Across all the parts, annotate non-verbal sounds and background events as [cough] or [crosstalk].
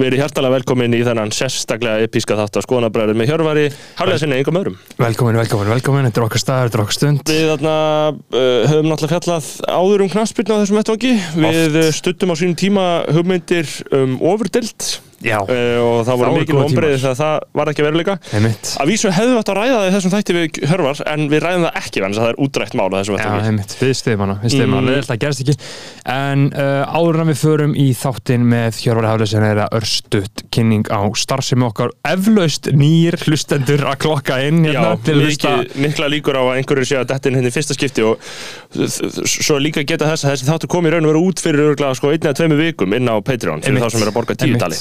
verið hjartalega velkomin í þennan sérstaklega episka þátt af skoðanabræður með Hjörvari, hárlega sinni einhverjum öðrum. Velkomin, velkomin, velkomin, þetta er okkar staður, þetta er okkar stund. Við þarna uh, höfum náttúrulega fjallað áður um knaspirna á þessum vettvangi. Við uh, stuttum á sínum tíma hugmyndir um uh, og það voru ombriðið tímar. þegar það var ekki að veruleika. Að vísu hefðu átt að ræða það í þessum þætti við Hjörvar en við ræðum það ekki þess að það er útrætt mál Já, við stiðum hana, við stiðum Mm. hana, leðilt að gerst ekki. En uh, áður en við förum í þáttinn með Hjörvar Hafleysin er að örstutt kynning á starfsemi okkar. Eflaust nýr hlustendur að klokka inn Já, hérna að hlusta. mikið, mikla líkur á að einhverju sé að dettin henni í fyrsta skipti og svo líka geta þess að þessi þáttu komi raun og vera út fyrir sko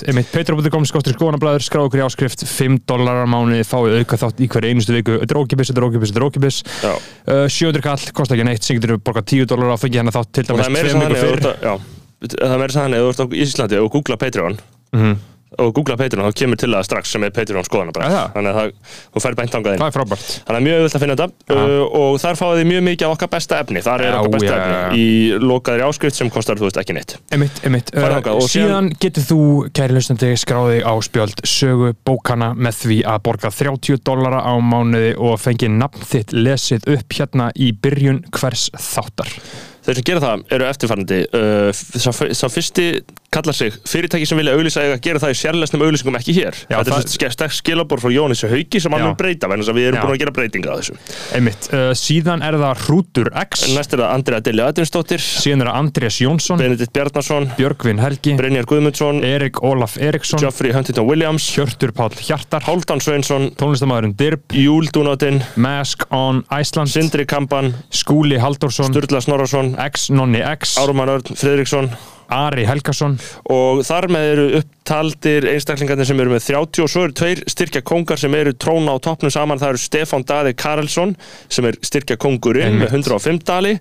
einni fyrir borga Patreon.com skóttir skoðanablaður, skráðu okkur í áskrift 5 dólarar mánuði, fáið auka þátt í hverju einustu viku, þetta er ókipis, þetta er ókipis, þetta er ókipis uh, 700 kall, kostar ekki neitt, sem getur við borgað 10 dólarar og fengið hérna þátt til dæmis er meira tveim sann vikum þannig að fyrr þú ert að- já, það er meira þannig að þú ert á Íslandi og googla Patreon. Mhm. Og googla Patreon þá kemur til það strax sem er Patreon skoðan Er það? þannig að það, þú fær beint þangað inn. Það er frábært. Þannig að mjög auðvitað að finna þetta. Uh, og þar fáið þið mjög mikið af okkar besta efni. Þar er Já, okkar besta já, efni já. í lokaðri áskrift sem kostar þú veist ekki neitt. Uh, þangað og síðan getur þú, kæri hlustandi, skráði á spjöld sögu bókana með því að borga 30 dollara á mánuði og fengi nafn þitt lesið upp hérna í byrjun hvers þáttar. Þeir sem gera það eru eftirfarnandi uh, sá fyrsti kallar sig fyrirtæki sem vilja eiga að gera það í sérlesnum auglýsingum ekki hér. Já, Þetta er svona skilabor frá Jónis Hauki sem hann mun breyta að við erum Já. búin að gera breytinga á þessu. Einmitt. Uh, síðan er það Hrútur X, Næst er það Andrea Deli Adinsdóttir síðan er það Andrés Jónsson, Benedikt Bjarnason. Björgvin Helgi, Brynjar Guðmundsson. Erik Ólaf Eriksson, Geoffrey Huntington Williams. Hjörtur Páll Hjartar, Háldan Sveinsson. Tónlistamæðurinn Dirb, Júldúnatinn Mask on Iceland, Sindri Kampan Skúli Halldórsson, Sturla Snorarsson Ari Helgason, og þar með eru upptaldir einstaklingarnir sem eru með 30 og svo eru tveir styrkja kongar sem eru tróna á toppnum saman það eru Stefán Daði Karelsson sem er styrkja kongurinn með 105 dali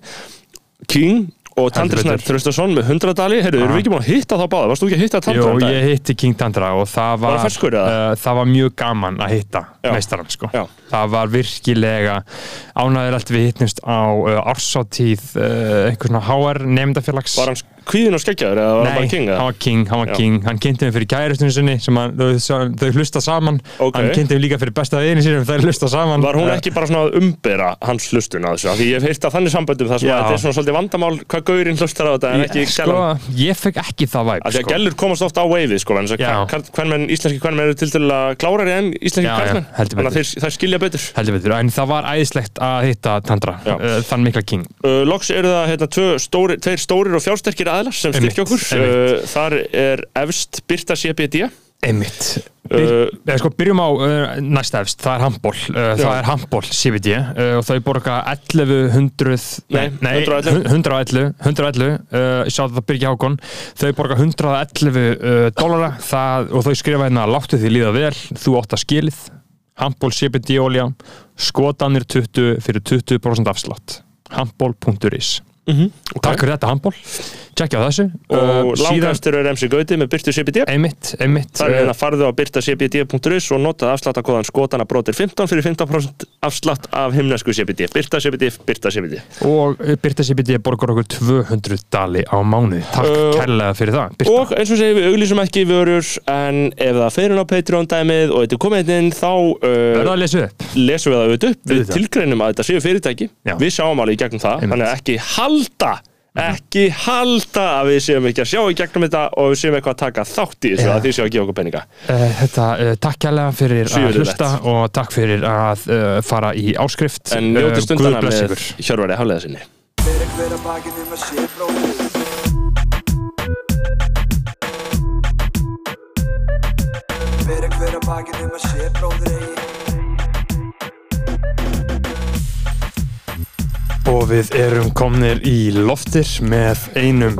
King og Tandri Snær betur. Þröstason með 100 dali Heyrðu, erum við ekki búin að hitta þá báða? Varst þú ekki að hitta Tandra? Jó, um ég hitti King Tandra og það Var var, eða? uh, það var mjög gaman að hitta meistarann sko. Já. það var virkilega ánæðilegt við hittnumst á uh, ársáttíð uh, einhvers svona HR nefndafélags Var hann kvíðin og skeggjaður eða var hann Nei, bara King? hann eða? var king, hann var king hann kynnti mig fyrir kærustunni sinni sem hann, þau, þau hlusta saman Ok. hann kynnti mig líka fyrir besta veginn sinni þau hlusta saman Var hún ekki bara svona að umbera hans hlustun á þessu? Því ég hef heyrt að þannig samböndum þar sem Já. að þetta er svona svolítið vandamál hvað gaurinn hlustar á þetta en ekki sko, gælan. ég fekk ekki það væp að sko. gælur komast ofta á veifið sko, að íslenski hvernmenn eru til til að klárari en íslenski að þeir, þeir skilja betur en það var æðislegt að hitta Tandra, uh, þann mikla king uh, Loks eru það hérna, tveir stórir og fjársterkir aðlar sem Einmitt, styrkja okkur uh, Þar er efst Birta CBD Einmitt. Uh, Byr, sko, Byrjum á uh, næsta efst, það er handból uh, Það er handból CBD uh, og þau borga 1100 Nei, 111. 111, 111 uh, ég sá þetta Byrgi Hákon. Þau borga 111 uh, dólara það, og þau skrifa hérna láttu því líða vel. Þú átt að skilið. Handból CBD olja skotanir 20 fyrir 20% afslátt. Handból.is okay. Takk fyrir þetta handból Tjekkja á þessu. Og Uh, langastur er MC Gauti með Birtu CBD Einmitt, einmitt. Það er uh, hérna farðu á birtacbd.is og notað afsláttakóðan skotana brotir 15 fyrir 15% afslátt af himnesku CBD Birta CBD, Birta CBD og Birta CBD borgar okkur 200 dali á mánuði. Takk Uh, kærlega fyrir það Birta. Og eins og segir við auglýsum ekki vörur en ef það fer inn á Patreon dæmið og þetta er komið inn þá uh, lesum við það auðvitað upp. Við tilgreinum að þetta séu fyrirtæki. Já. við sjáum alveg í gegnum það Að halda ekki halda að við séum ekki að sjá í gegnum þetta og við séum eitthvað að taka þátt í þessu Já. að því séu að gefa okkur peninga uh, þetta, uh, takk kærlega fyrir að Svívirðilegt. hlusta og takk fyrir að uh, fara í áskrift en njóti Uh, stundana blessi með ykkur. Hjörvari Hafleða sinni Fyrir hver að bakið um að sé bróðir Fyrir hver að bakið um að sé bróðir og við erum komnir í loftir með einum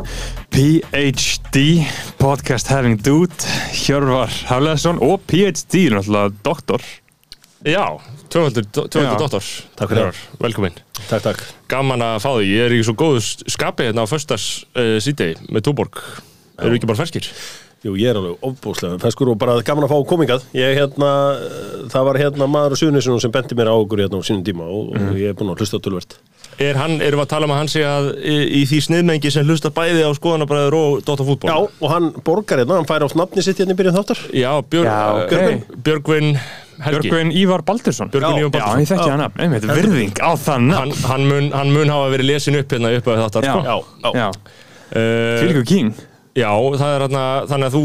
PhD podcast having dude Hjörvar Hafleðsson og PhD náttúrulega doktor Já, tvöfaldur doktor Takk fyrir. Hjörvar, Velkomin Takk, takk. Gaman að fá því, ég er í svo góðu skapi hérna á föstas uh, sídegi með Túborg Eru ekki bara ferskir? Jú, ég er alveg ofbúslega feskur og bara gaman að fá komingað. Ég hérna, eh, það var hérna maður á Suðunisunum sem benti mér á okkur hérna á sínum tíma og, og ég er búinn að hlusta tölvert. Er hann, erum við að tala um að hann sé að í, í því sniðmengi sem hlusta bæði á skoðanabræður og Dóta fútból Já, og hann borgar hérna, hann fær á nafni sitt hérna í byrjun þáttar. Já, Björg, Já, ok. Björgvin, Björgvin Helgi. Björgvin Ívar Baldursson. Björgvin Já, Ívar Já, Baldursson ég þekki hann af Einmitt, virðing á þann hann, hann, mun, hann mun hafa verið lesin upp hérna upp af þáttar Já. sko. Já, já, Já, uh, Fylgur King Já, það er þannig að þú,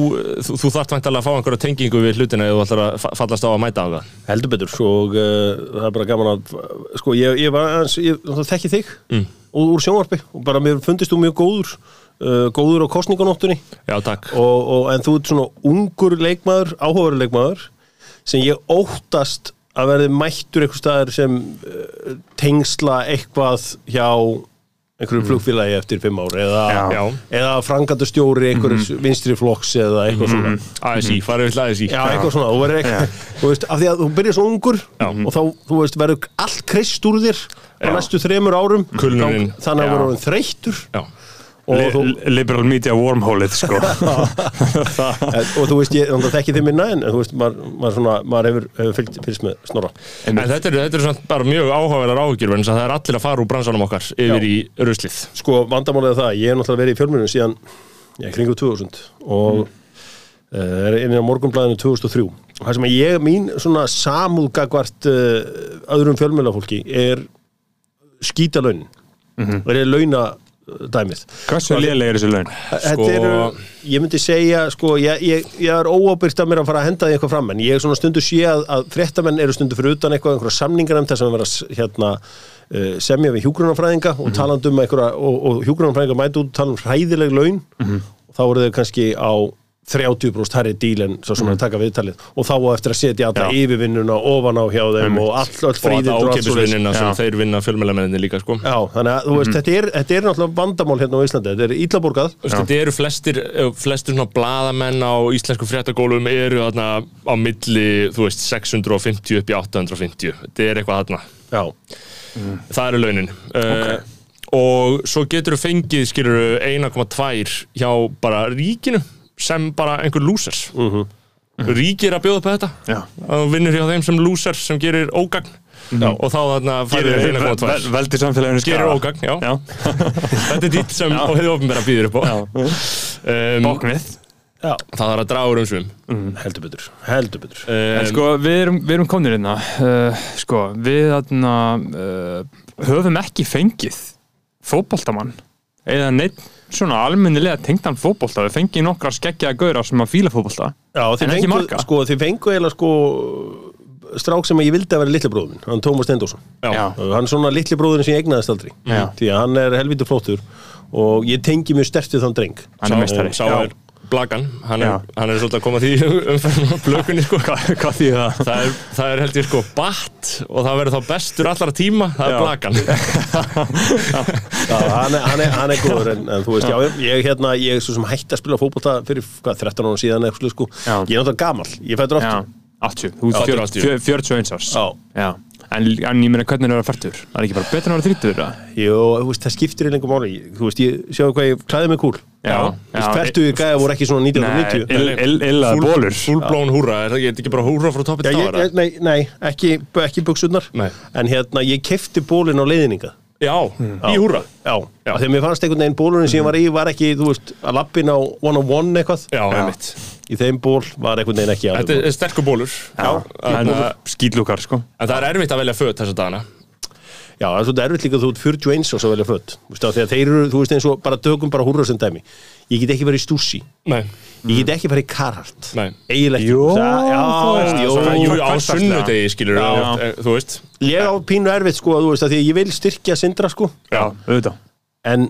þú, þú þarft væntalega að fá einhverja tengingu við hlutina eða þú ætlar að fa- fallast á að mæta á það. Heldur betur og uh, það er bara gaman að sko, ég, ég var aðeins, ég þekki þig Mm. úr sjónvarpi og bara mér fundist þú mjög góður uh, góður á kostninganóttunni Já, takk. Og, og, en þú ert svona ungur leikmaður, áhugaður leikmaður sem ég óttast að verði mættur eitthvað staðar sem uh, tengsla eitthvað hjá einhverju flugfélagi eftir fimm ár eða, Já. Já. eða frangandastjóri einhverju vinstri flokks eða eitthvað svona. ASI, farið við til ASI Já, eitthvað svona, þú verður eitthvað, þú veist, af því að þú byrjar svo ungur og þá, þú veist, verður allt kreist úr þér á Já. næstu þremur árum. Kulnunin. Þá- þannig að Já. verður hann þreyttur. Já, og, Li þú, Liberal media wormhole sko. [laughs] en, og þú veist, ég þannig að þekki þið minna en, en þú veist, maður, maður, svona, maður hefur, hefur fylgt, fylgst með snorra en þetta eru er samt bara mjög áhugaverðar áhugjur en það er allir að fara úr bransanum okkar yfir Já. í ruslið Sko, vandamálið er það, ég hef náttúrulega verið í fjölmjörnum síðan, já, kringu 2000 og mm. er inn á morgunblæðinu 2003 og það sem að ég, mín svona samúðgagvart uh, öðrum fjölmjörnafólki er skítalaunin mm -hmm. og er launa dæmið. Hversu lélega er þessi laun? Sko- eru, ég myndi segja sko, ég, ég, ég er óábyrgt að mér að fara að henda því eitthvað fram en ég er svona stundu sé að, að fréttamenn eru stundu fyrir utan eitthvað, einhverja samningar um þess að vera hérna, uh, semja við hjúgrunarfræðinga og talandi um einhverja og, og hjúgrunarfræðinga mæti út og tala um hræðileg laun. Og þá eru þau kannski á 30% herri díl en svo sem er að taka viðtalið. Og þá á eftir að setja alla Já. yfirvinnuna ofan á hjá þeim og all, all og fríðin þetta ákeipisvinnina sem Já. þeir vinna fjölmælamenninni líka sko. Já, þannig að þú veist, þetta, er, þetta er náttúrulega vandamál hérna á Íslandi, þetta er íllaborgað Þú veist, Þetta eru flestir, eh, flestir svona bladamenn á íslensku fréttagólum eru þarna á milli, þú veist, 650 upp í 850 þetta er eitthvað þarna, Já, það eru launin. Okay. og svo getur þú fengið skilur 1,2 hjá bara ríkinu sem bara einhver losers. Mhm. ríki er að bjóða upp þetta. Já. þú vinnur hjá þeim sem losers sem gerir ógagn. Og þá þarna færið 1,2 Veldi samfélaginu gerir ógagn, já. Já. [laughs] þetta er dýtt sem og hefur ofnbæra býður upp á. Um, Bóknið. Já, það þarf að draga úr um svum heldur betur, heldur betur. En um, sko, við erum, við erum komnir hérna. Uh, Sko, við þarna uh, höfum ekki fengið fótboltamann. Eða neitt svona almennilega tengdan fótbolta. Við fengið nokkra skeggjaða gauðra sem að fíla fótbolta Já, þið En ekki marga. sko, þið fengu eiginlega sko strák sem ég vildi að vera litli bróðin hann Tómas Stendósson já. hann er svona litli bróðin sem ég egnaðist aldrei. Já. því að hann er helviti flottur og ég tengi mjög stertið þann dreng. Hann er er Blagan, hann er, Já. hann er svolítið að koma því [laughs] umferðin á blökunni sko. Hvað, hvað því það? það, er, það er held ég sko batt og það verður þá bestur allara tíma það er Já. Blagan [laughs] Já, hann, er, hann, er, hann er góður en, en þú veist, já, ég, hérna, ég er svo sem hætti að spila fótbolta fyrir hvað, 13 ára síðan eitthvað, sko. Já. ég er náttúrulega gamal, ég fættur Já, aftur 80, þú Já, ert 80. 40 41 árs Já. Já. En, en ég meina hvernig er það að færtur? Það er ekki bara betur en að vera 30 eða? Jú, þú veist, það skiptir í lengum máli þú veist, ég sjáu hvað ég klæði mig kúl Já, Færtu í gæða voru ekki svona Nei, 1990 ill- ill- illaðar bólur fullblón húra, er það ekki bara húra frá toppið ég, nei, nei, ekki, ekki buksurnar Nei. En hérna, ég kefti bólin á leiðninga já, í húra Já, Já. af því að mér fannst einhvern veginn bólurinn sem ég var í var ekki, þú veist, að lappin á one on one eitthvað. Já, einmitt. Í þeim ból var einhvern veginn ekki þetta er sterkur bólur en skýtlúkar sko. En það er erfitt að velja föt þessa dagana Já, það er svolítið erfitt líka að þú ert 41 og svo velja fött Þú veist, af því að þeir eru, þú veist, eins og bara tökum bara húrra sem dæmi. Ég get ekki verið í stússi. Nei, Ég get ekki farið í Carhartt nei. Eiginlega ekki. Jó, Það- já, þú veist, jó, Svo, jú, á sunnudegi skilur Já. eh, þú veist. Ég á pínu erfitt sko, þú veist, að því að ég vil styrkja sindra sko. Já, auðvitað. En,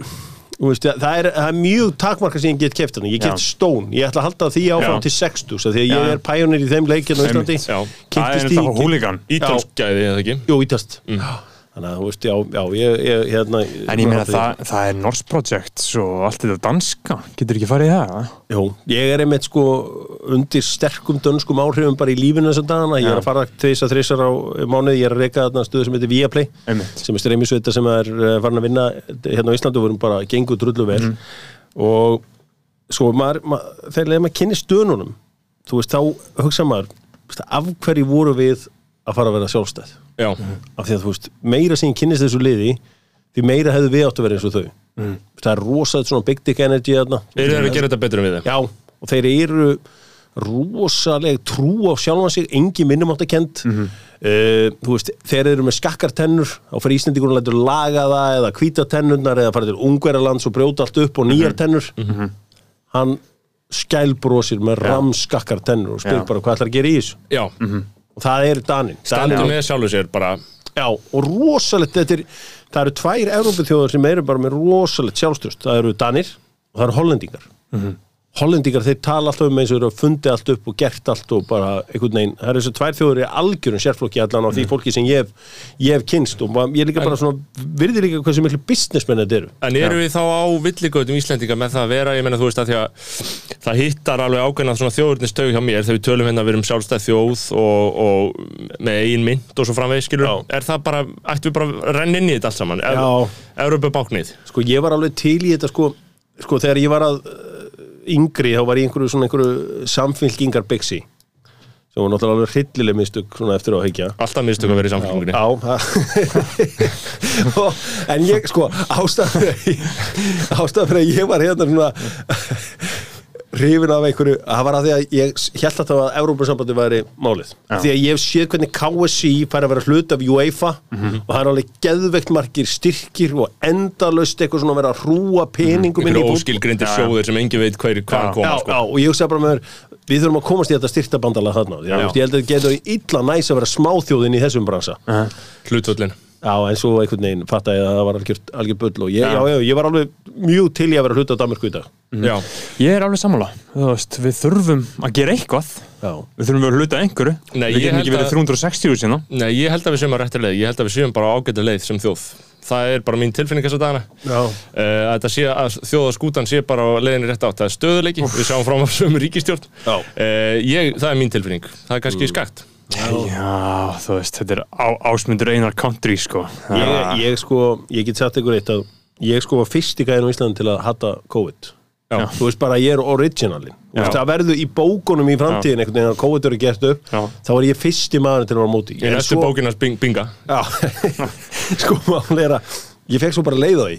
þú veist, það er, það er mjög takmarka sem ég get keft hann Ég get stón, ég ætla að halda því áfram Já. til 60 Því að ég er pæjonir í þeim Einmitt, já. Það er þetta húligan ítalsk gæði eða ekki? Jú, ítast Þannig að, þú veist, já, já, ég, ég hérna En ég meina það, það er Norse Project svo allt þetta danska, getur ekki farið það? eða? Jú, ég er einmitt sko undir sterkum dönskum áhrifum bara í lífinu þessar dagana, ég er að fara tveis að þreysar á mánuði, ég er að reyka þarna stöðu sem heitir Viaplay, Einmitt. sem er streymisveita sem er uh, farin að vinna hérna á Íslandi og vorum bara gengur drullu vel Mhm. og svo maður, maður þegar að kynni stöðunum þú veist, þá hugsa maður af hverju voru við að fara að vera sjálfstæð já, af því að þú veist, meira sem ég kynnist þessu liði því meira hefðu við átt að vera eins og þau. Það er rosalega svona big dick energy þarna. Þeir eru að gera þetta betur en við þeim Já, og þeir eru rosaleg trú á sjálfan sig engi minnumáttakend mm þú veist, þeir eru með skakkartennur þá fyrir Íslendingunum lætur laga það eða hvíta tennurnar eða fara til Ungverjalands og brjóta allt upp og nýjar tennur. Hann skælbrósir með ramskakkartennur og spyr Já. bara hvað ætlar að gera í þessu? Já, og það er Danin standið með sjálfu sér bara. Já, og rosalegt þetta er, það eru tvær Evrópithjóðar sem eru bara með rosalegt sjálfstöðst það eru Danir og það eru Hollendingar Hollendingar, þeir tala alltaf um eins og eru að fundi allt upp og gert allt og bara einhvern veginn, það eru þessu tvær þjóður í algjörum sérflokki allan á því fólki sem ég hef, ég hef kynst og ég er líka bara svona virði líka hversu miklu businessmenn þetta eru. En eru við þá á villigötum Íslendinga með það að vera, ég meina þú veist að því að það hittar alveg ákveðna svona þjóðurnistögu hjá mér. Þegar við tölum hérna að við erum sjálfstæð þjóð og, og með eigin mynd og svo framvegis er það bara, ættum við bara að yngri þá var ég einhverju svona einhverju samfylkingar byggsi sem var náttúrulega alveg hryllileg mistök svona eftir á að heikja alltaf mistök að vera í samfélgunni Já, [laughs] Og- en ég sko fyrir að ég var hérna svona hrifin af einhverju, það var að því að ég held að það var að Európa-sambandi væri málið því að ég hef séð hvernig KSI fær að vera hlut af UEFA og það er alveg geðveikt margir styrkir og endalaust eitthvað svona að vera að hrúa peningum inn í fótbolta. óskilgrindir sjóðir sem engin veit hver, hvaðan Já. koma Já, sko. já, og ég hugsa bara með þér við þurfum að komast í þetta styrktabandala þarna því að Já. ég held að þetta getur illa næs að vera smáþjóðin í þessum bransa hlutvöllin Já, en svo einhvern veginn fatta ég að það var algjör, algjör bull og ég, já. Já, ég var alveg mjög til í að vera hluta á Danmarku í dag. Já, Ég er alveg sammála, þú veist, við þurfum að gera eitthvað. Já, Við þurfum að vera hluta einhverju. Nei, Við ég getum ekki verið að- 360 sinna Nei, ég held að við séum á réttir leið, ég held að við séum bara á ágæta leið sem þjóð. Það er bara mín tilfinning þess að dagana. Já, uh, að þetta sé að þjóðaskútan sé bara á leiðinni rétt átt, það er stöðuleiki við sjáum frá maður sömu ríkistjórn Já. ég, er er þú veist, þetta er á, ásmundur einar country, sko. Ég, ég sko, ég get sagt ykkur eitt að ég sko var fyrst í gæðin á Íslandi til að hata COVID. Já. Þú veist bara ég er originalin Það verður í bókunum í framtíðin einhvern veginn að COVID eru gert upp Já. þá er ég fyrst í maður til að vera móti. Í En næstu svo- bókinars bing, binga. [laughs] Sko máli er að ég fekk svo bara leið á því.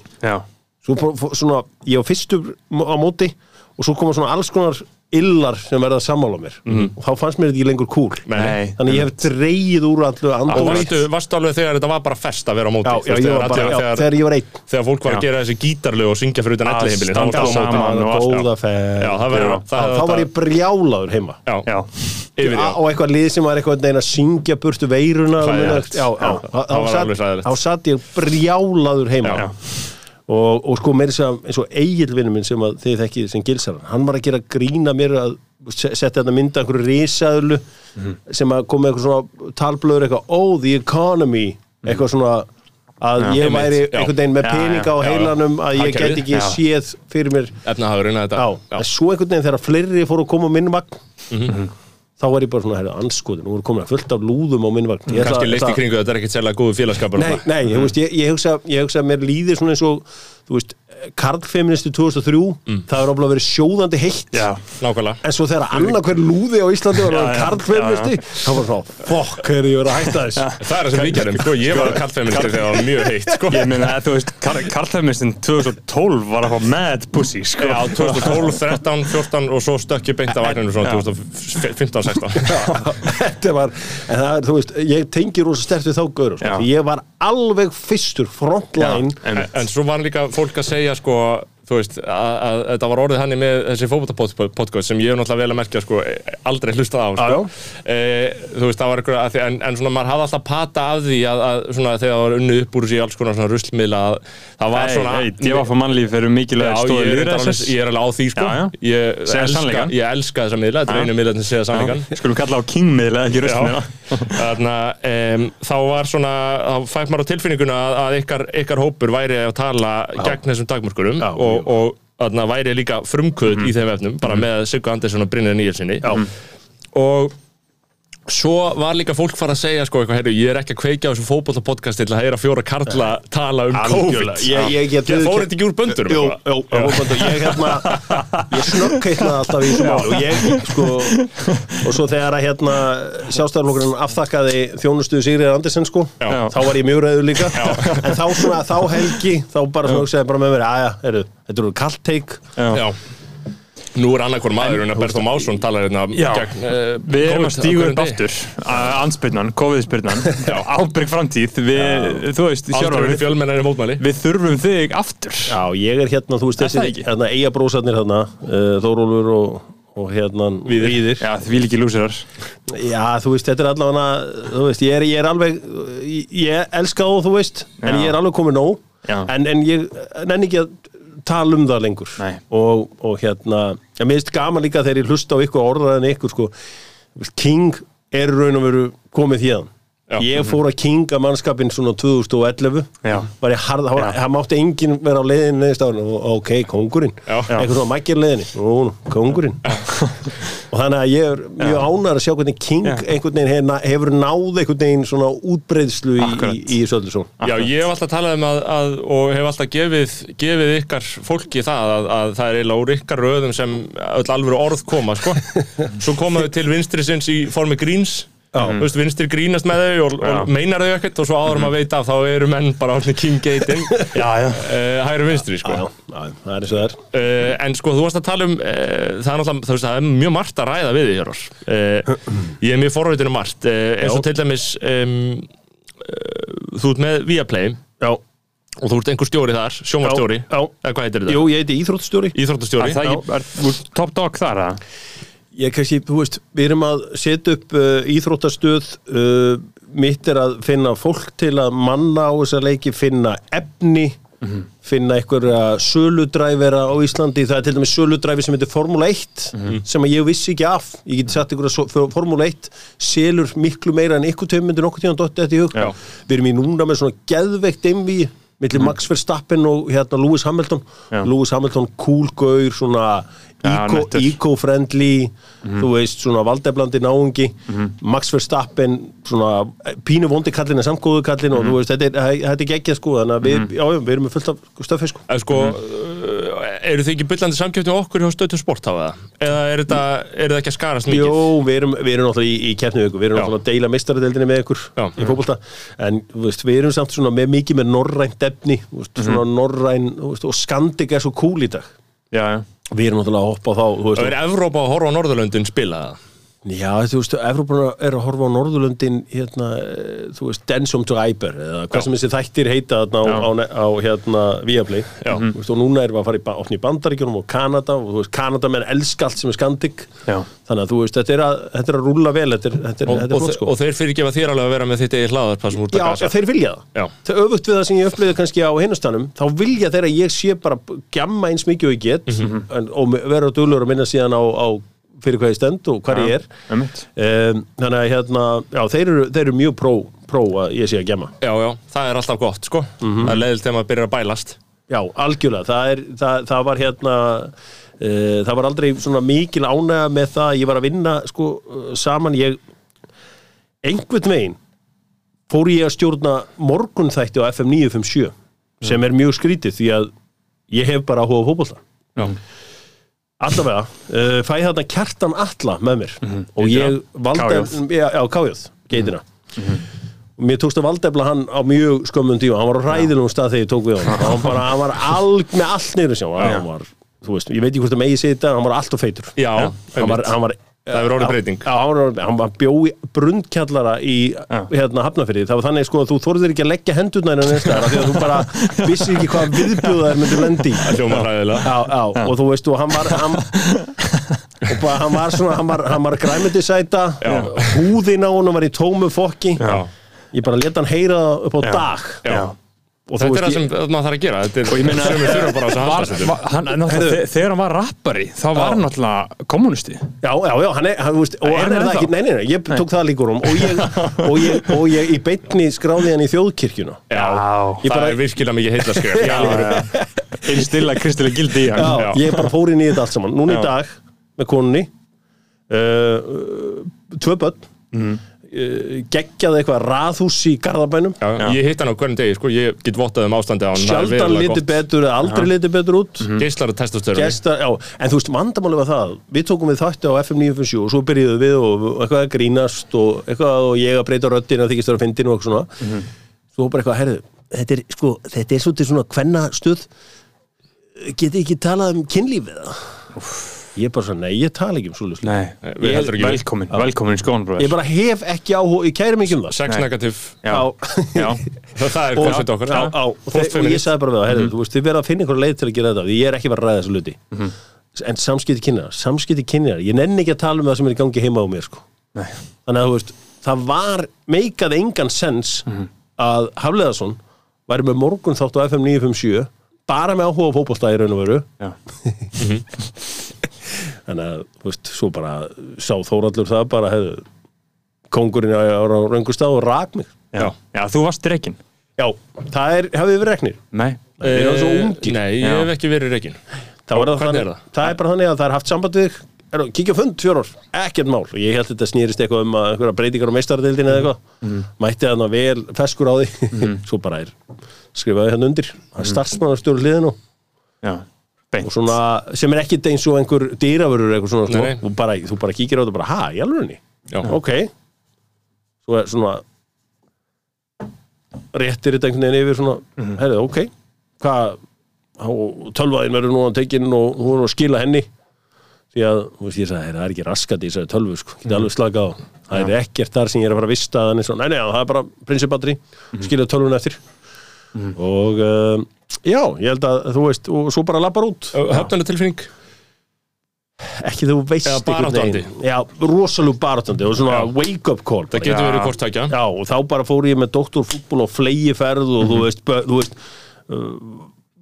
Svo svona, ég var fyrstur á móti og svo koma svona alls konar illar sem verða að sammála mér. Og þá fannst mér þetta ekki lengur cool. Nei. þannig ég hef dreigið úr allu andur varstu, varstu alveg þegar þetta var bara fest að vera á móti? Já, já, ég þegar var bara, já, þegar, þegar ég var einn. þegar fólk var að gera þessi gítarlegu og syngja fyrir utan Að elli heimili standa saman og góða það það- þá var ég brjálaður heima. Já, já, yfir á eitthvað lið sem var eitthvað neginn að syngja burtu veiruna og Hræðilegt. já, já, Já, þá- það var satt- hræðilegt. þá satt ég brjálaður heima. Já. Og, og sko meira sem að- eins og eigilvinnu minn sem að þið þekkið sem gilsaran hann var að gera grína mér að se- setja þetta mynda einhverju risaðlu Mhm. sem að kom með eitthvað svona talblöður eitthvað, oh the economy eitthvað svona að ég einmitt, væri já. einhvern veginn með Já, peninga á já, já. heilanum að ég get ekki Já. séð fyrir mér efnahagurinn að þetta Já, svo einhvern veginn þegar fleiri fóru að koma á minnvagn Mhm. Þá var ég bara svona, herra, anskotin nú voru komin að fullt af lúðum á minnvagn Ég ætla- kannski leist í kringu þetta er ekkert sérlega góðu félagskapur Nei, nei, ég, veist, ég, ég, hugsa, ég hugsa að mér líður svona eins og þú veist, karlfeministi 2003 það er ofla verið sjóðandi heitt. Já nákvæmlega. En svo þegar annað hver lúði á Íslandi var já, karlfeministi þá var svona, fokk, hefur ég verið að hætta þess það er það sem við gerum, sko, ég var kallfeministi þegar það var mjög heitt, sko. Ég meina, þú veist, Karlhefnistin 2012 var að fá mad pussy, sko. Já, 2012, 13, 14 og svo stökk ég beint af vagninu svona 2015, 16 þetta var, en það er, þú veist ég tengi rosa stert við þá gaur sko, ég var alveg fyrstur frontline En, En svo var líka fólk að segja sko þú veist, að, þetta var orðið hann með þessi fótboltapodcast sem ég hef náttúrulega vel að merkja sko, aldrei hlustað á sko. e, þú veist, það var eitthvað að því, en, en svona maður hafði alltaf pata af því að, að svona þegar það var unnu upp úr þessi alls konar svona ruslmiðla að það var svona hey, djöfa fyrir mannlíf eru mikilvæg Já, stóði ég, er alveg, er á því sko. Já, já. Ég, Segja elska, sannleikann. ég elska þessa miðla, þetta er einu miðla sem segja sannleikan Skulum kalla á kingmiðla, ekki röstmiðla [laughs] Þarna, og, og þarna, væri líka frumkvöð í þeim efnum bara með Sigga Andersson og Brynjar Níelsinni og Svo var líka fólk fara að segja sko eitthvað, heyrðu, ég er ekki að kveikja á þessu fótbollapodcast til að heyra fjóra karla tala um Algjörlega. COVID. Ég- ég get Ég fór þetta ekki úr böndurum Jú, jú, ég hérna ég snöggkeitnaði alltaf í þessu máli og ég, sko og svo þegar að hérna sjálfstæðarflokkurinn afþakkaði þjónustuðu Sigriðar Andersen, sko Já. þá var ég mjög reyður líka. En þá svona, þá helgi, þá bara svona hugsaði bara með mér, aðja, heyrðu, þetta eru kallt teik Já Nú er annarkor maður en að Berþó Másson talar hérna Já. gegn uh, Við erum að stígu á upp aftur Anspyrnan, COVID-spyrnan [laughs] Ábyrg framtíð Við, þú veist, sjálfur verið fjölmennari mótmæli Við þurfum þig aftur Já, ég er hérna, þú veist, þessi hérna, eigabrósarnir hérna, uh, Þórólfur og, og hérna Víðir. Já, því líki lúsirar Já, þú veist, þetta er allavega þú veist, ég er, ég er alveg ég, ég elska þá, þú veist, en Já. ég er alveg komið nóg Já. en, en ég nenni ekki að tala um það lengur. Og, og hérna, ég minnst gaman líka þegar ég hlusta á ykkur orðaðin ykkur sko, King er raun og veru komið hérna Já. ég fór að kinga mannskapin svona 2011 Já. var ég harð, var, það mátti enginn vera á leiðin neðist á henni, ok, kongurinn eitthvað svona mækir leiðinni, nú, kongurinn [laughs] og þannig að ég er mjög ánægður að sjá hvernig King einhvern veginn hefur, náð einhvern veginn svona útbreyðslu í, í, svo Já, ég hef alltaf talað um að, að og hef alltaf gefið, gefið ykkar fólki það að, að það er eiginlega úr ykkar röðum sem öll alvöru orð koma, sko. [laughs] Svo komaðu til vinstri sinns í formi gríns Þú veist, vinstri grínast með þau og, og meinar þau ekkert og svo áður maður veit af þá eru menn bara allir King Gaten [laughs] Já, já. Uh, hægri vinstri, sko. Já, já, það er eins og það er. Uh, en sko, þú varst að tala um uh, það er náttúrulega, þú veist, það er mjög margt að ræða við því hér uh, ég er mjög forröytinu margt. Uh, eins og til dæmis um, uh, þú ert með Viaplay. Já, og þú ert einhver stjóri þar, já. eða hvað heitir þetta? jú, ég heiti íþróttstjóri Íþróttastjóri. Er það ekki, er, er, top dog þar, að? Ég kannski, þú veist, við erum að setja upp uh, íþróttastöð uh, mitt er að finna fólk til að manna á þessa leiki, finna efni finna einhverja söludræfera á Íslandi, það er til dæmis söludræfi sem heitir Formula 1 sem að ég vissi ekki af, ég geti sagt einhverja Formula 1 selur miklu meira en ykkur tveim myndir nokkuð tíðan dotti þetta í hug. Já. við erum í núna með svona geðveikt einví millir Max Verstappen og hérna Lewis Hamilton. Já. Lewis Hamilton cool gaur svona Eco-friendly þú veist, svona valdeblandi náungi. Max Verstappen svona pínu vondi kallin en samgóðu kallin og þú veist, þetta er, þetta er geggjað sko þannig að við, já, já, við erum fullt af stöfi sko. Sko, uh, eru þið ekki byllandi samkjöfni okkur hjá stötu sport hafa það? Eða er þetta, er þetta ekki að skarast mikið? Jó, við erum, við erum náttúrulega í, í ykkur, við erum Já. náttúrulega að deila mistaradeildinni með ykkur Já. í fótbolta, en veist, við erum samt svona með mikið með norrænt efni, veist, svona norræn, þú veist, og Skandik er svo cool í dag. Já, já við erum náttúrulega að hoppa á þá, veist, er Evrópa að horfa á Norðurlöndin spila það? Já, þú veist, Evrópa er að horfa á Norðurlöndin hérna, þú veist, Densum Driver eða hvað Já. sem þessi þættir heita þarna á, á, á hérna Viaplay Já. Þú veist, og núna erum við að fara í, opna í Bandaríkjunum og Kanada og þú veist, Kanada menn elska allt sem er skandik Já. þannig að þú veist, þetta er að, þetta er að rúlla vel þetta er, þetta er, Og, þetta er flott sko og þeir fyrirgefa þér alveg að vera með þitt eigið hlaðar sem úr Já, að gasa. já, þeir vilja það Já. Það er öfugt við það sem ég upplýði kannski á hinnastanum þá vilja þeir að ég sé bara gjamma eins mikið og ég get Mhm. en, og vera duglur að minna síðan á, á fyrir hvað ég stend og hvað ég er. um, þannig að hérna, já, þeir eru, þeir eru mjög pró, pró að ég sé að gemma. Já, já, það er alltaf gott, sko. Það er leiðilt þegar maður byrjar að bælast. já, algjörlega, það, er, það, það var hérna uh, það var aldrei svona mikil ánægja með það að ég var að vinna sko, saman. Ég einhvern veginn fór ég að stjórna morgunþætti á FM 957 sem er mjög skrítið því að ég hef bara á fótbolta. Já. Allavega, uh, fæ þarna kjartan alla með mér. Og ég valda, Kájóð. já, já, kájóð, geitina og mér tókst að valdefla hann á mjög skömmun tíma, hann var á ræðilegum stað þegar ég tók við hann, [laughs] hann, bara, hann var alg með allt niður sjá, hann var, þú veist, ég veit ekki hvort það megi sita, hann var allt og feitur. Já, hann var, hann var Það hefur orðið breyting. Já, hann var, hann var bjó í hérna hafnafyrði, það var þannig sko að þú þorðir ekki að leggja hendurna innan einstæðar því að þú bara vissir ekki hvað lendi hljóma hræðilega. já, já, og þú veist, og hann var hann, og bara, hann var svona hann var, hann var græmyndisæta Já. húðin á honum var í tómu fokki Já. ég bara leta hann heyra upp á dag Já. Og Þetta er það sem maður þarf að gera. Þetta er meina- sem við þurfum bara að hann, þe- þegar hann var rappari þá var hann náttúrulega kommunisti Já, já, já, hann er, hann, veist, og Er hann er hann það ekki, nei, nei, nei, ég tók það líka úr um. Og ég, og ég, og ég í beinni skráði hann í þjóðkirkjuna. Já, Ég það bara- er virkilega mikið heillaskref. [laughs] Já, einn [laughs] stilla kristileg gildi í hann. Já, Já. ég bara fór inn í þetta allt saman. Núna í dag með konunni uh, Tvö börn. Mm. Geggjað eitthvað raðhús í Garðabænum? Já, ég hitt hann á hvernig degi, sko, ég get vottað um ástandi á hann sjaldan liti betur eða aldrei liti betur út. Geislar að testastöru Gesta, já, en þú veist, vandamáli var það við tókum við þátti á FM 957 og svo byrjuðum við og eitthvað að grínast og eitthvað og ég að breyta röddina og þykist vera að fyndin og eitthvað svona. Svo bara eitthvað, herðu, þetta er sko þetta er svona hvenna stuð getið ég er bara svona, nei, ég tala ekki um svolítið Nei, Við heldur ekki. við. velkomin, velkomin í skóan ég bara hef ekki áhuga, ég kæri mikið um það. Sex negativ, Já, já, [laughs] það, það er koncept okkar. Á, á, og, ég sagði bara við það, herðu, þú veist, þið verða að finna einhverja leið til að gera þetta, því ég er ekki bara að ræða þessu luti en samskipti kynjar, samskipti kynjar ég nenni ekki að tala um það sem er í gangi heima á mér sko. Nei. þannig að þú veist það var, meikaði engan sens að Hafleðarsson væri með morgun þátt á FM 957 bara með áhuga á fótbolta í raun og veru. [laughs] þannig að, þú veist, svo bara sá Þórallur það bara, hefðu kongurinn á, á, á raungustaf og rak mig. Já. já, þú varst reikin já, það er, hafið við reknir? Nei, Þeir eru svo ungir. Nei, ég Já. hef ekki verið er það, er það? það er bara þannig að það er haft samband við er, kíkja fund fjóror, ekkert mál. Og ég held að þetta snýrist eitthvað um að einhverja breytingar á meistaradeildin eða eitthvað. Mætti þarna vel feskur á því [laughs] svo bara er skrifaði hérna undir. Það er starfsmannarstjóru hliðin og, já, svona, sem er ekkert eins og einhver dýravörur eitthvað svona, Nei, sko. nei. Þú, bara, þú bara kíkir á þetta og bara, ha, í alvörunni? Já. ok. Svo er svona réttir þetta einhvern veginn yfir svona, mm herrið, ok. Hvað, á- tölvaðin verður nú að tekinn og hún er að skila henni. Því að, þú veist, ég sagði, "Heyrðu, það er ekki raskat í þessari tölvu, sko, geti alveg slakað á. Það er ekkert þar sem ég er að fara að vista þannig svo, nei, nei, það er bara prinsipatteri skilja tölvun eftir og um, já, ég held að þú veist, og svo bara lappar út. Höfnarlega tilfinning ekki þú veist Eða einhvern baráttandi. veginn. já, rosalú baráttandi og svona Já. wake up call Það getur verið hvort tækja já, og þá bara fór ég með doktorfútból og flegiferð og þú veist, þú veist uh,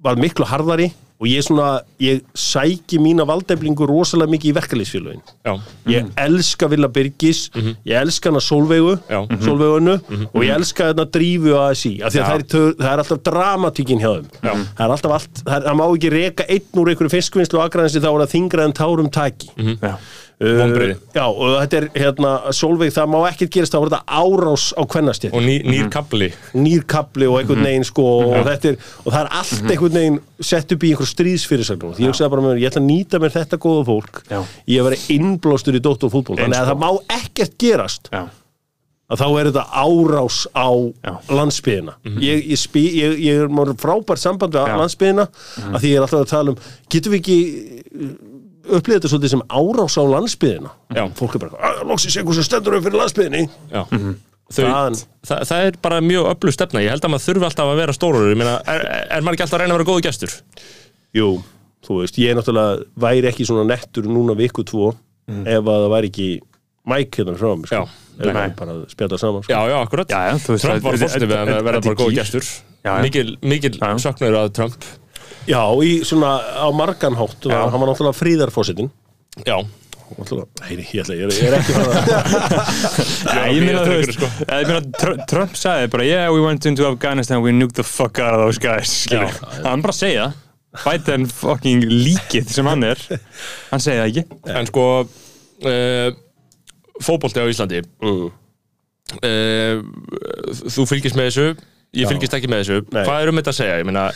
var miklu harðari og ég svona, ég sæki mína valdeflingu rosalega mikið í verkalýsfélögin Já, ég elska Villa Birgis ég elska hana Solveigu Já. Solveigunu og ég elska hana Drífu og ASI af því að það er, það er alltaf dramatíkin hjá þeim. Það er alltaf allt, það, er, það má ekki reka einn úr einhverju fiskvinnslu og agraðinsi þá er það þingra en tárum taki. Já, Vonbrigði. Uh, já, og þetta er hérna Solveig, það má ekkert gerast er þetta árás á kvennastjétt og ný, nýr kapli nýrkabli og einhvern veginn sko, og, þetta er, og það er allt einhvern veginn sett upp í einhver stríðsfyrirsagnum því ég hugsaði bara með mér, ég ætla að nýta mér þetta góða fólk. Já. ég að vera innblástur í doktorfútból þannig að það má ekkert gerast já, að þá er þetta árás á Já. landsbyðina ég, ég, spi, ég, ég er frábært samband við landsbyðina að því ég er alltaf að tala um getum við ekki upplýða þetta svolítið sem árás á landsbyðina Já. fólk er bara, "Ah, loksins einhver sem stendur upp fyrir landsbyðinni Já. Þau, Það- það, það er bara mjög öflug stefna. Ég held að maður þurfi alltaf að vera stórur ég meina, er, er maður ekki alltaf að reyna að vera góðu gestur? Jú, þú veist, ég er náttúrulega væri ekki svona nettur núna viku tvo ef að það væri ekki Mike hérna frá mig, sko. Nei. bara að spjalla saman, sko. já, já, akkurat. Já, já, Trump var fórstu við að vera bara góðu já. mikil, mikil söknur að Trump Já, í svona á margan hátt, Já. hann var náttúrulega fríðarfósitin. já, Heyri, ég, ætla, ég, er, ég er ekki frá það. [laughs] Já, ég meina, þú veist, sko. ég meina, Tr- Trump sagði bara, yeah, we went into Afghanistan, we nuked the fuck out of those guys, skilur. Hann bara segja það. Biden fucking líkið sem hann er, hann segja það ekki. en sko uh, fótbolti á Íslandi Mm. uh, þú fylgist með þessu ég fylgist ekki með þessu Nei. hvað er um þetta að segja, ég meina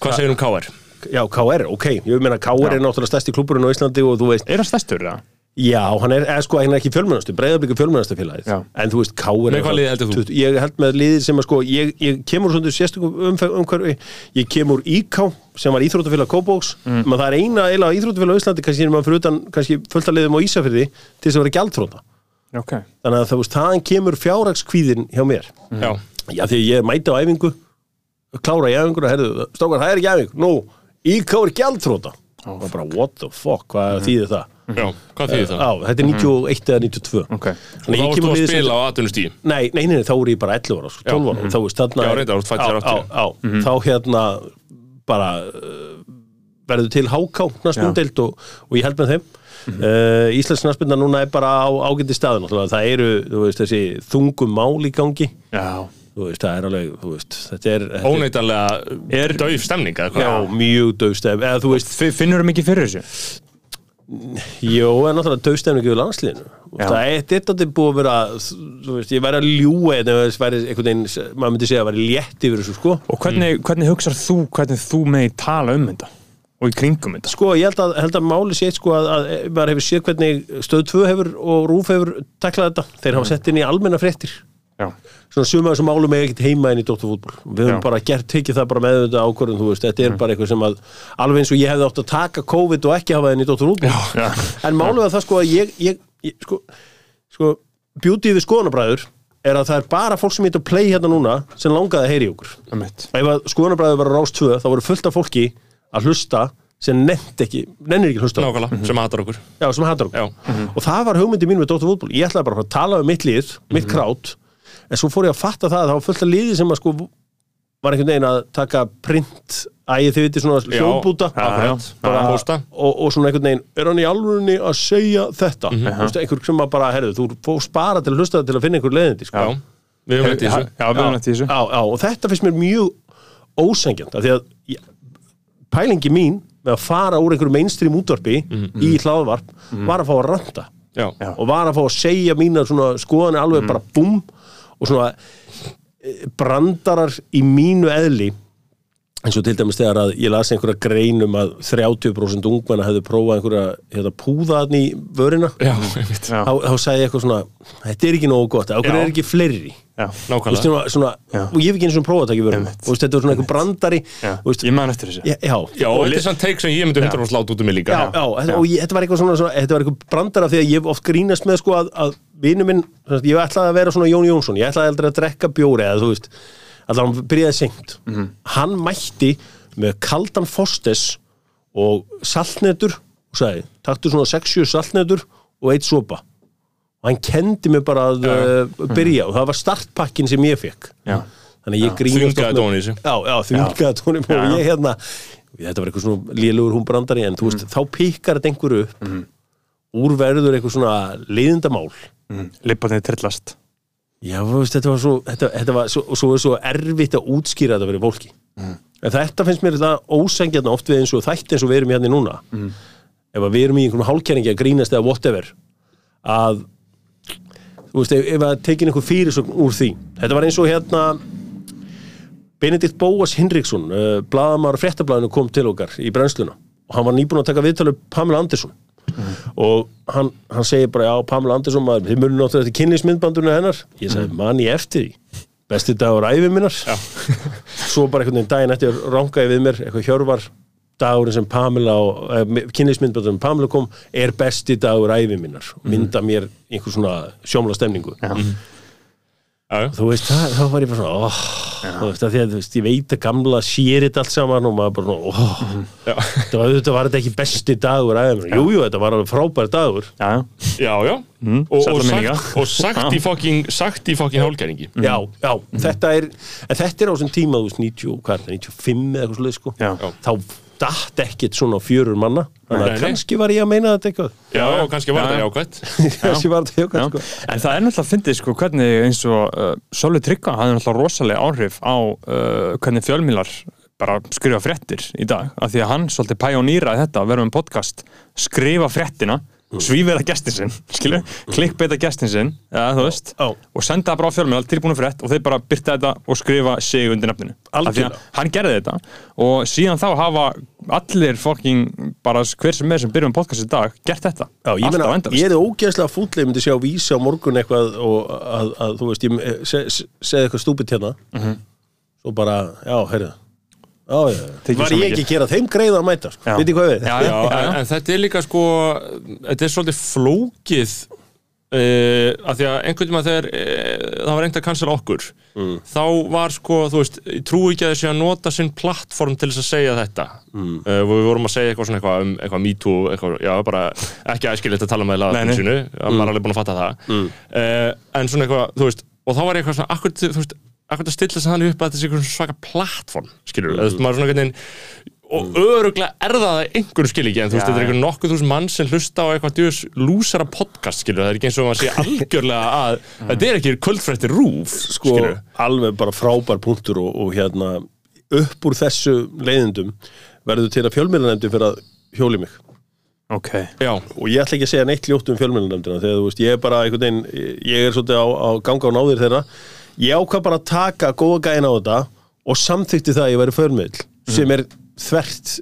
hvað segir um KR? Já, KR, ok, ég meina KR er náttúrulega stærsti klúburinn á Íslandi og þú veist, Er hann stærstur, það? já, hann er, eða sko, hann er ekki fjölmennastu, breyðablíku fjölmennastu félagið, Já. en þú veist, KR Með hvað það- liði heldur þú? 20 Ég held með liðið sem að sko, ég, ég kemur svona sérstökum umhverfi, umhverfi, ég kemur IK sem var íþróttafélag Kópóks, mm. það er eina eila íþróttafélag á Íslandi, kannski er maður fyrir utan, kannski fullt að liðum á Ísafirði til þess að vera gjaldþróta. Ok. Þannig að það, veist, þaðan kemur fjárhagskvíðin hjá mér. Já, Já, því ég mæti á æfingu, klára í æfinguna, herðu, stókar, það er ekki æfing, nú, er gjaldþróta. Og það bara, what the fuck, hvað þýðir það? já, hvað þýðir það? Já, þetta er 91 eða 92. Ok. og þá ég ert kemur þú að spila á atvinnustíð Nei, nei, nei, nei, þá er ég bara 11 ára, sko, 12 ára, þá veist þarna Já, reyndar, þú 80. já, já, þá hérna bara uh, verður til háká naspundelt og, og ég held með þeim. Uh, Íslands naspundar núna er bara á ágæti staðin það eru, veist, þessi þungum mál í gangi. Já. Þú veist, það er alveg, þú veist, þetta er, óneitanlega Er- dauf stemning eða já, mjög döfstef, eða þú veist Finnur þú mikið fyrir þessu? Jó, en náttúrulega taustemningu í landsliðinu. Og Já. það er þetta búið að vera þú veist, ég væri að ljúa eða það væri einhvern veginn, maður myndi segja að væri létt yfir þessu sko. Og hvernig, hvernig hugsar þú hvernig þú megi tala um þetta? Og í kringum þetta? Sko, ég held að, held að máli sé eitt sko að, að maður hefur séð hvernig stöð 2 hefur og Rúf hefur taklað þetta. Þeir hafa sett inn í almenna fréttir Já, svona suma þessum málum er ekkert heima inn í Dóttarfútból við höfum bara gert tekið það bara með þetta ákvörðun þú veist, þetta er bara eitthvað sem að alveg eins og ég hefði átt að taka COVID og ekki hafa það inn í Dóttarfútból en málum að það sko að ég, ég, ég sko, sko beauty við skoðanabræður er að það er bara fólk sem heitir play hérna núna sem langaði að heyri okkur. Ef að skoðanabræður var rást tvö þá voru fullt af fólki að hlusta sem nefnt ekki, nennir ekki hlusta á. nákvæmlega, sem hatar okkur. Já, sem hattar okkur. Já. og það var hugmyndi mín með Dóttar fútból ég ætlaði bara að tala um mitt lið, mitt krát en svo fór ég að fatta það að það var fullt af liði sem að sko var einhvern veginn að taka print ægið þið viti svona pósta. og, og svona einhvern veginn er hann í alvörunni að segja þetta? Mm Mhm. -hmm. einhver sem að bara, herðu, þú fórst bara til að hlusta til að finna einhver leiðindi sko. Já, við höfum þetta í þessu. og þetta finnst mér mjög ósengjant af því að ég, pælingi mín með að fara úr einhverju mainstream útvarpi í hlaðvarp var að fá að ranta Já, og var að fá að segja mínar svona skoðanir alveg bara búm og svona eh, brandarar í mínu eðli eins og til dæmis þegar að ég las einhverja grein um að 30% ungmenna hefðu prófað einhverja hérna, púðaðn í vörina já, einmitt. Já. þá, þá sagði ég eitthvað svona þetta er ekki nógu gott, Já. er ekki fleiri? Já, Nákvæmlega. svona, svona, og ég hef ekki eins og prófað að taka í vörina. Veist, þetta er svona einhver brandari veist, ég man eftir þessu. Já, já, Já, og þetta er svona teik sem ég myndi 100% láta út um mig líka. Já, já, þetta, og ég, þetta var eitthvað svona, svona þetta var eitthvað brandara því að ég hef oft grínast með sko að, að vinnu minn, sem sagt, ég ætlaði að vera svona Jón Jónsson, ég ætlaði aldrei að drekka bjóri eða þú veist, allavega hann byrjaði seint. Hann mætti með kaldan fostes og saltnetur og sagði, taktu svona 60 saltnetur og eitt sopa. Og hann kendi mig bara að uh, byrja og það var startpakkin sem ég fekk Já, þannig ég grínast þvingaði tóni og ég hérna þetta var eitthvað svona lélugur hún brandari en þú veist, þá pikkar þetta einhverju upp. Úr verður eitthvað svona leiðindamál. Mm. lipparnir trillast já, veist, þetta var svo þetta, þetta var svo, svo svo erfitt að útskýra þetta fyrir fólki. En þetta finnst mér það ósengjarna oft við eins og þætti eins og við erum hérna núna. Ef að við erum í einhverjum hálkjæringi að grínast eða whatever að þú veist, ef, ef að tekin einhver fyrirsögn úr því. Þetta var eins og hérna Benedikt Bóas Hinriksson uh, blaðamar fréttablaðinu kom til okkar í brennsluna. Og hann var nýbúin að taka viðtalið Pamela Andersson og hann, hann segir bara já Pamela Andersson, maður, þið munum náttúrulega eftir kynlísmyndbandunum hennar. Ég sagði, man ég eftir því. Besti dagur æfi minnar. [laughs] Svo bara einhvern veginn daginn eftir rangaði við mér eitthvað hjörvar dagurinn sem Pamela og eh, kynlísmyndbandunum Pamela kom er besti dagur æfi minnar. Mynda mér einhver svona sjómla stemningu já. Þú veist, það, þá var ég bara svona oh, þú veist, að því að þú veist, ég veit að gamla sér þetta allt saman og maður bara svona oh, þetta var, þetta var þetta ekki besti dagur aðeins, jú, jú, þetta var alveg frábær dagur. Já, já, já. Mm, Og, og, sagt, og sagt í fucking sagt í fucking hálgæringi já, já, þetta er en þetta er á þessum tíma, þú veist, 90, hvað er það, 95 eða eitthvað sluðið, sko. Já. þá datt ekkit svona fjörur manna. Þannig að kannski var ég að meina þetta eitthvað. Já, og kannski var þetta [laughs] já. jákvætt. Kannski var þetta Já. eitthvað, sko. En það er náttúrulega að fyndið sko hvernig eins og uh, Sölvi Tryggva hafði náttúrulega rosalega áhrif á uh, hvernig fjölmiðlar bara skrifa fréttir í dag. Af því að hann svolítið pæjónýraði þetta að vera um podcast skrifa fréttina svífera gestin sinn, skilu klikkbeita gestin sinn, ja, þú veist. Já. og senda það bara á fjölmiðlar, tilbúinu frétt og þeir bara byrta þetta og skrifa sig undir nefninu að Algjörlega. hann gerði þetta og síðan þá hafa allir fucking bara hver sem er sem byrjum podcast í dag gert þetta. Já, ég meina, ég er ógeðslega fútlega myndi sjá vísi á morgun eitthvað og að, að þú veist, ég se- segði eitthvað stúpid hérna. Svo bara, já, heyrðu. já, Tekið var ég ekki að gera þeim greiða að mæta, sko, ég hvað við Já, Já, já, já. en, þetta er líka sko þetta er svolítið flókið uh, að því að einhvern veginn þegar uh, það var reynd að cancela okkur þá var sko, þú veist ég trúi ekki að þessi að nota sinn plattform til þess að segja þetta. Mm. við vorum að segja eitthvað svona eitthvað um eitthvað me too, eitthvað, já bara ekki æskilegt að tala með laðinu sínu, að maður er alveg búin að fatta það. Uh, en svona eitthvað, þú veist og þá var ég eitthvað svona, akkur, þú veist að stilla þess að hann upp að þetta svona svaka plattform skilur, mm. þú veist, maður er svona einhvern veginn og öruglega er það að einhverjum skil ekki en þú veist, þetta er já. einhver nokkuð þúsund mann sem hlusta á eitthvað djús lúsara podcast, skilur, það er ekki eins og maður sé [laughs] algjörlega að, þetta er ekki kvöldfrætti rúf, sko, skilur alveg bara frábær punktur og, og hérna upp úr þessu leiðindum verður til að fjölmiðlanemdi fyrir að hjóli mig. Ok. Já, og ég ætla ekki að segja neitt ljótt um fjölmjölunefndina þegar þú veist, ég er bara einhvern veginn ég er svolítið á, á ganga á náðir þeirra ég ákvað bara að taka góða gæðin á þetta og samþykti það að ég væri fjölmjöl sem er þvert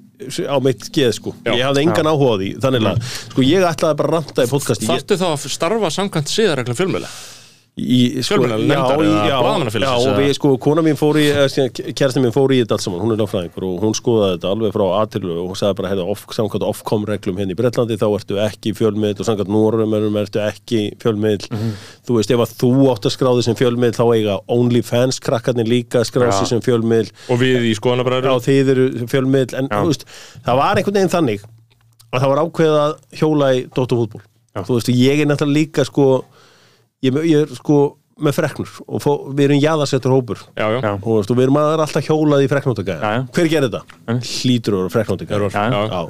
á mitt geð sko, Já. ég hafði engan áhuga á því þannig að, sko ég ætlaði bara að ranta í podcasti. Ég, þarftu þá að starfa samkvæmt síðarreglum fjölmjöla sko, Fjölmiðlanefndar já, og við, sko, kona mín fór í kærasti mín fór í þetta allt saman, hún er lögfræðingur og hún skoðaði þetta alveg frá aðtilu og hún sagði bara, hefði, off, samkvæmt ofkom reglum hérna í Bretlandi, þá ertu ekki fjölmiðl og samkvæmt Norrumönum ertu ekki fjölmiðl Mhm. þú veist, ef að þú átt að skráði sem fjölmiðl þá eiga OnlyFans krakkarnir líka skráði sem fjölmiðl Og við í skoðanabræður þið eru fjölmiðl en þú veist, það var einhvern veginn ég ég, er sko með freknur og fó, við erum jaðarsettur hópur. Já, já, og þú veist, og við erum að alltaf hjólað í já. hver gerir þetta? hlýtur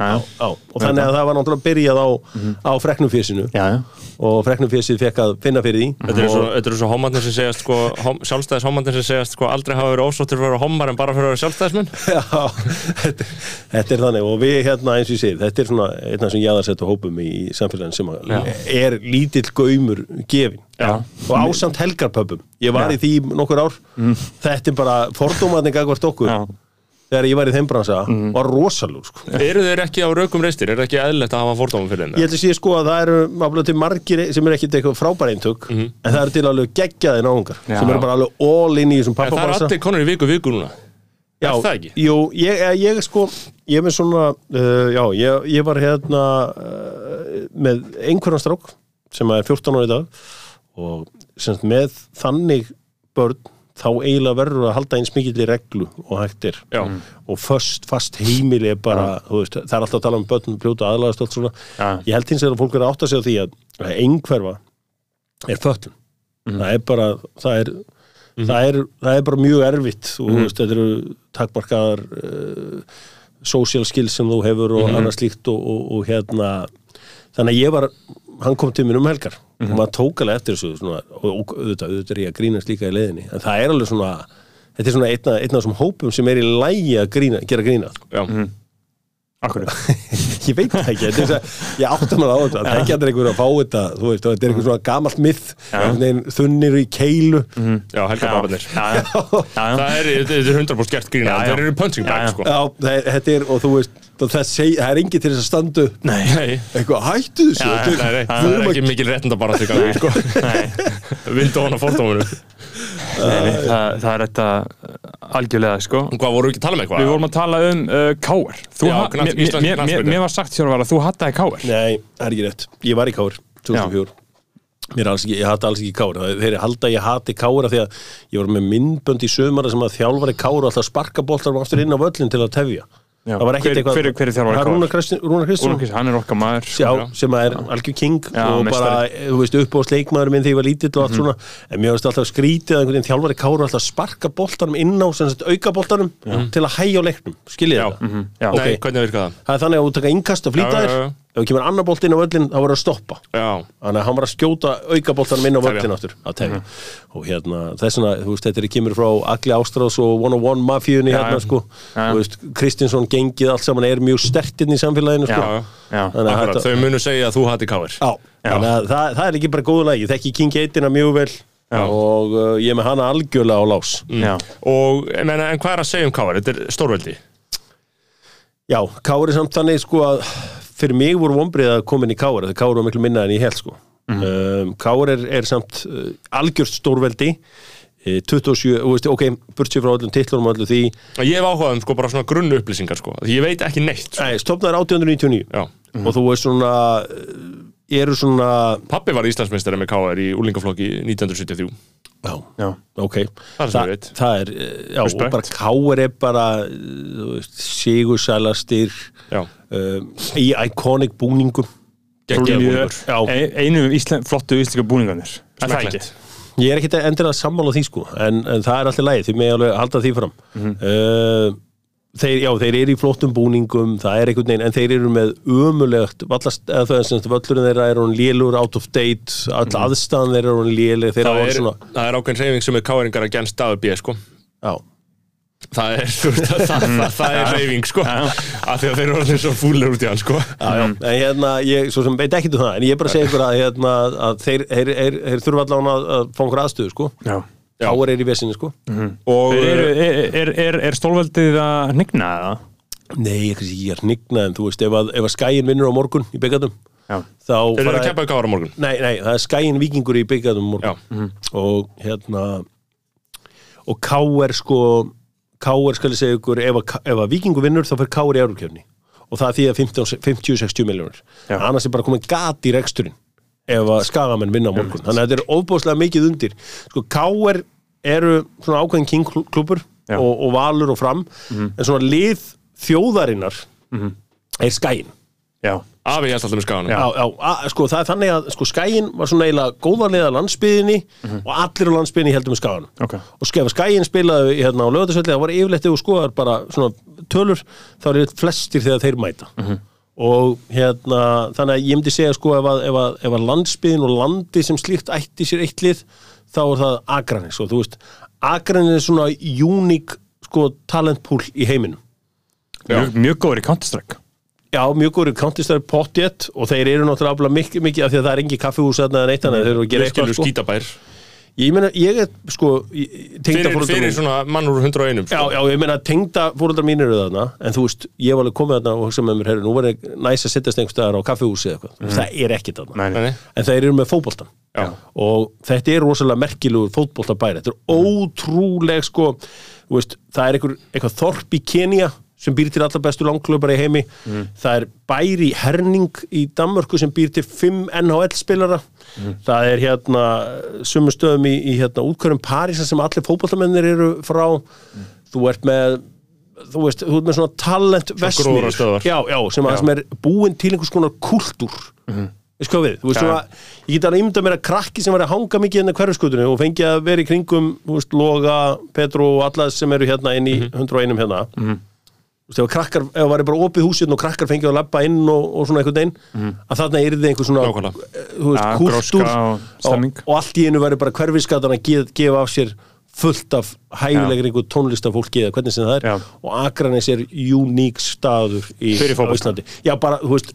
já, já. og þannig að það var náttúrulega byrjað á, á freknumfésinu já, já, og freknumfésið fekk að finna fyrir því. Þetta er svo, þetta er svo homarnir sem segjast sko, hom, sjálfstæðis homarnir sem segjast sko aldrei hafa verið ósóttir fyrir að vera homar en bara fyrir að vera sjálfstæðismenn. [laughs] Já, þetta, þetta er þannig. Og við hérna eins og ég segir, þetta er svona einn af þessum jaðarsettu hópum í samfélagin sem að er lítill gaumur gefin. Og ásamt helgarpöpum ég var í því nokkur ár þetta er bara fordómaðning gagvart okkur já. þegar ég var í þeim bransa var rosalug sko. Eru þeir ekki á raukum reistir? Er það ekki eðlilegt að hafa fordómum fyrir þeim? ég held að sé sko að það eru til margir sem er ekkit eitthvað frábæra eintök en það eru til alveg geggjaði náungar Já. sem eru bara alveg all in í þessum En það er pappabransa allir konur í viku viku núna Já, Er það ekki? Jú, ég, ég, ég sko, ég með svona, uh, já, ég, ég var hérna uh, með einhverjan strák sem er 14 ára í dag og sem sagt með þannig börn þá eiginlega verður að halda eins mikill í reglu og hægt er. Já. og föst, fast heimili er bara, þú veist, það er alltaf að tala um börn bljóta aðlæðast allt svona. Já. ég held hins vegar að fólk er að átta sig á því að, að einhverfa er föllun það er bara, það er það, er, það er bara mjög erfitt. Og þú veist, þetta eru takmarkaðar uh, social skills sem þú hefur og annað slíkt og, og, og hérna. Þannig að ég var, hann kom til mér um helgar. Og maður tók alveg eftir þessu svona, og, auðvitað, auðvitað er ég að grínast líka í leiðinni. En það er alveg svona þetta er svona einna, einna af þessum hópum sem er í lægi að grína, gera grína. Já. Akkur [laughs] ég veit það ekki, þetta er að ég átta maður á þetta, það er ekki allir einhver að fá þetta þú veist, þetta er einhver svona gamalt veginn þunnir í keilu. Helga babarnir Já, já. Það er, þetta er 100% gert grína Já, já. Þeir eru punching bag sko. Já, það, þetta er, og þú veist það, seg, það er engin til þess að standa upp. Nei, Nei, [laughs] eitthvað, hættu þessu þetta nei, er- við það er ekki mikil réttinda bara til [laughs] gangi sko. Nei, Vildu nei, nei það, það er þetta algjörlega sko. Hvað voru ekki að tala með eitthvað? Við vorum að tala um uh, knatt- mér- íslensk mér- mér- var sagt sjálfur að þú hattaði Káar Nei, það er ekki rétt, ég var í Kár 2004 Mér er alls ekki, ég hata alls ekki Kár Það- Þeir halda að ég hati Kár af því að ég var með myndbönd í sömara sem að þjálfari Kár og alltaf sparka boltar aftur inn á völlin til að tefja Já. Það var ekkert Hver- eitthvað hver- hver er Það? Rúnar Kristi- Rúnar Kristján hann er okkar maður Já, sem er algjör king Já, og bara, meistari. þú veist, upp á sleikmaður minn þegar ég var lítill og allt svona en mér finnst alltaf skrítið að einhvern veginn þjálfari Káru alltaf sparka boltanum inn á sem sagt, auka boltanum til að hægja á leiknum skiljið Já. þetta? Mhm, Já, Nei, hvernig virkað það? Það er þannig að þú taka innkast og flýta Já, já, já. ef þú kemur annar bolt inn á völlin þá verður að stoppa. Já, þannig að hann var að skjóta auka boltanum inn á völlin aftur. Að tefja. Og hérna þess vegna, þú veist, þetta er kemur frá Agli Ástrás og One on One mafíunni Já, hérna já. sko, Já. þú veist, Kristinsson gengið allt saman er mjög stertinn í samfélaginu sko. Já, já. Akkurat, þau munu segja að þú hati káir Já, það, það er ekki bara góðu lagi, þekki King 1 mjög vel. Og uh, ég með hana algjörlega á lás. Já, Og, en, en, en hvað er að segja um káir? Þetta er stórveldi. Já, Kári samt þannig sko að fyrir mig voru vombrið að koma inn í Kári þegar Kári var miklu minna en ég held sko. Um, Kári er, er samt uh, algjört stórveldi. Eh, 27, þú veist, ok, burtsér frá öllum titlurum og öllu því, Ég hef áhugað um sko bara svona grunnu upplýsingar sko Því ég veit ekki neitt sko. nei, stopnaður 1899 Já. Og þú veist svona eru svona Pappi var Íslandsmeistari með káir í úlingaflokki 1973 já, já, ok Það er veit. það er, eh, já, Respekt. og bara Kári er bara þú veist, sigursælastir Já, um, í iconic búningum. Ein- Einu Ísland, flottu íslenska búningarnir Er það ekki? Smekklegt. Ég er ekkit endilega sammála því sko en, en það er alltaf lægi, því með alveg halda því fram uh, þeir, já, þeir eru í flottum búningum það er einhvern veginn, en þeir eru með ömulegt vallast, eða það er sem sagt völlurinn þeirra er hún lélur, out of date all aðstæðan þeirra er hún léleg þeir Það er, svona, það er ákveðin reyfing sem er káiringar að genst staðu B sko. Já. Það er, þú veist, það, það, það, það er reyfing sko, af því að þeir eru orðin svo fúlir út í hann sko. Já, já, en hérna, ég svo sem veit ekki um það en ég er bara að segja ykkur að, hérna, að þeir, þeir, þeir, þeir þurfa allan að, að fá einhver aðstöðu, sko. Já. Káar er í vesinni, sko. Og Er, er, er, er, stólveldið að hnigna eða? Nei, ég, er hnignað en þú veist, ef að, ef að skæin vinnur á morgun í byggandum þá þeir eru að keppa í gára morgun. Nei, nei, það er skæin vikingur í byggandum morgun. Já. og hérna og Káar sko Káar skal ég segja ykkur ef að, ef að vikingur vinnur þá fyrir Káar í Eurókefni og það er því að 15 50-60 miljónur annars er bara komið gat í reksturinn ef að skagamenn vinna á morgun. Þannig að þetta er ofbúðslega mikið undir. Sko Káar eru svona ákveðin kingklubur Já. og, og valur og fram. En svona lið þjóðarinnar er skæin Já. Afi held alltaf með skaganum Já, já, að, sko, það er þannig að sko, skæin var svona eiginlega góðarlega landsbyðinni og allir á landsbyðinni heldum með skagan Ok. og sko, ef skæin spilaði hérna á lögðarsvelli það var yfirleitt ef þú skoðar bara svona tölur þá eru flestir þegar þeir mæta og hérna þannig að ég myndi segja sko ef að, ef að, ef að landsbyðin og landi sem slíkt ætti sér eitt lið þá er það Akranis og þú veist Akranis er svona uník sko talentpool í heiminum. Mjög, mjög góður í Counter-Strike. Já, mjög góður countistar potjet og þeir eru náttúrulega mikið, mikið af því að það er engi kaffihús eða neitt annað, þeir eru að gera eitthvað sko. skítabær Ég meina, ég er sko fyrir, fyrir svona mann úr 101 Já, sko. já, ég meina tengda fóröldar mínir eru þarna en þú veist, ég var alveg komið þarna og hugsa með mér, herri, nú var ég næs að sittast einhver staðar á kaffihúsi eða eitthvað, það er ekkit þarna. Nei, Nei, en þeir eru með fótboltan Já. og þetta er rosalega merkilegur fótboltabæri, þetta er ótrúleg sko, þú veist, það er einhver, eitthvað þorp í Kenya sem býr til allar bestu langklubbar í heimi. Það er bæri herning í Danmörku sem býr til 5 NHL spilara það er hérna sumu stöðum í, í hérna útkværum Parísa sem allir fótboltamennir eru frá. Þú ert með þú veist, þú ert með svona talent gróðrarstöðvar. já, já, sem, Já. sem er búin til einhvers konar kultúr. Veist hvað við, þú veist Já. svona ég get alveg ímynda mér að krakki sem var að hanga mikið hérna hverfiskutunni og fengi að vera í kringum þú veist, Loga, Petru og alla sem eru hérna inn í Mhm. 101 hérna. Þú veist, ef krakkar, ef það væri bara opið húsinn og krakkar fengið að labba inn og, og svona einhvern veginn að þarna er þið einhver svona Mhm. Eh, þú veist, Ja, kultúr gróska og og, og allt í einu væri bara hverfiskatan að gefa, gefa af sér fullt af hæfilegri einhver tónlistafólki eða hvernig sem það er Já. og Akranes er uník staður í. Íslandi já bara, þú veist,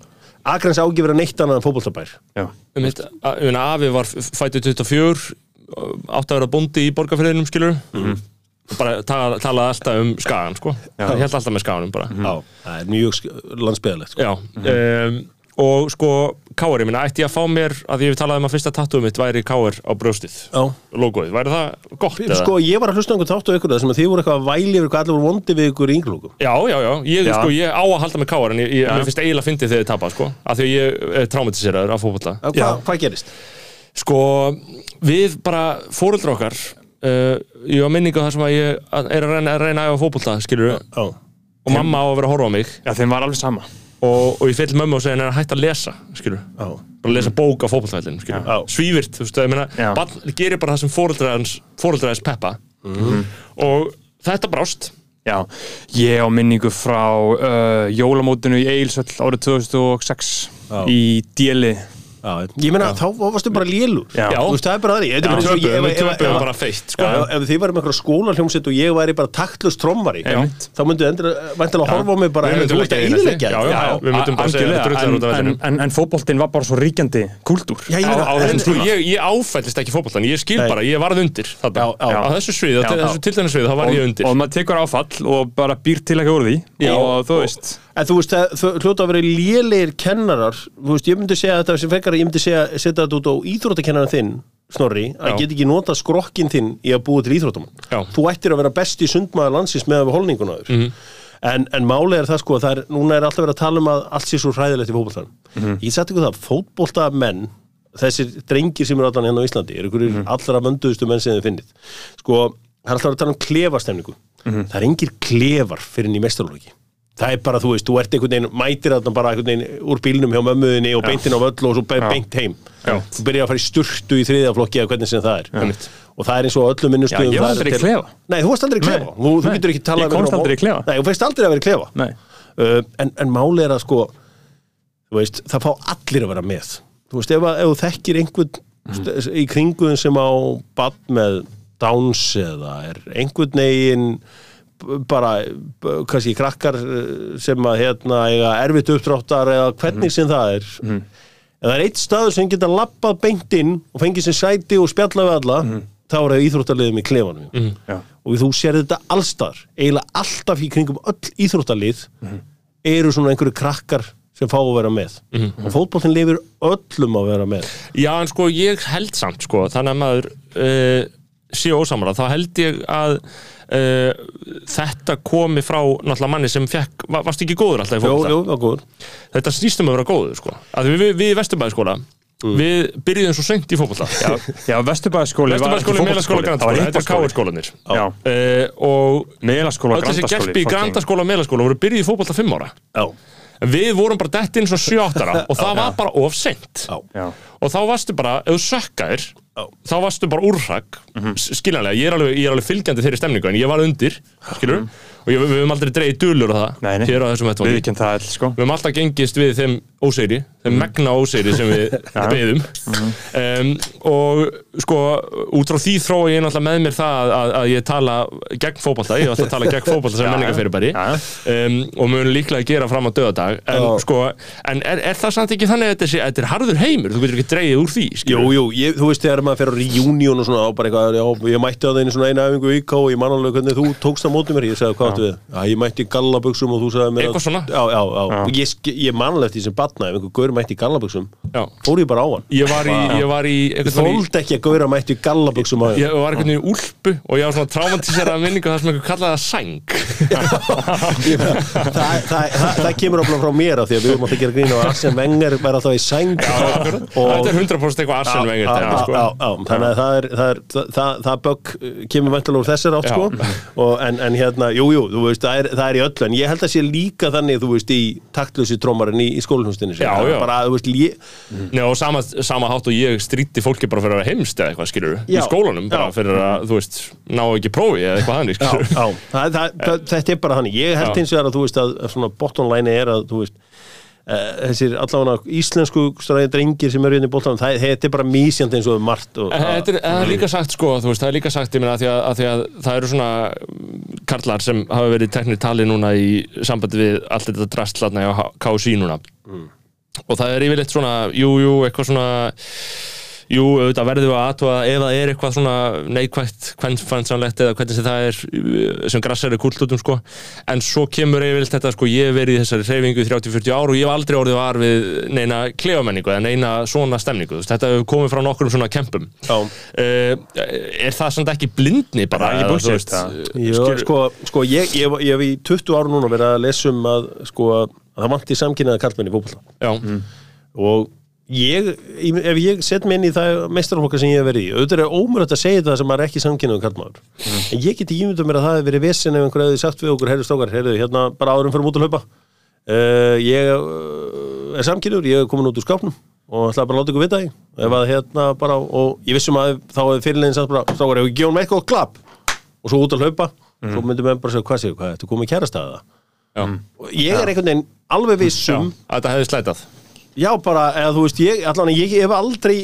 Akranes ágifir að neitt fótboltabær Já. um að- ég meina, Afi var fættu 24 átti að vera bóndi í borgarfriðinum skilur bara tala, talaði alltaf um skagan sko. held alltaf með skaganum bara já, það er mjög landsbyðalegt sko. Já, um, og sko Káar, ég minna, ætti ég að fá mér að ég talaði um að fyrsta tattúum mitt væri Káar á brjóstið Já. logoið, væri það gott eða? Sko, ég var að hlusta á einhvern á ykkur sem að þið voru eitthvað að væli yfir hvað allir voru vondi við ykkur í ynglúkum. Já, já, já, ég, Já. Sko, ég á að halda með Káar en ég, ég, finnst eiginlega fyndið þegar þið tapa sko, af því að ég er traumatiseraður af fótbolla Hvað, hvað gerist? Sko, við bara fóreldra okkar uh, ég á minningu þar sem að ég er að reyna að, reyna að æfa fótbolta, skilur Já. og mamma á að vera að horfa á mig Já, þeim var alveg sama og, og ég til mömmu og segja henni að hætta að lesa skilur, Já. bara að lesa bók á fótboltavellin skilur, Já. svívirt, þú veist, ég meina barn gerir bara það sem fóreldræðins peppa og þetta brást Já, ég á minningu frá uh, jólamótinu í Eilsöll árið 2006 Já. í Djeli Já. Ég meina, þá varstu bara lélur. Já. Þú veist, það er bara það. Þetta er bara ég- feitt sko. Ef- þið varum eitthvað skólarhljómsett og ég væri bara taktlust trommari Einmitt. þá myndu endur væntalega horfa á mig bara Við "Heyrðu, myndum þú að leggja í næstu. íðilegja en, fótboltinn var bara svo ríkjandi kúltúr Já, ég ég, ég áfællist ekki fótboltan, ég skil bara, ég varð undir á þessu sviði, á Já. þessu tiltegna sviði, þá var ég undir. og maður tekur áfall og bara býr til ekki úr því. Og þú veist. Þú veist, það hljóta að vera lélegir kennarar Þú veist, ég myndi segja setja þetta út á íþróttakennaran þinn Snorri, að Já. geta ekki nota skrokkin þinn í að búa til íþróttamann Já. Þú ættir að vera besti sundmaður landsins með að við holninguna þér Mhm. en, en málið er það sko, það er, núna er alltaf verið að tala um að allt sé svo hræðilegt í fótboltan Mhm. Ég sætti ykkur það, fótbolta menn þessir drengir sem eru allan hérna á Íslandi eru ykkur Mhm. allra vönduðustu menn sem þið finnið sko, það er alltaf verið að tala um klefastemningu það er engir klefar fyrir inn í mestarlóki það er bara, þú veist, þú ert einhvern veginn mætir þarna bara einhvern veginn úr bílnum hjá mömmuðinni og beintin á völl og svo be beint heim. Já. þú byrjar að fara í sturtu í þriðaflokki eða hvernig sem það er. Einmitt. og það er eins og öllum minnustöðum Já, ég var það er aldrei í klefa. Nei, þú varst aldrei í klefa, þú, þú getur ekki talað Ég komst um- aldrei í klefa. Nei, þú feist aldrei að vera í klefa. Uh, en, en máli er að sko veist, það fá allir að vera með. Þú veist, ef, ef þú þekkir einhvern mm. í kringuðin sem á bad með Downs eða er einhvern veginn b- bara, kannski krakkar eh, sem að hérna eiga erfitt uppdráttar eða hvernig sem það er. Mhm. ef það er eitt staður sem geta lappað beint inn og fengið sér sæti og spjalla við alla þá er það íþróttaliðum í klefanum. Mm. Já. og þú sér þetta allstar eiginlega alltaf í kringum öll íþróttalið eru svona einhverju krakkar sem fá að vera með. Og fótboltin lifir öllum að vera með. Já, en sko, ég held samt, sko, þannig að maður uh, sé ósamara, þá held ég að uh, þetta komi frá náttúrulega manni sem fekk, var, varst ekki góður alltaf í Jú, fólkvölda? jú, það er góður Þetta snýst um að vera góður, sko. Að við, við, við í Vesturbæðaskóla, við byrjuðum svo seint í fótbolta. Já, já Vesturbæðaskóli Vesturbæðaskóli, Melaskóla, Grandaskóla, þetta er káarskólanir. Já, Uh, og Melaskóla, öll þessi Grandaskóli gerpi í Grandaskóla og Melaskóla voru byrjuð í fótbolta fimm ára. Já, við vorum bara dett inn svo 7-8 ára [laughs] og það var bara of já, Já, og þá varstu bara, ef þú sökkaðir Já. Þá varstu bara úrrak skiljanlega, ég er, alveg, ég er alveg fylgjandi þeirri stemningu en ég var undir, skilur og ég, við höfum aldrei dreigið dulur á það Nei, nei. hér á þessum við vettvangi það all, sko. Við höfum alltaf gengist við þeim ósegri þeim megna ósegri sem við [laughs] beðum um, og sko út frá því þróa ég náttúrulega með mér það að, að ég tala gegn fótbolta, ég hef alltaf tala gegn fótbolta sem menningafyrirbæri [laughs] Já, um, og mun líklega gera fram á döðadag en Já. sko, en er, er það samt ekki þannig að þetta, sé, þetta er harður heimur, þú getur ekki dreigið úr því Jú, jú, ég, þú veist þegar maður fer á reunion og svona á bara eitthvað, já, ég mætti á þeinu svona eina æfingu í IK og ég man alveg hvernig þú tókst á móti mér, ég sagði hvað áttu við. Já, ég mætti í gallabuxum og þú sagði mér Eitthvað svona? Já, já, já, Ég, sk- ég man alveg eftir því sem batna, ef einhver gaur mætti í gallabuxum Já. fór ég bara á hann. Ég var í, ég var í, Ég einhvern veginn í þóldi ekki að gaura mætti í gallabuxum á Ég var einhvern veginn í úlpu og ég var svona traumatiseraða minningu þar sem einhver kallaði það sæng. Ég meina, það, það, það, það kemur ofla frá mér af því að við erum alltaf að gera grín og Arsene Wenger var alltaf í sæng Þetta er 100% eitthvað Arsene Wenger Já, dæmi, já, sko. já, já, þannig að það er það, er, það, það, það bögg kemur vantilega úr þessar átt Já. sko. Og, en, en hérna, jú, jú, þú veist, það er, það er í öllu en ég held að sé líka þannig, þú veist, í taktlösi trómarinn í, í skólahústinni Já, já. bara, þú veist, lí, Nei, og sama, sama hátt og ég stríti fólki bara fyrir að vera heimst eða eitthvað, skilur í Já. skólanum, bara Já. fyrir að, þú veist ná ekki prófi eða eitthvað þannig, skilur já, það, það, það, þetta er bara þannig ég held Já. hins vegar að þú veist að svona bottom line er að þú veist þessir allavega íslensku drengir sem eru inn í bóttanum, það er bara mísjandi eins og margt og, er, það er líka sagt sko, þú veist, það er líka sagt, að því að, að því að það eru svona mm, karlar sem hafa verið teknir tali núna í sambandi við allt þetta drastlatna hjá KSI núna. Og það er yfirleitt svona, jú, jú, eitthvað svona, jú, auðvitað verðum við að aðtúa ef það er eitthvað svona neikvægt, hvernfænsanlegt eða hvernig sem það er uh, sem grassar er kultlutum, sko. En svo kemur yfirleitt þetta, sko, ég hef verið í þessari hreyfingu í 30-40 ár og ég hef aldrei orðið var við neina klefamenningu eða neina svona stemningu. Þú veist, Þetta hefur komið frá nokkrum svona kempum. já, Uh, er það samt ekki blindni bara? Bara ekki eða, bullshit, þú veist, það. Já, skilur- sko, sko ég, ég, ég hef í 20 ára núna verið að lesa um að, sko, að það vanti samkynnaða karlmenn í fótbolta Já, og ég, ef ég set mig inn í það meistarflokka sem ég hef verið í auðvitað er ómurögt að segja það sem maður ekki samkynnaður karlmaður en ég geti ímyndað mér að það hefur verið vesen ef einhver hefði sagt við okkur, heyrðu stókar, heyrðu, hérna bara áðurum fyrir út að hlaupa. Uh, ég uh, er samkynnaður, ég er komin út úr skápnum og ætlaði bara að láta ykkur vita því. Ef að hérna bara, og ég vissum að þá hefði fyrirlegin sagt bara, stókar, ef við gefum eitthvað klapp já, bara, eða þú veist, ég, allan, ég hef aldrei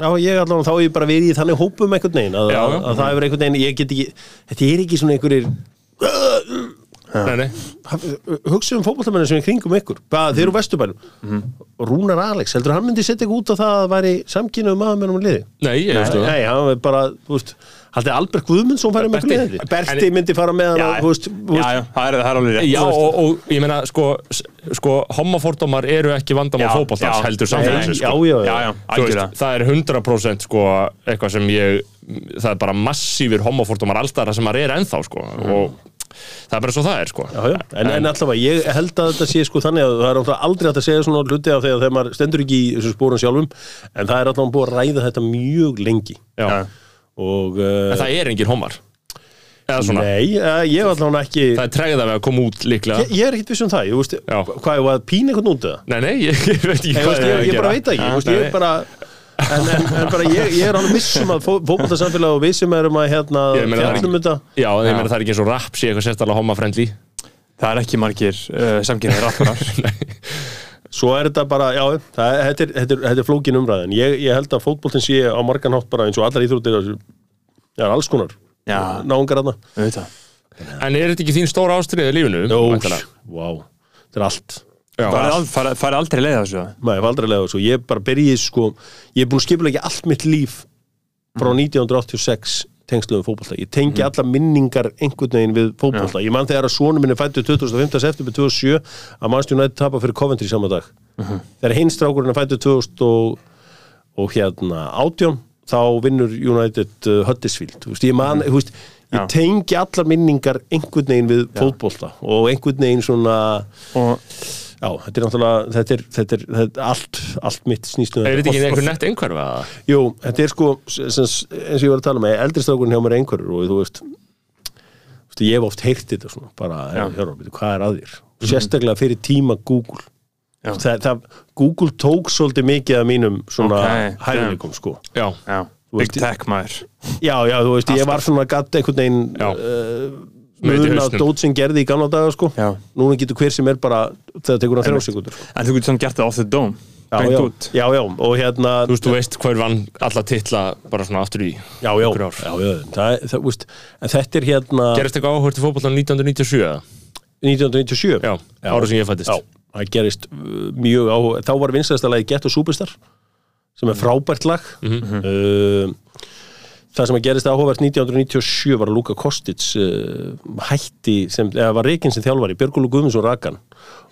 Já, ég allan, þá hef ég bara verið í þannig hópum einhvern veginn að, Já, já. að það hefur einhvern veginn, ég get ekki þetta er ekki svona einhverjir Nei, nei, hugsa um fótboltamennin sem er kringum ykkur bara þeir eru vesturbælum Rúnar Alex, heldur hann myndi setja eitthvað út á það að væri samkynnu maður með um liði? Nei, ég veistu það. Nei, hann er bara, þú veist Haldið Albert Guðmundsson færi með Berti. liði Berti myndi fara með hann og, veist, þú já, já, það er, það er alveg rétt. Já, og, og ég meina, sko, sko homofórdómar eru ekki vandamál já. heldur samfélagsins, sko. já, Já, já, veist, það er 100% sko eitthvað sem ég það er bara massífur homofórdómar allstæðar sem maður er ennþá, sko og það er bara svo það er, sko. Já, já. En, en allavega, ég held að þetta sé sko þannig að það er aldrei hægt að segja svona hluti af því að þegar maður stendur ekki í þessum spórun sjálfum en það er allavega búið að ræða þetta mjög lengi. Já. Og uh, En það er engin homar eða svona, nei, uh, ég var allavega ekki það er tregða við að koma út líklega. Ég, ég er ekkit viss um það, ég veist Já. hvað, var að pína eitthvað út eða? Nei, nei, ég, [laughs] ég veit ekki hvað ég, ég bara veit það ekki, ég, veist, ég er bara en, en, en bara ég, ég er alveg viss um að fókbaltarsamfélag og við sem erum að hérna það er fjallum þetta. Já, ég meina það er ekki eins og rap sé eitthvað sérstaklega homafriendly Það er ekki margir uh, samkynniðir rapparar [laughs] Svo er þetta bara, já, það, þetta, er, þetta, er, þetta er flókin umræðin. Ég, ég held að fótboltin sé á margan hátt bara eins og allar íþróttir, það er alls konar Já. náungar aðna. En er þetta ekki þín stóra ástriðið í lífinu? Jó, vá, þetta er allt Já, Farið ald- farið- farið aldrei leið þessu Nei, var aldrei lega þessu, ég bara byrjið sko, ég er búin að skipulega allt mitt líf frá 1986 tengsluðum fótbolta, ég tengi alla minningar einhvern veginn við fótbolta, ég man þegar að sonu minn er fættur 25. september 2007 að Manchester United tapa fyrir Coventry saman dag. Þegar hinn strákurinn er fættur 2000 og, og hérna átjón, þá vinnur United uh, Huddersfield, veist, ég man þú veist, ég tengi allar minningar einhvern veginn við fótbolta og einhvern veginn svona og Já, þetta er náttúrulega, þetta er, þetta er, þetta er allt, allt mitt snýstum Er þetta ekki einhver nett einhverfa? Jú, þetta er sko, eins og ég var að tala með, eldri strákurinn hjá mér er einhverjur og þú veist, þú veist, ég hef oft heyrt þetta svona, bara, hérna, hvað er að þér? Sérstaklega fyrir tíma Google. Það, það, Google tók svolítið mikið af mínum svona Ok, hæfileikum, sko. Já, já, Þú big veist- tech maður. Já, já, þú veist, ég var svona gatt einhvern veginn uh, mun að hausnum. dót sem gerði í gamla daga, sko. Já. Núna getur hver sem er bara, það tekur hann þrjá sekundur, sko. en þú getur samt gert það off the dome. Já, já, já, já, og hérna þú veist, þú veist hver vann alla titla bara svona aftur í Já, já, já, já. Það, það, úst, en þetta er hérna Gerist eitthvað áhört í fótbollan 1997 eða? 1997 Já, árið sem ég fættist Já, það gerist uh, mjög á þá var vinstæðasta lagi Get og Superstar sem er frábært lag. Uh, það sem að gerist áhugavert 1997 var að Luka Kostic uh, hætti sem, eða var reikinn sem þjálfari, Björgúlu Guðmunds og Rakan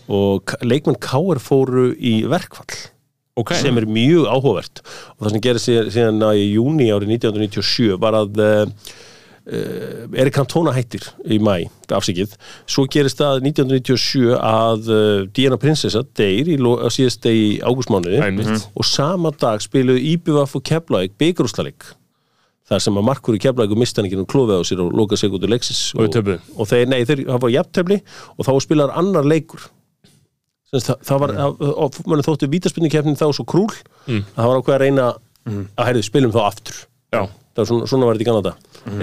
og leikmenn Káar fóru í verkfall Ok, sem er mjög áhugavert. Og það sem gerist síðan, að í júni árið 1997 var að uh, uh, Erik Cantona hættir í mæ, afsikið svo gerist það 1997 að uh, Diana Prinsessa deyr í, síðast deg í ágústmánuði. Og sama dag spiluðu Íbjöfaf og Keflavík byggarústaleik þar sem að Markur í Keflavík og mistaningin og klófið á sér og loka sekundu leiksis Og við töpuðu. og þeir, nei, þeir hafa jafntefli og þá spilar annar leikur. Sem sagt, það, það var, og mann þóttu vítaspinnikefnin þá svo krúl Mm. að það var ákveð að reyna að heyrðu, spilum þá aftur. Já, það var svona, svona var þetta í Kanada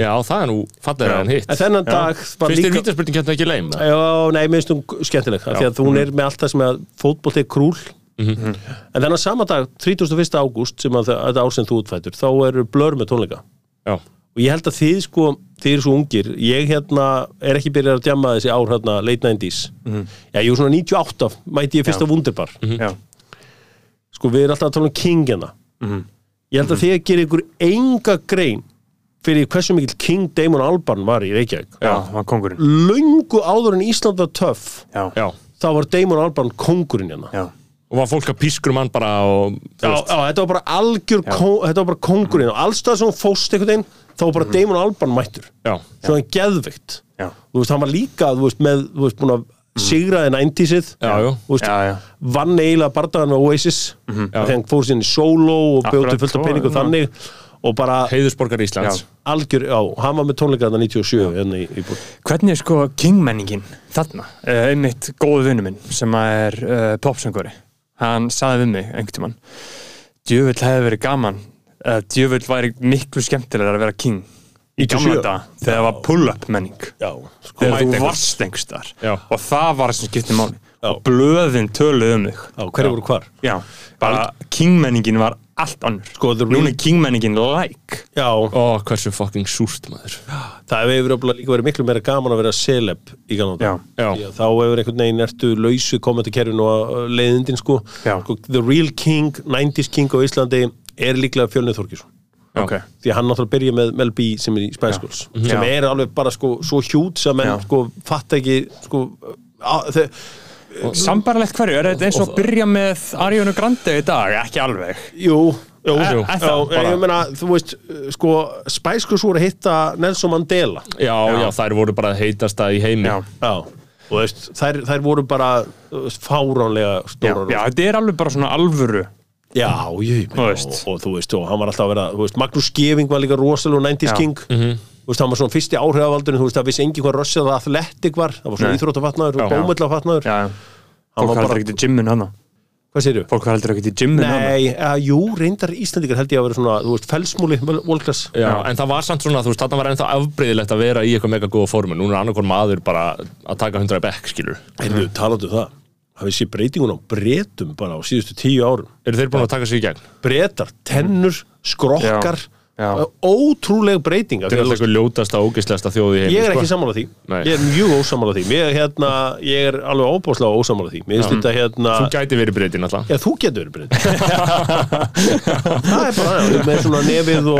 já, það er nú fallega en hitt. En þennan dag var Fyrst líka vítaspurning hérna ekki leim Já, nei, mér finnst hún skemmtileg því að hún er með allt það sem að fótbolt er krúl en þennan sama dag 31. ágúst sem að þetta ár sem þú útfættur þá eru blör með tónleika Já, og ég held að þið sko, þið eru svo ungir. Ég hérna er ekki byrjað að djamma þessi ár hérna late 90s já, ég er svona 98 mæti ég fyrst á Wunderbar. Já, sko við erum alltaf að tala um King hérna. Ég held að þið gerir ykkur enga grein fyrir hversu mikill King Damon Albarn var í Reykjavík. Löngu áður en Ísland var töff já, já þá var Damon Albarn kongurinn hérna. Já, Og var fólk að pískur mann bara og Já, já, þetta var bara algjör kó, þetta var bara kongurinn og allstað sem hún fóst einhvern veginn þá var bara Damon Albarn mættur. Já, svo hann geðvikt já, þú veist, hann var líka, þú veist, með þú veist, búin að sigraði 90-sið já, já, þú veist, já, já. vann eiginlega bardagan með Oasis. Þegar hann fór sín í solo og bjóti fullt af svo, peningu já. þannig. Og bara heiðusborgar Íslands. Algjör, já, hann var með tónleika þarna 97 hérna í, í Hvernig er sko kingmenningin þarna? Uh, einmitt góðu vinnu minn sem er uh, popsönguri. Hann saði við mig einhvern tímann Djöfull hefði verið gaman uh, Djöfull væri miklu skemmtilegar að vera king í 97. gamla dag þegar það var pull-up menning. Já, sko, þegar þú varst einhverstar og það var það sem skipti máli. Já. og blöðin töluðu um þig. Hverju voru hvar? Já, bara kingmenningin var allt annur Sko, the Núna er kingmenningin like. Já, Ó, hversu fucking súrt maður. Það hefur líka verið miklu meira gaman að vera celeb í gangan Já, Já, Já, þá hefur einhvern veginn ertu lausu kommentakerfinu og leiðindin sko. Sko The real king, 90s king á Íslandi er líklega Fjölnir Þorkísson ok. Því að hann náttúrulega byrja með Mel B sem er í Spice Girls sem Já. er alveg bara sko svo hjút sem menn Já. sko fatta ekki sko á, þau, Sambarlegt hverju, er þetta eins og að byrja með Ariana Grande í dag? Ekki alveg. Jú, jú, jú. það já, ég meina, þú veist sko Spice Girls voru að hitta Nelson Mandela. Já, já, þær voru bara heitasta í heimi. Já, já, og veist, þær, þær voru bara þú veist, fáránlega já, stórar já, þetta er alveg bara svona alvöru. Já, Þú og, veist. og, þú veist, og hann var alltaf að vera, þú veist, Magnús Geving var líka rosalega 90s Já. king, þú veist, hann var svona fyrsti áhrifavaldurinn, þú veist, það vissi engi hvað rössið að athletic var, það var svona íþróttafatnaður og hann fólk var heldur bara, ekkert í gymmun hana hvað segirðu? Fólk heldur ekkert í gymmun hana Nei, að, jú, reyndar Íslandikar held ég að vera svona, þú veist, felsmúli, volklass, Já, en það var samt svona, þú veist, þarna var ennþá afbreyðilegt að vera í eitthvað mega góða formu. Núna er annarkor maður bara að taka 100 bekk, skilur. heyrðu, talandu um það, hafið sé breytingun á bretum bara á síðustu tíu árum, Eru þeir búin að taka sig í gegn? bretar, tennur, skrokkar. Ótrúleg breyting af Þetta því er alltaf eitthvað ljótasta og ógislegasta þjóð í heimi Ég er ekki sko. sammála því, Nei. ég er mjög ósammála því Ég, hérna, ég er alveg óbáslega ósammála því Mér finnst þetta hérna Þú gæti verið breytin alltaf Já, þú getur verið breytið Það er bara það, með svona nefið og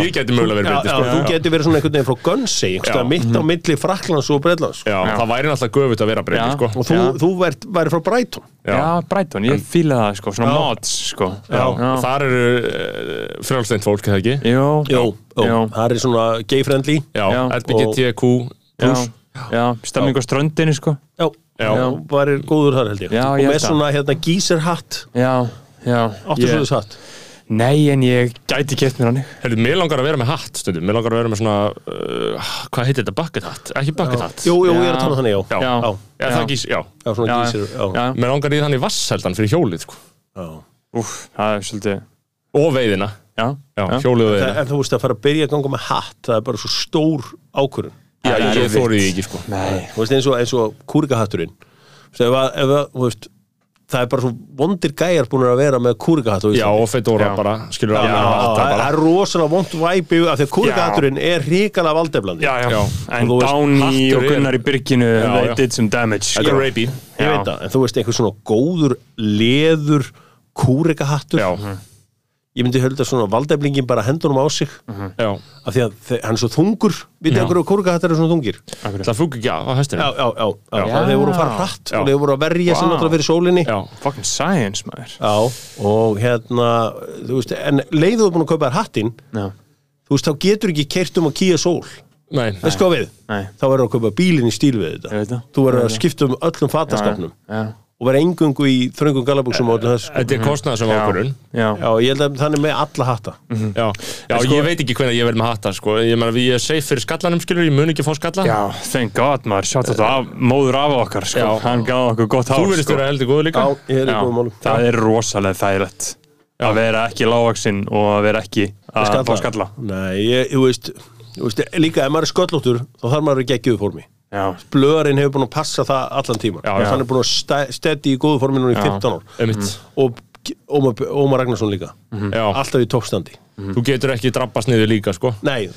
Ég gæti mögulega verið Já, breytin já, sko. þú getur verið svona einhvern veginn frá Gunsey Já. mitt á milli Fraklands og Breitlands Já, það væri náttúrulega göfut að vera breytin Já. sko. og þú, Já. þú vært, væri frá Brighton Já, Brighton, ég fíla það sko, svona Já. mods sko Já, þar eru uh, frjálsteint fólk, eða ekki? Jú, Jó, jó, Já. það er svona gay friendly. Já, Já. LBGTQ já, stemming á ströndinu sko. Já, Já. já. væri góður þar held ég. Já, og ég með það. svona hérna gísir hatt Já, já. Áttu ég- svo þess hatt Nei, en ég gæti kett mér hann Herðu, mér langar að vera með hatt stundum. Mér langar að vera með svona, uh, hvað heitir þetta, bucket hat? Ekki bucket hat? Jú, jú, ég er að tala þannig, já. Já, Já. Já, Já, það gís, já. Já svona Já, gísir Já, Já, Mér langar í þannig vasseldan fyrir hjólið sko. já. úf, það er svolítið Og veiðina Veiðina En þú veist að fara að byrja að ganga með hatt það er bara svo stór ákvörðun. Já, ég þóri því ekki sko. Nei, Þú veist eins og, eins og kúrikahatturinn ef, að- þú veist það er bara svo vondir gæjar búin að vera með kúrikahatt Já, og fedora Já. bara, það er rosalega vond væpi af því að kúrikahatturinn er ríkala valdeflandi já, já, Já. En Downy og Gunnar í byrginu Já, They did some damage. Þetta er rapey. Ég Já. veit það, en þú veist einhver svona góður leður kúrikahattur Já, ég myndi hölda svona valdeflingin bara hendunum á sig. Já af því að hann er svo þungur. Við Já. einhverju kúrikahattar er svona þungir? Það fúk ekki á hestinu já, já, já, já, Já. þeir voru að fara hratt og þeir voru að verja sig Vá. náttúrulega fyrir sólinni. Fucking science, maður. Já, og hérna þú veist, en leiðu þú búin að kaupa þér hattinn Já, þú veist, þá getur ekki kert um að kýja sól. Nei. Veist hvað við? nei, þá verður að kaupa bílinn í stíl við þetta. Það. þú verður að það. skipta um öllum fatastafnum já, og verður engungu í þröngum galabúksum og öllu þess sko. Þetta er kostnað sem ákvörun já, Já, ég held að þannig með alla hatta. Já, já ég veit ekki hvernig ég verð með hatta sko. Ég meina, ég er safe fyrir skallanum, skilur Ég mun ekki fá skalla. Já, thank god maður. Sjátt þetta af, móður af okkar sko. Já. Hann gaf okkur gott hár Þú verðist sko. vera heldur góðu líka. Já, ég er í Já, góðum málum. Það er rosalega þægilegt. Að vera ekki lágvaksinn og að vera ekki að fá skalla. Nei, ég, þú veist, líka ef maður er sköllóttur þá þarf maður að geggjuðu formi Já, blöðarinn hefur búin að passa það allan tíma Já, já. hann er búin að ste- steddi í góðu formi núna í Já. 15 ár. Einmitt. og Ómar, Ragnarsson líka. Já, alltaf í toppstandi. Þú getur ekki drabbast niður líka sko. Nei,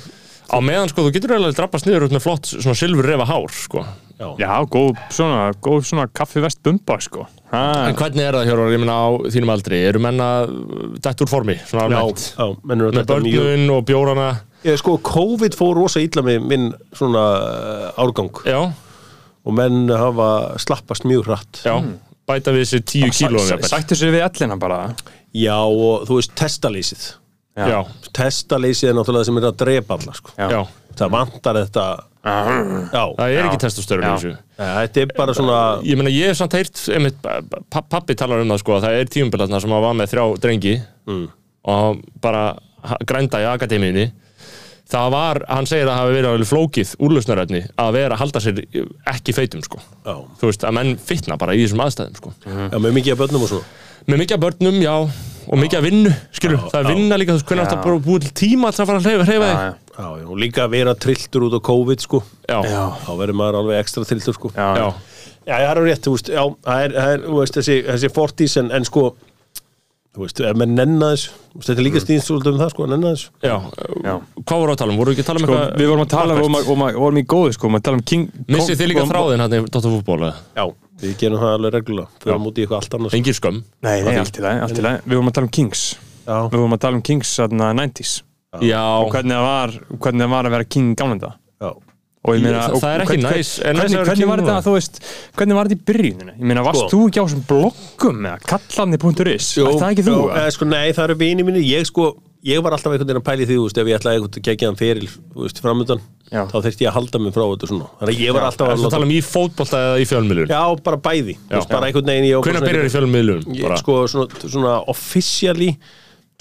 Á meðan sko, þú getur eiginlega drabbast niður út með flott svona silfur refa hár sko. já, já góð svona, góð svona kaffivest bumba sko. Ha, En hvernig er það Hjörvar, ég meina á þínum aldri Eru menna dætt úr formi, svona já, já Með börnun og bjórana ég, sko, COVID fór rosa illa með minn svona uh, árgang. Já, og menn hafa slappast mjög hratt. Já, bæta við þessi tíu jafnvel. Sættu sér við ellina bara. Já, og þú veist, testaleysið. Já. Testaleysið er náttúrulega það sem er að drepa alla sko. Já. já, það vantar þetta. Já, það er Já. ekki þessu. Þetta er bara svona Ég meina, ég hef samt heyrt, einmitt, pa- pabbi talar um það sko, að það er tíumbilatna sem að var með þrjá drengi Mm. og bara grænda í akademiðinni það var, hann segir að það hafi verið alveg flókið úrlausnaröfni að vera að halda sér ekki feitum sko já, þú veist, að menn fitna bara í þessum aðstæðum sko já, með mikið af börnum og svona með mikið af börnum, já, og mikið af vinnu skilur, það er já. vinna líka, þú veist, hvernig Já. átt að bara búið til tíma að fara að hreyfa, hreyfa Já, þig já. já, já, og líka að vera trilltur út á COVID sko. já, já, Já. þá verður maður alveg ekstra trilltur sko. Já, já, Já, það er rétt, þú veist, já, það er, það er þú veist, þessi, þessi fortís en, en sko, þú veist, ef maður nenna þess, þú veist, þetta er líka stýnst svolítið um það, sko, að nenna þess. já. Já. hvað voru að tala um, voru ekki að tala um Sko, eitthvað við vorum að tala um, og og- vorum í góðu sko, við tala um King missið þið líka þráðin hann í Dóttar fútból? Já, við gerum það alveg reglulega, fyrir út í eitthvað allt annars. engin skömm Nei, nei, allt í lagi, allt í lagi Við vorum að tala um Kings Já, Við vorum að tala um Kings þarna 90s já, og hvernig það var, hvernig það var að vera King gamlenda já. Og ég meina, það- og það er ekki hvern- næs. Er að hvernig, hvernig var þetta, þú veist hvernig var þetta í byrjuninni, ég meina, varst Sko. þú ekki á þessum bloggum eða kallandi.is, Jú, er það ekki þú? jú, eða? eða, sko, nei, það eru vini mínir, ég sko, ég var alltaf einhvern veginn að pæli því, þú veist, ef ég ætlaði einhvern að gegja hann fyrir, þú veist, framöndan, Já. þá þurfti ég að halda mig frá þetta svona. Þannig að ég var alltaf Það er að tala um í fótbolta eða í fjölmiðlun Já, bara bæði, þú veist, bara einhvern veginn Hvernig byrjar í fjölmiðlun? Sko, svona, svona officially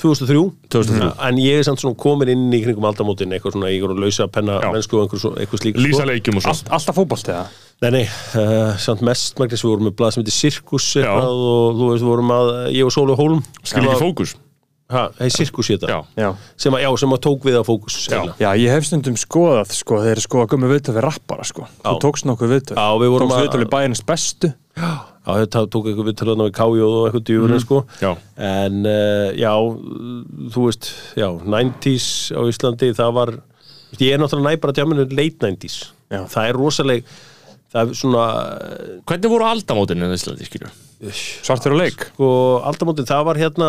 2003 2003. en ég er samt svona komin inn í kringum aldamótin eitthvað svona í einhverjum lausa penna Já. mennsku og eitthvað slík sko. Lýsa leikjum og svo Allt, alltaf fótbolt eða? Nei, nei, uh, samt mest magnis við vorum með blað sem heitir Sirkus eitthvað Já. og þú veist, við vorum að, ég og Sólu Hólm Skil ekki fókus Ha, hei, Sirkus í þetta Já, Já. sem að, já, sem að tók við að fókus eiginlega. Já, ég hef stundum skoðað, sko, þeir eru skoðað gömur viðtöð við rappara, sko. Þú Já. tókst nokkuð viðtöð. Já, við vorum Tókst að- viðtöð við bæjarins bestu. Já, þetta tók eitthvað við ná í kájóð og eitthvað djúfurinn sko. Já. En uh, já, þú veist, já, 90s á Íslandi, það var Ég er náttúrulega næ bara djáminu late 90s Já. Það er rosaleg Það er svona Hvernig voru aldamótinu í Íslandi, skilju? Svartur og leik. Sko, aldamótin, það var hérna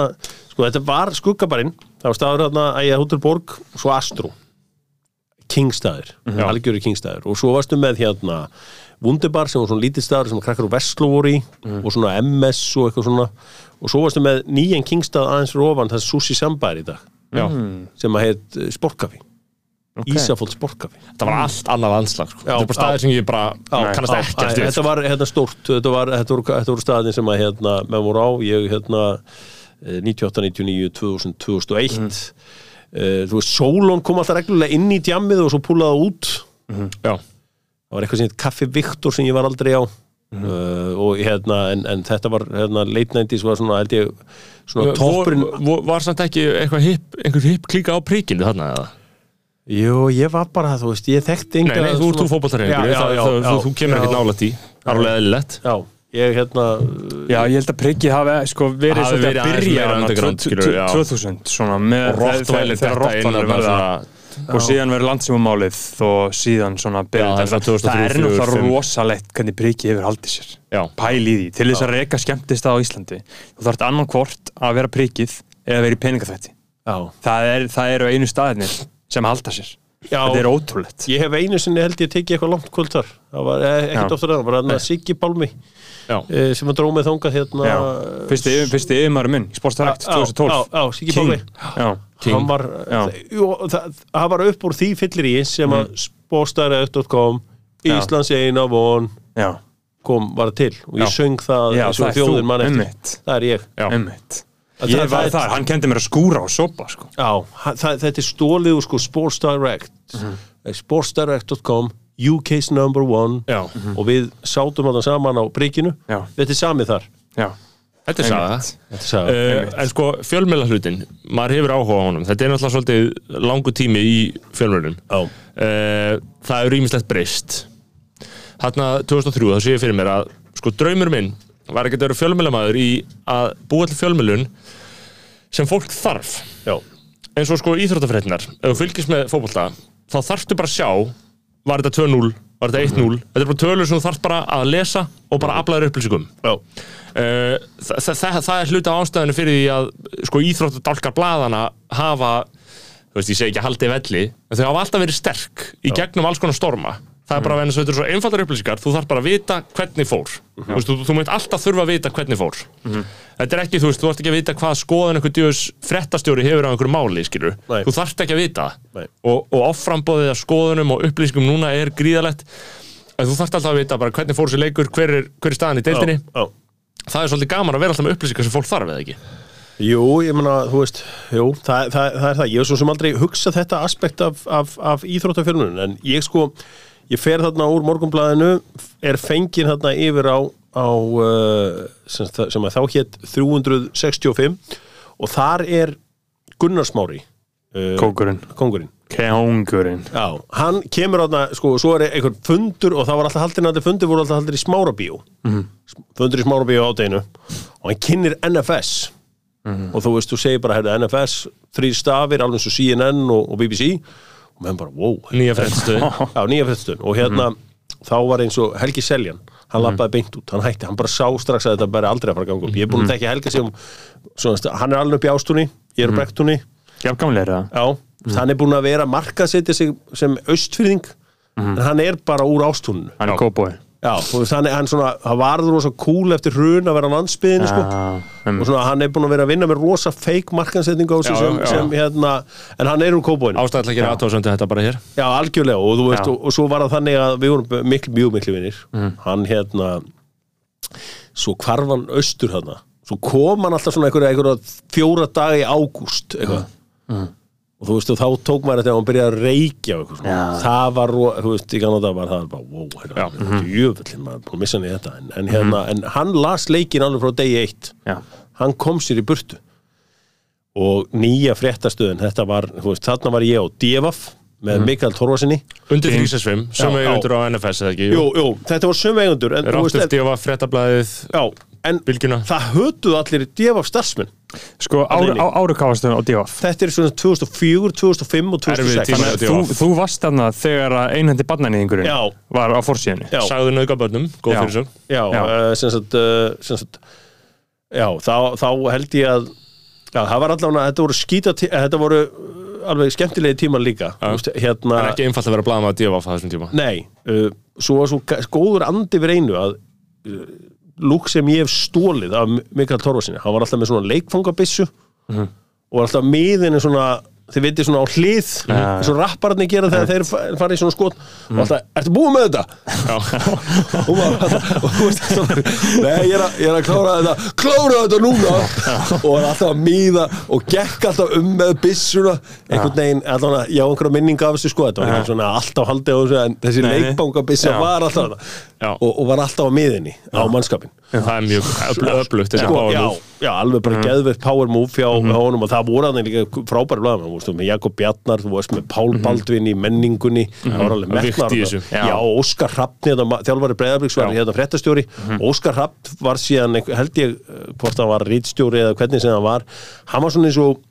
sko, þetta var skuggabarinn. Það var staður hérna að ég hóttur borg og svo Astro. Kingstaður, Mhm. algjöru Kingstaður. Og svo varstu með hérna Wunderbar sem var svona lítið staður sem krakkar úr Vestló voru í Mhm. og svona MS og eitthvað svona. Og svo varstu með nýjan Kingstað aðeins fyrir ofan það er Sushi Samba er í dag. Já, sem að heit eh, Sportkafi Ok. Ísafold Sportkafi það var allt annað anslag sko. Þetta er bara staðir sem ég bara kannast Já, ekkert æ, við Þetta var hérna stórt þetta, var, þetta, voru, þetta voru staðin sem að hérna, með voru á. Ég hérna eh, 98, 99, 2000, 2001 Mhm. uh, þú veist, Solon kom alltaf reglulega inn í djammið og svo púlaði út. Já, það var eitthvað sem heit Kaffi Viktor sem ég var aldrei á Mhm. uh, og hérna en, en þetta var hérna late 90s var svona held ég svona toppurinn vor, Var samt ekki eitthvað hip, einhver hip klíka á príkinu þarna eða? Jú, ég var bara, þú veist, ég þekkti Nei, enga nei, þú ert já, já, þú, kemur ekkert nálægt í Alveg eðlilegt Já, ég hérna Já, ég held að priggið hafi sko verið svolítið að byrja meira þarna underground, tv- skilur, já. 2000 svona með þegar þetta inn Rottweiler þarna verða og síðan verður landsímumálið og síðan svona þetta. það er 2003, það náttúrulega 2005. rosalegt hvernig priggið hefur haldið sér. Já. pæl í því, til þess að reyka skemmtist á Íslandi þú þarft annan hvort að vera priggið eða peningaþætti Já, það, er, það eru einu staðinir sem halda sér. Já. þetta er ótrúlegt. Ég hef einu sinni held ég tekið eitthvað langt kvöld þar. Það var eh, ekkert oftar en það var Siggi Pálmi Eh, sem var drómið þangað hérna Já. fyrsti, yfir- fyrsti yfirmaður minn í Sportsdirekt Já, 2012 Já, já, Siggi King. Pálmi Já. Hann var, Já. jú, það, það var upp úr því fyllir í sem að sportstæðaregt.com Já. Íslands eina von Já. kom var til og ég Já. söng það þjóðin þú, mann eftir einmitt. Það er ég. Það- Ég var það- þar, hann kendi mér að skúra og sopa sko. Já, það, þetta er stólið úr sko Sports Direct Mhm. sportsdirect.com UK's number one Já. og við sátum þetta saman á prikinu Já. þetta er samið þar Já. Þetta er saga þetta er saga. Uh, en sko fjölmjöla hlutin maður hefur áhuga á honum þetta er náttúrulega svolítið langu tími í fjölmjölun Já. uh, það er rýmislegt breyst þarna 2003 þá sé ég fyrir mér að sko draumur minn var ekki að vera fjölmjölamæður í að búa til fjölmjölun sem fólk þarf Já. eins og sko íþróttafréttinar ef þú fylgist með fótbolta þá þarftu bara að sjá var þetta 2-0, var þetta 1-0 þetta er bara tölur sem þú þarft bara að lesa og bara aflaður upplýsingum. Já. Uh, það, það, það er hluta ástæðinu fyrir því að sko, íþróttadálkar blaðana hafa þú veist, ég segi ekki haldið velli þau hafa alltaf verið sterk í gegnum alls konar storma það er bara að þetta er svo einfaldar upplýsingar. Þú þarf bara að vita hvernig fór. Þú, veist, þú, þú meint alltaf þurfa að vita hvernig fór. Þetta er ekki, þú veist, þú þarft ekki að vita hvað skoðan einhver djöðs frettastjóri hefur á einhverju máli, skilur, Nei. þú þarft ekki að vita Nei. og, og offrambóðið að skoðunum og upplýsingum núna er gríðalegt en þú þarft alltaf að vita bara hvernig fór sér leikur hver er, hver er staðan í deildinni. Já. það er svolítið gaman að vera alltaf með upplýsingar sem fólk þarf eða ekki? Jú, ég meina, þú veist Jú, það, það, það er það, ég hef svo sem aldrei hugsað þetta aspekt af, af, af íþróttafjörnun en ég sko, ég fer þarna úr morgunblæðinu, er fengin þarna yfir á, á uh, sem, sem að þá hétt 365 og þar er Gunnarsmári uh, Kókurinn kongurinn Kóngurinn. Já, hann kemur þarna, sko, svo er einhver fundur og það var alltaf haldin að þetta fundur voru alltaf haldin í smárabíó. Mhm. fundur í smárabíó ádeginu og hann kynir NFS Mhm. og þú veist, þú segir bara, herrðu, NFS þrý stafir, alveg eins og CNN og, og BBC menn bara, wow. Nýja fréttastöðun [laughs] og hérna, þá var eins og Helgi Seljan hann lappaði beint út, hann hætti, hann bara sá strax að þetta bara aldrei að fara að ganga upp. Ég er búin að tekja Helga sem svona, hann er alveg upp í ástunni, ég er upp er það Já, hann er búin að vera sig sem austfyrðing en hann er bara úr ástúninu Hann er kóbói Já, þú veist, hann, svona, hann varður rosa cool eftir hrun að vera á landsbyðinu sko. og svona, hann er búin að vera að vinna með rosa fake markasetningu á sig sem, sem hérna, en hann er úr kóbóinu ástæðilega að gera aðtóðsöndu þetta bara hér. Já, algjörlega, og þú veist, og, og svo var það þannig að við vorum miklu, mjög miklu vinnir hann hérna svo hvarf hann austur þarna. Svo kom hann alltaf svona einhverja, fjóra daga í ágúst eitthvað og þú veist, og þá tók maður þetta og hann byrjaði að reykja og eitthvað svona, það var, þú veist, í ganna dag var það bara, wow, hérna, djöfullin maður, búin að missa hann í þetta. En, en hérna, en hann las leikin alveg frá degi eitt. Já. hann kom sér í burtu. Og nýja fréttastöðun þetta var, þú veist, þarna var ég á Devaf með Mikael Torfarsinni Undir 365, sömu eigundur á NFS eða ekki? Jú, jú, þetta var sömu eigundur en, þú veist, Ráttur en, Dífa, fréttablaðið, já, en Bylgjuna. það hötuðu allir djefaf starfsmenn. Sko, áru, á, á DF Þetta er svona 2004, 2005 og Erfiðir 2006 tímar. Þannig að þú, þú varst þarna þegar að einhendi barnanýðingurinn var á forsíðunni? Já. Sagðu nauðgabörnum, góð Já. fyrir svo Já, Já. uh, sem sagt, uh, sem sagt Já, þá, þá held ég að Já, það var allavega, þetta voru skýta Þetta voru alveg skemmtilegi tímar líka. Þú veist, Hérna En ekki einfalt að vera að Dífa á þessum tíma. Nei, uh, svo var svo góður andi við einu að uh, lúk sem ég hef stólið af Mikael Torfarsinni, hann var alltaf með svona leikfangabissu og var alltaf miðinni svona, þið veitir svona á hlið eins og rappararnir gera þegar þeir fa- fara í svona skot. Og alltaf, ertu búið með þetta? [laughs] og þú veist nei, ég er, að, ég er að klára þetta. Klára þetta núna! Og alltaf að miða og gekk alltaf um með byssuna. Einhvern veginn, allavega, já, einhverja minninga af þessu sko, þetta var svona alltaf haldið á þessu en þessi Já. var alltaf Já. og, og var alltaf á miðinni á mannskapin Það er mjög öfl- öflugt sko, power já, move. já, alveg bara geðveitt power move hjá honum og það voru hann líka frábæri veist, með Jakob Bjarnar þú veist, með Pál Baldvin í menningunni. Það var alveg Það metnar vikt í þessu. já, já Óskar Hrappn, hérna, þjálfari Breiðabriks var Já. hérna fréttastjóri, Óskar Hrappn var síðan, held ég, eh, hvort hann var rítstjóri eða hvernig sem hann var. Hann var svona eins og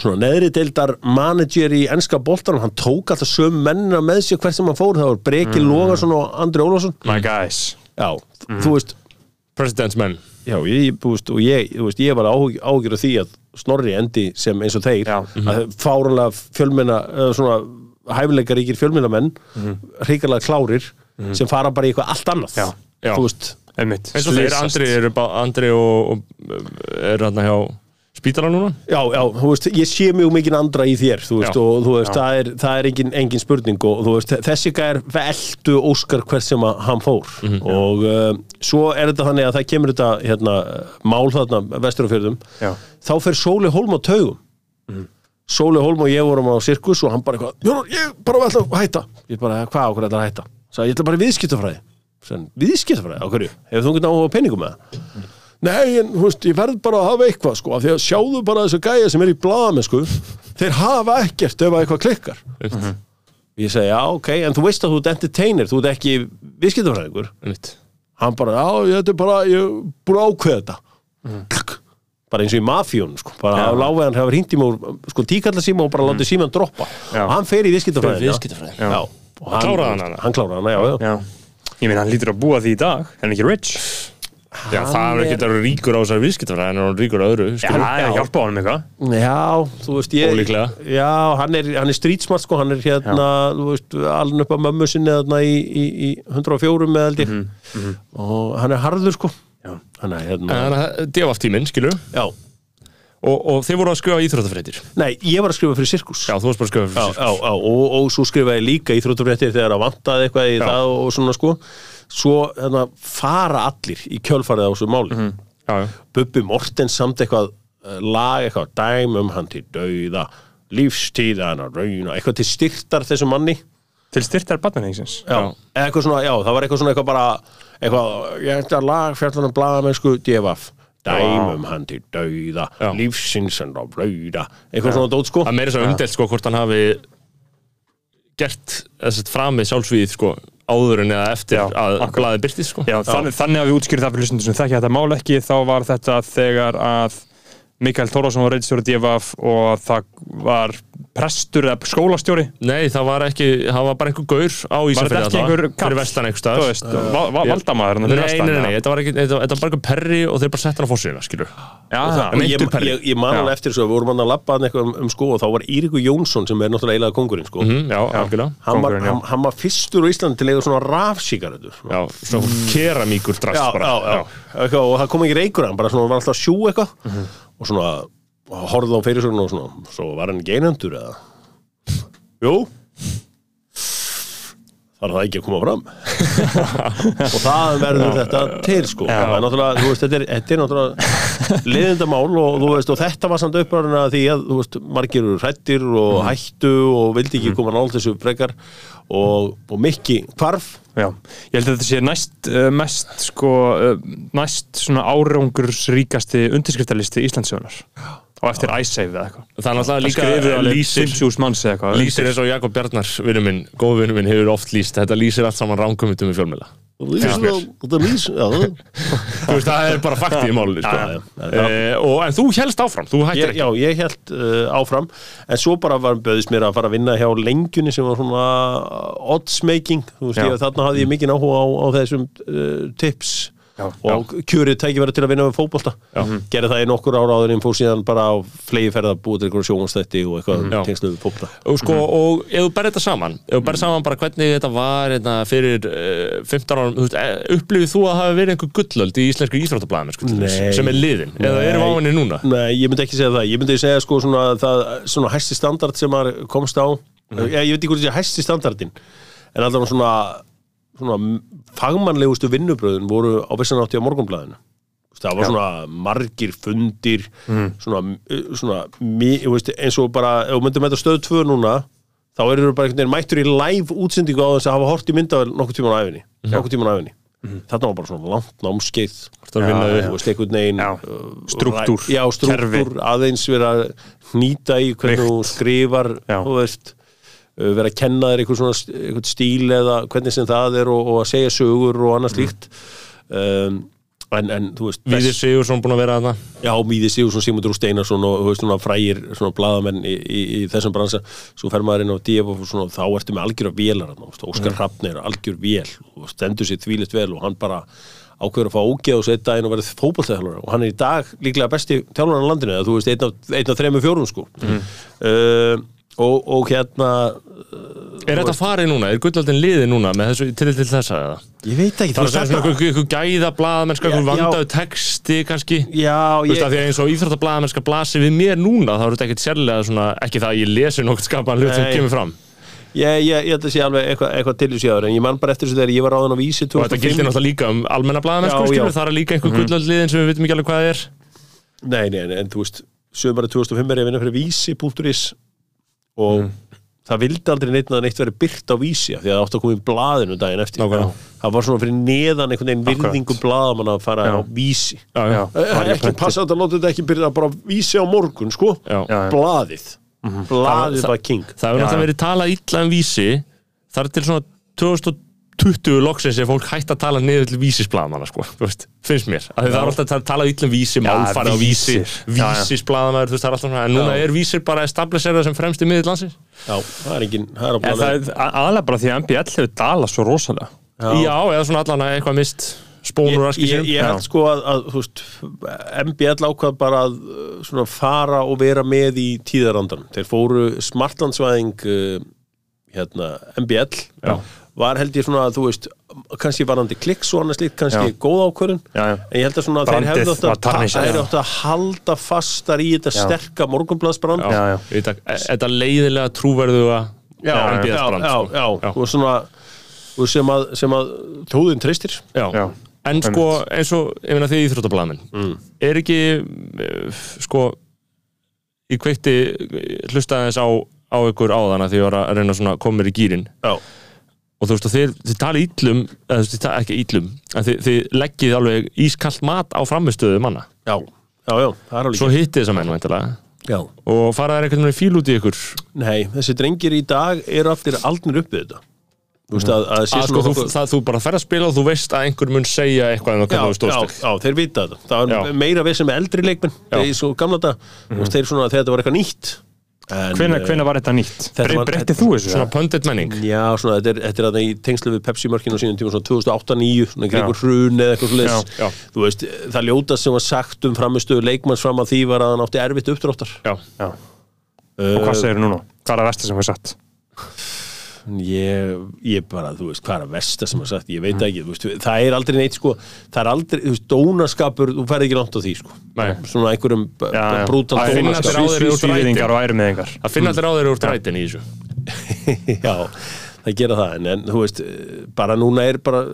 svona neðri deildar manager í ennska boltanum, hann tók alltaf söm mennina með sér hvert sem hann fór, það var Breki Logason og Andri Ólafsson. My guys. Já, þú veist President's men Já, ég, þú veist, og ég, veist, ég var áhugjur af því að Snorri endi sem eins og þeir Já. að fárunlega fjölmenna eða svona hæfileikaríkir fjölmennamenn mm hrikalega klárir sem fara bara í eitthvað allt annað Já. Já. þú veist, Einmitt eins og þeir. Andri eru bá- Andri og, og er hann hjá spítala núna? Já, já, þú veist, ég sé mjög mikið andra í þér, þú veist, Já. og þú veist, það er, það er engin, engin spurning og þú veist, þessi gæer veldu Óskar hvert sem að hann fór. Og uh, svo er þetta þannig að það kemur þetta, hérna, mál þarna vesturafjörðum, Já. þá fer Sóli Hólm á taugum. Sóli Hólm og ég vorum á sirkus og hann bara eitthvað, ég bara ætla að hætta. Ég bara, hvað hverju ætla að hætta? Sæði, ég ætla bara viðskiptafræði. Viðskiptafræði, hverju, hefur þú nei, en þú veist, ég verð bara að hafa eitthvað sko, af því að sjáðu bara þessu gæja sem er í blaðamenn sko, þeir hafa ekkert ef að eitthvað klikkar. Mm ég segi, já, ok, en þú veist að þú ert entertainer þú ert ekki viðskiptafræðingur. Hann bara, já, þetta er bara ég er búin að ákveða þetta. Klakk. bara eins og í mafjón sko. bara á láveðan hefur hringt í mig úr sko, tíkallasíma og bara látið síman droppa. Já. og hann fer í viðskiptafræðina. Og hann, Kláraði hann hann kláraði hana, já, já. Ég meina, hann lítur að búa því í dag. En ekki rich Já, það er ekki að vera ríkur á þessari viðskiptafræði en hann er ríkur á öðru Já, það er hjálpa honum eitthvað. Já, þú veist ég Ólíklega. Já, hann er, hann er street smart sko, hann er hérna, þú veist, alveg upp á mömmu sinni þarna í, í, í 104 með held ég. Og hann er harður sko. Já. hann er hérna það er devaf tíminn, skilur Já, og, og þeir voru að skrifa íþróttafréttir? Nei, ég var að skrifa fyrir sirkus. Já, þú varst bara að skrifa já, fyrir já, já, og, og svo skrifaði ég líka íþróttafréttir þegar að vantaði eitthvað í Já. það og svona sko svo hérna, fara allir í kjölfarið á þessu máli. Já, já. Bubbi Mortens samt eitthvað eh, lag eitthvað dæmum hann til dauða lífstíðan að rauna eitthvað til styrtar þessum manni. Til styrtar barnanengsins já. Eitthvað svona, já, það var eitthvað svona eitthvað bara eitthvað, ég ætla að lag fjallanum blaðamennsku DFF dæmum hann til dauða lífsins en á rauða. Eitthvað svona dót sko. Það meiri svo umdelt sko hvort hann hafi gert framið sjálfsvíð sko áður en eða eftir Já, að blaðið byrtist sko. Já, þannig, þannig að við útskýrðum það fyrir hlustundum sem þekkja þetta mál ekki þá var þetta þegar að Mikael Þórásson var reyndstjóri DFF og það var prestur eða skólastjóri. Nei, það var ekki, það var bara einhver gaur á Ísafirði þetta ekki einhver kall? fyrir vestan einhver va Já. valdamaður Nei, nei, nei, nei, þetta var, ekki, þetta, þetta var bara einhver perri og þeir bara sett hann á fórsýðina, skilur Já, og ég, ég, ég man alveg eftir þessu, við vorum hann að labba hann eitthvað um, um sko og þá var Írikur Jónsson sem er náttúrulega eiginlega kongurinn sko. Mm, Já, algjörlega. Hann, var, hann, hann var fyrstur á Íslandi til að eiga svona rafsíkaretur Já, svona keramíkur drast já, bara. já, já. Eitthvað, og það kom ekki reykur hann bara svona hann var alltaf að sjú eitthvað og svona horfði á fyrirsögn og svona svo var hann ekki einhendur eða? Jú þarf það ekki að koma fram. Og það verður þetta til sko. Það er náttúrulega, þú veist, þetta er, þetta er náttúrulega liðindamál og þú veist, og þetta var samt uppræðin að því að, þú veist, margir eru hrættir og hættu og vildi ekki koma nála þessu frekar. Og, og mikki hvarf. Já, ég held að þetta sé næst uh, mest sko, uh, næst svona árangursríkasti undirskriftalisti Íslandsögunar og eftir iSave eða eitthvað. Það er náttúrulega líka lýsir, 50.000 manns eða eitthvað. Lýsir eins og Jakob Bjarnar, vinnu minn, góð vinnu minn, hefur oft lýst, þetta lýsir allt saman ránkumitum í fjölmjöla. Finnst mér. Þetta lýs, já, Þú veist, það er bara fakti í málunni, sko. Eh, og, en þú helst áfram, þú ég, já, ég held uh, áfram. En svo bara var böðist mér að fara að vinna hjá lengjunni sem var svona oddsmaking, þú veist, ég, þarna hafði ég mikið áhuga á, á þessum uh, tips Já, og kjörið tækifæri til að vinna með fótbolta. Gerði það í nokkur ára áður en fór síðan bara á flegi ferða búið til einhverjum sjónstætti og eitthvað Já. mm. tengslu við fótbolta. Og sko, og ef þú berð þetta saman ef þú berð saman bara hvernig þetta var hérna, fyrir uh, 15 árum eh, upplifið þú að hafa verið einhver gullöld í íslensku íþróttablaðum sko, sem er liðin, eða erum við á henni núna? Nei, ég myndi ekki segja það, ég myndi segja sko svona, það, svona hæsti standard sem komst á. Mhm. ég, ég veit ekki hvort það sé hæsti standardin en alltaf svona, svona fagmannlegustu vinnubröðin voru á vissanátti á morgunblæðinu það var svona margir fundir Mhm. svona, svona mi, veist, eins og bara, ef við myndum þetta stöð 2 núna þá eru þú bara einhvern veginn mættur í live útsendingu á þess að hafa hort í myndavel nokkuð tíman á æfinni tíman á æfinni þarna var bara svona langt námskeið. Að Já, við. Já. Strúktúr, ræ- já, strúktúr, aðeins vera að hnýta í hvernig þú skrifar Já. þú veist vera að kenna þér einhver svona st- einhvern stíl eða hvernig sem það er og, og að segja sögur og annað slíkt. Um, en, en þú veist Víðir Sigursson búin að vera þarna? Já, Míði Sigursson, Sigmundur Úr Steinarsson og þú veist, svona frægir svona bladamenn í, í, í þessum bransa. Svo fer maður inn á DF og svona, þá ertu með algjör veist, Óskar Hrafnir algjör vél og stendur sér þvílist vel og hann bara ákveður að fá ógeð og setja inn og verið fótballtæðalur og hann er í dag líklega besti þjálfur á landinu eða þú veist, einn af, einn af þremur fjórum sko. Uh, og, og hérna Er þetta farið núna? Er gullöldin liðið núna þessu til til þessa eða? ég veit ekki, Það er að svona einhver- einhver gæða blaðamennska, Já, einhver vandaðu texti kannski? Já, ég, að því að eins og íþróttablaðamennska blasi við mér núna þá er þetta ekkert sérlega svona, ekki það að ég lesi nokkuð skapaðan hlut sem kemur fram. Ég, ég, ég held að sé alveg eitthvað, eitthvað til þessu áður en ég man bara eftir þessu þegar ég var ráðan á vísi og þetta gildir náttúrulega líka um almenna skilur, það er líka einhver gullöldliðin sem við vitum ekki alveg hvað það er. Nei, nei, nei, en þú veist sömari 2005 er ég að vinna fyrir vísi.is og það vildi aldrei neitt að neitt verið byrt á vísi því að það átti að koma í blaðinu daginn eftir. Nákvæmlega. það var svona fyrir neðan einhvern veginn virðingu blaðamann að fara Já. á vísi. Já, já. Eh, ekki passa að láta þetta ekki byrja bara vísi á morgun sko, blaðið. Blaðið Það- var king. Það hefur náttúrulega verið talað illa um vísi þar til svona 2020 loksins er fólk hægt að tala niður til vísisblaðamanna sko, veist, finnst mér. Að það er alltaf að tala illa um vísi, málfari á vísi. Já, já. veist, það er alltaf svona. En núna Já. er vísir bara establisherað sem fremst í miðið landsins. Já, það er engin, það er er aðalega bara því að MBL hefur dalað svo rosalega. Já, eða svona allan að eitthvað mist spónur og raski ég, held sko að, að þú veist, MBL ákvað bara að uh, svona fara og vera með í tíðarandan. Þeir fóru smartlandsvæðing uh, hérna, MBL Já. Var held ég svona að þú veist kannski varandi kliks og annað slíkt, kannski Já. góð ákvörðun Já, já. en ég held að svona að þeir Brandið hefðu átt að, já. átt að halda fastar í þetta Já. sterka morgunblaðsbrand Já, já. Þetta, þetta leiðilega trúverðuga já, já, MBS já, brand, já, sko. og svona og sem að, sem að þjóðin treystir Já. Já. En sko, eins og, ég meina þið íþróttablaðamenn Mm. er ekki uh, sko í kveikti hlustaði þess á, á ykkur áðan að því ég að reyna svona að koma mér í gýrin Já, og þú veist og þið, þið tali íllum eða þið tali ekki íllum en þið, þið leggið alveg ískallt mat á framistöðu manna. Já, já, já, það er alveg svo hittið þess að menn væntalega Já. Og fara þær einhvern veginn fíl út í ykkur? Nei, þessi drengir í dag eru allir aldnir upp við þetta. Þú veist að, að, að sko, svona þú, það, þú bara fer að spila og þú veist að einhver mun segja eitthvað en það hvernig þú já, já, þeir vita þetta. Það var meira við sem eldri leikmenn þegar í svo gamla dag Þú veist, þeir svona þegar þetta var eitthvað nýtt en, Hvenær, eh, var þetta nýtt? Var- Breyttið þú þessu? svona pundit menning Já, svona, þetta er, þetta er að í tengslu við Pepsi-mörkinu á sínum tíma svona 2008-2009, svona kringur hrun eða eitthvað já. Þú veist, það ljótast sem var sagt um framistöðu leikmanns fram að því var að hann átti erfitt uppdráttar já, Já. Og hvað segir núna? Hvað er að versta sem við satt? Ég, ég bara, þú veist, hvað er að versta sem að sagt, ég veit ekki, þú veist, það er aldrei neitt sko, það er aldrei, þú veist, dónaskapur þú ferð ekki langt á því, sko. Nei. svona einhverjum brútal Það finna dónaskap allir á þeir úr ærumiðingar það finna allir á þeir úr drætin í þessu. [laughs] Já, það gera það. En, en þú veist, bara núna er bara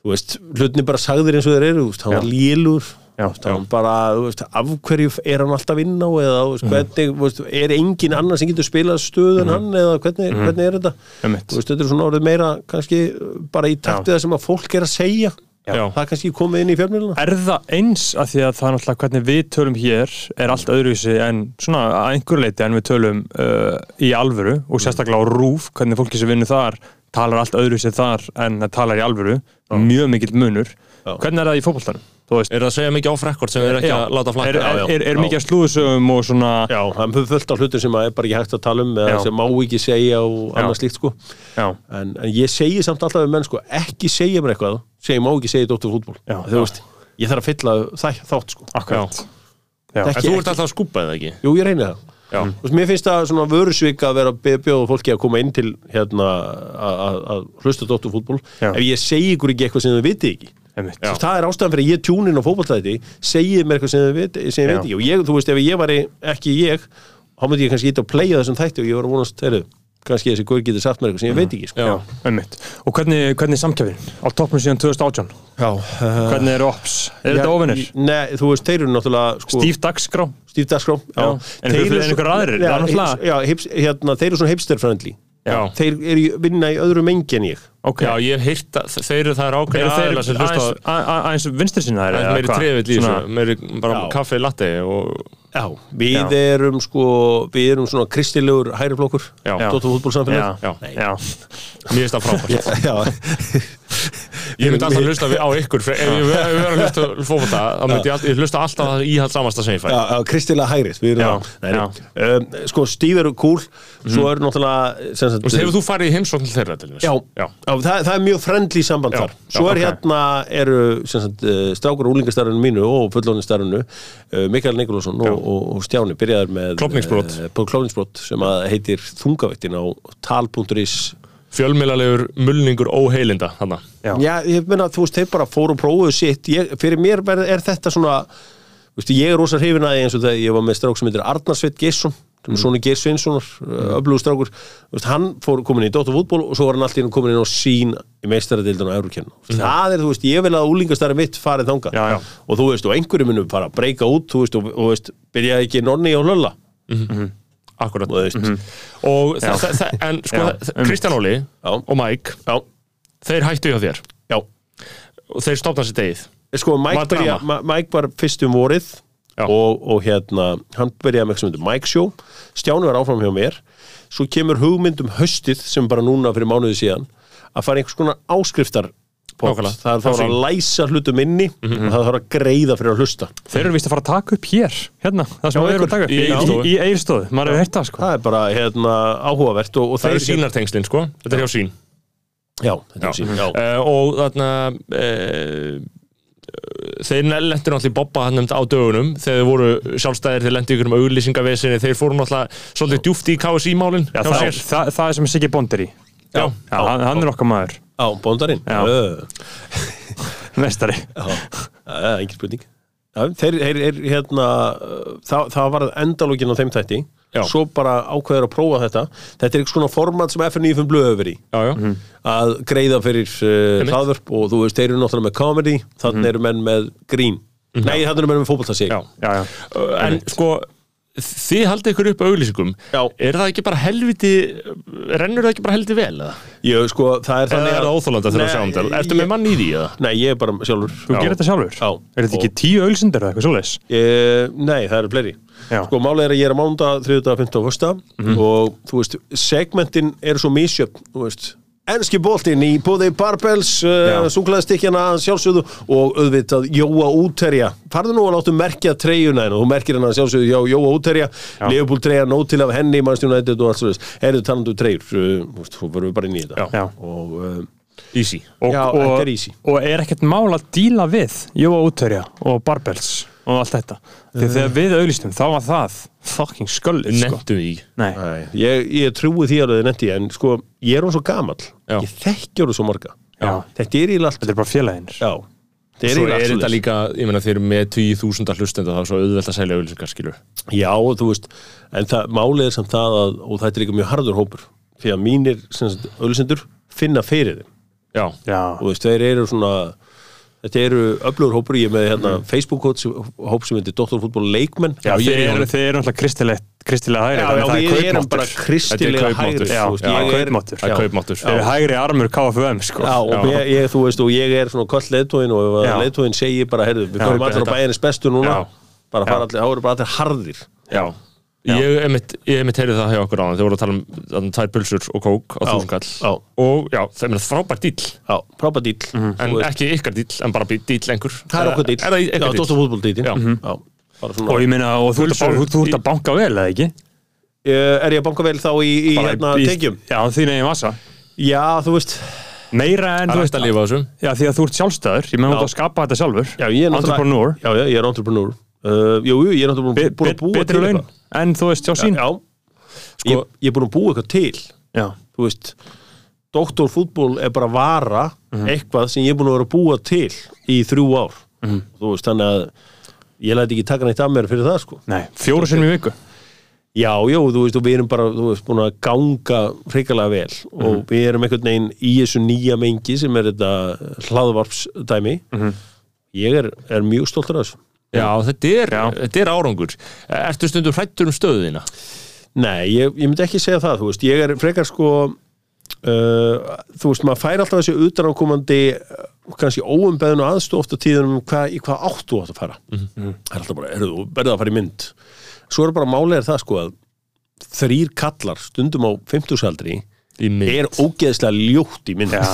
þú veist, hlutni bara sagðir eins og þeir eru, þú veist, hann var lélur Já, hann bara, þú veist, af hverju er hann alltaf inn á eða, þú veist, hvernig, þú veist, er engin annar sem getur spilað stöð en hann eða hvernig, hvernig er þetta? Þú veist, þetta er svona orðið meira kannski bara í takt við það sem að fólk er að segja. Já. það er kannski komið inn í fjölmjöluna Er það eins að því að það er náttúrulega hvernig við tölum hér er allt öðruvísi en svona að einhverju leiti en við tölum uh, í alvöru og sérstaklega á rúf, hvernig fólki sem vinnur þar talar allt öðruvísi þar en það talar í alvöru, mjög mikill munur. Já. hvernig er það í fótboltanum? Veist, Er það að segja mikið off record sem erum ekki Já. að láta er, flakka? er, er, er já. mikið að slúðusögum og svona Já, það er fullt af hlutum sem er bara ekki hægt að tala um eða sem má ekki segja og annað slíkt sko. En, en ég segi samt alltaf við menn sko ekki segja mér eitthvað sem ég má ekki segja í Dóttur fútból þú veist, ég þarf að fylla það, þátt sko. Akkurat. Já. En þú ert alltaf að skúpa eða ekki? Jú, ég reyni það. Veist, mér finnst það svona vörusvik að vera að bjóða fólki að koma inn til hérna að- hlusta Dóttur fútból ef ég segi ykkur ekki eitthvað sem þau viti ekki. Það er ástæðan fyrir að ég tjúnin á fótballtæti segið mér eitthvað sem þau viti, sem ég veit ekki og ég, þú veist, ef ég var ekki ég þá myndi ég kannski ít að playa þessum þætti og ég var að vonast, heyrðu, kannski þessi guður getur sagt mér eitthvað sem ég veit ekki sko. Já. Og hvernig, hvernig er samkjafin? Á toppnum síðan 2018 Já. Hvernig eru ops? Er þetta ofinir? Nei, þú veist, þeir eru náttúrulega sko, Stíf dagskrá? Stíf dagskrá Já. En Þeir eru eru en einhver svo- aðrir? Já, er hérna, þeir eru svona hipster-friendly Já. Þeir eru í- vinna í öðru mengi en ég Ok. Já, ég hef heyrt að þeir eru það er þeir aðeila sem hlusta aðeins, aðeins vinstri sinna þeir? aðeins meiri trefill í þessu, meiri bara Já. kaffi latte og Já, við Já. erum sko við erum svona kristilegur hæriflokkur Já. Dóttur fútbólsamfélag Já, Já. já. mér finnst það frábært. [laughs] Ég myndi alltaf hlusta á ykkur, ef ég við erum að hlusta fókvota, þá myndi ég hlusta alltaf að íhald samasta sem ég fæ. kristilega hægrið Sko, Steve eru cool Svo eru náttúrulega hefur þú farið í heimsókn til þeirra? Já, það, er mjög friendly samband þar. Svo er hérna eru strákur úlingastarfinu mínu og fullóningastarfinu uh, Mikael Nikolásson og, og, og Stjáni byrjaðar með klófningsbrot sem heitir þungavættin á tal.is Fjölmiðlalegur mulningur óheilinda, hann Já. Já, ég meina þú veist, þeir bara fóru og prófuðu sitt. Ég, Fyrir mér er, er þetta svona þú veist, Ég er rosa hrifin að því eins og þegar ég var með strák sem heitir Arnarsveit Geirsson mm. svona Geir Sveinssonar, uh, öflugur strákur. Þú veist, hann fór komin í Dóttar fútból og svo var hann alltaf inn komin inn á sín í meistaradildun á Eurókennu það er, þú veist, ég vil að úlingastæri mitt farið þangað. Já, já. og þú veist, og einhverju munum fara að breyka út þú veist, og, og veist, byrjaði ekki nonni og hlölla Akkurat. þú veist, Og þa- þa- þa- en sko, Kristján Óli og Mike, já, þeir hættu hjá þér. Já. Og þeir stopna sér degið. sko, Mike, byrja, Mike var fyrst um vorið og, og hérna hann byrjaði með eitthvað sem heitir Mike Show. Stjáni var áfram hjá mér. Svo kemur hugmynd um höstið sem bara núna fyrir mánuði síðan að fara einhvers konar áskriftar Nákvæmlega. það er þá að læsa hlutum inni og það þarf að greiða fyrir að hlusta Þeir eru vist að fara að taka upp hér, hérna, það sem við erum að taka upp Í Egilstofu, maður hefur heyrt það sko. það er bara hérna áhugavert og, og Það eru þeir- sínartengslin, sko. Þetta er hjá sín. já, þetta er sín já. Uh, og þarna uh, þeir lendur náttúrulega í bobba hann á dögunum þegar þeir voru sjálfstæðir þeir lendur ykkur um auglýsingavesinni þeir fóru náttúrulega svolítið djúft í KSI-málin Já, það, er- það, það er sem Siggi Bondir í Já. Já, hann, hann er okkar maður, á bóndarinn. [laughs] Mestari. Það er engin spurning. Já, þeir, er hérna það, það var endalógin á þeim þætti. Já. svo bara ákveður að prófa þetta. Þetta er eitthvað svona format sem FN95 blöðu yfir í. Já, já. Mhm. að greiða fyrir uh, hlaðvörp og þú veist, þeir eru náttúrulega með comedy þannig eru menn með grín. Nei, þannig eru menn með já, Uh, en sko þið haldið ykkur upp auglýsingum Já. er það ekki bara helviti rennur það ekki bara helviti vel eða? Ég, sko, það er þannig er það óþólanda þegar að sjá um þetta ertu með mann í því eða? Nei, ég er bara sjálfur þú gerir þetta sjálfur Já. Er þetta ekki tíu ölsindir eða eitthvað svoleiðis? Ég, nei, það eru fleiri Já. Sko, málið er að ég er að mánda, þriðudag, 15 og fyrsta og þú veist, segmentin eru svo misjöfn, þú veist Enski boltinn í bóði Barbells uh, súklaðstikkjana sjálfsögðu og auðvitað Jóa Úterja. Farðu nú að láttu merkja treyjuna en þú merkir hennar sjálfsögðu hjá Jóa Úterja. Leopold treyja, nót til af henni mannstjónu og allt svo þess, eruðu talandu treyjur uh, þú veist, þú verður bara inn í þetta. Já. Já. og uh, easy. Og, Já, og, er og er ekkert mál að díla við Jóa útverja og Barbells og allt þetta. Því Eh. þegar við auðlistum þá var það fucking sköllið sko. nettum við í Nei, Nei, ég, ég trúi því að það er netti en sko, ég er hún svo gamall. Já. ég þekkjur þú svo marga. Já. þetta er í allt þetta er bara þetta er svo er þetta líka, ég meina þeir eru með 20.000 hlustenda þá er svo auðvelt að selja auglýsingar skilur já, og þú veist, en það, málið er samt það að, og þetta er líka mjög harður hópur því að mínir auðlisendur finna fyrir þeim. Já, Já, og þú veist, þeir eru svona þetta eru öflugur hópur, ég er með hérna, Facebook hóp sem heitir Dóttarfútból leikmenn Já, er þeir, eru náttúrulega kristilegt kristilega hægri Já, já, það er við erum bara kristilega hægri. Já, er- kaupmáttur. Það er kaupmáttur Þeir eru hægri armur KFUM sko. Já, og Já. ég, ég, þú veist, og ég er svona koll leiðtóin og Já. leiðtóin segir bara, heyrðu, við komum þetta- bæjarins bestu núna bara fara allir, þá eru bara allir harðir Já. Ég emitt, ég emitt heyrði það hjá okkur á þegar voru að tala um þarna tvær pulsur og kók á Já, þúsungall já. og já, það er frábært dýll Já, frábært dýl Mhm. en Þú veist, ekki ykkar dýll, en bara bí- dýll einhver Það er okkur dýl Er það Já, dýll? fútból dýl Já. Já, bara svona og ég meina, og þú ert að banka- þú ert í- að banka vel, eða ekki? Eh, Er ég að banka vel þá í, í hérna tekjum? Já, þín eigin massa Já, þú veist Meira en, Það þú er veist, að lifa á þessum já, því að þú ert sjálfstæður ég meina Já. þú ert að skapa þetta sjálfur Já, ég er Entrepreneur Já, já, ég er entrepreneur uh, Jú, jú, ég er náttúrulega Be, be, betri laun. En þú veist, hjá sín Já, ég, ég er búin að búa eitthvað til já. Þú veist Doktorfútból er bara vara Mhm. eitthvað sem ég er búin að vera að búa til í þrjú ár Mhm. Þú veist, þannig að ég læti ekki taka neitt af mér fyrir það, sko Nei, fjóru sinnum í viku Já, já, þú veist, og við erum bara, þú veist, búin að ganga hrikalega vel Mhm. og við erum einhvern veginn í þessu nýja mengi sem er þetta hlaðvarpsdæmi Mhm. Ég er, er mjög stoltur af þessu Já, þetta er, Já. þetta er árangur. Ertu stundum hrættur um stöðina? Nei, ég, ég myndi ekki segja það, þú veist, ég er frekar sko uh, þú veist, maður fær alltaf þessi utanákomandi uh, kannski óumbeðinu aðstof ofta tíðunum um hvað, í hvað áttu átt að fara. Það er alltaf bara, erðu, verða að fara í mynd. Svo er bara er það sko að þrýr kallar stundum á 50-saldri Í mynd er ógeðslega ljótt í mynd Já,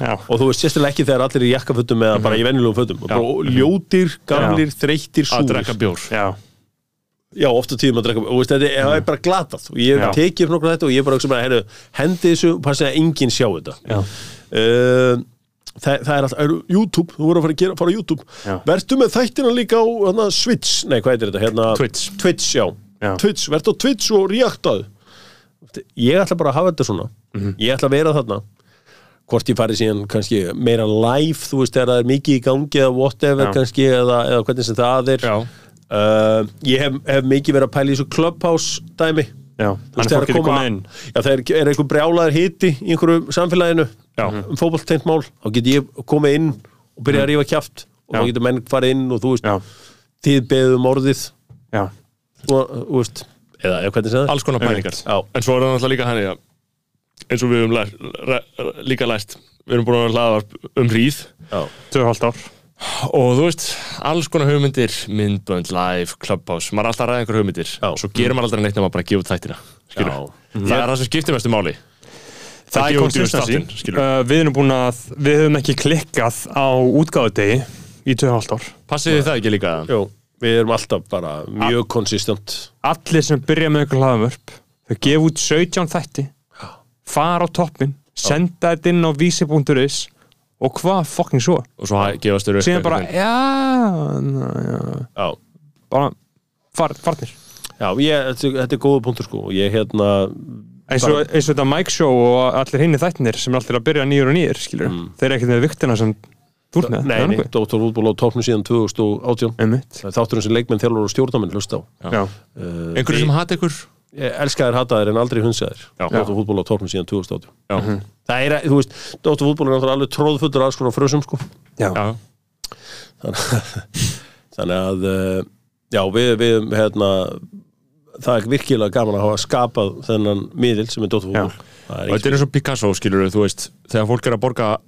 já, [laughs] og þú veist sérstaklega ekki þegar allir er í jakkafötum eða bara í venjulegum fötum. Og bara ljótir, gamlir, þreyttir, Að súr drekka bjór. Já, Já, ofta tíðum að drekka og veist, þetta er, er bara glatað. Og ég Já. tekið upp nokkuð þetta og ég bara hugsa bara, heyrðu, hendi þessu og passa að enginn sjá þetta. Já, uh, það, það er alltaf, er, YouTube þú voru að fara að gera, fara á YouTube. Já. vertu með þættina líka á hana, Switch. Nei, hvað heitir þetta, hérna Twitch. Twitch, já, Já. Twitch, vertu á Twitch og reaktað ég ætla bara að hafa þetta svona. Mhm. ég ætla að vera þarna. Hvort ég fari síðan kannski meira live þú veist, þegar það er mikið í gangi eða whatever Já. kannski, eða, eða hvernig sem það er. Uh, ég hef, hef mikið verið að pæla í þessu clubhouse dæmi. Já. Þannig þegar fólk getur koma- komið inn. Já, þegar er einhver brjálaður hiti í einhverju samfélaginu Já. um fótboltengt mál, þá get ég komið inn og byrja að rífa kjáft og þá getur menn farið inn og þú veist Já, þið beðum orðið. Já, og, þú veist, eða, eða hvernig sem það alls konar pælingar. En svo er það náttúrulega líka hann eins og við höfum lært, læ- líka læst Við erum búin að hlaða um hríð Já. tvö og hálft ár og þú veist, alls konar hugmyndir myndbönd, live, clubhouse maður er alltaf að ræða einhver hugmyndir Já. svo gerir maður aldrei neitt nema bara að gefa út þættina skilur. Já. það er það sem skiptir mestu máli Það er skilur. uh, Við erum búin að, við höfum ekki klikkað á útgáðudegi í tvö og hálft ár passið þið það ekki líka Jó, við erum alltaf bara mjög konsistent Allir sem byrja með ykkur hlaðamörp þau gefa út 17 þætti fara á toppin, senda þetta inn á vísi.is og hvað fucking svo? Og svo gefast upp síðan bara, já, na, já. Já, bara far, farnir. Já ég, þetta, er góða punktur sko. Ég hérna eins og, eins og þetta Mike Show og allir hinni þættinir sem er allir að byrja nýjur og nýjur skilur, þeir eru ekkert með viktina sem Nei, nei? Dóttar Fútból á topnum síðan 2018 Einmitt. Það er leikmenn þjálfur og stjórnamenn hlusta á Já. uh, einhverju sem hata ykkur Ég elskaðir hataðir en aldrei hunsaðir. Dóttar Fútból á topnum síðan 2018 já, Mhm. Það er, þú veist, Dóttar Fútból er náttúrulega alveg tróðfullur aðeins konar frösum sko Já. já, Þannig að, uh, já, við, við hérna það er virkilega gaman að hafa skapað þennan miðil sem er Dóttar er og þetta er eins og Picasso skilur þú veist, þegar fólk er að borga eh,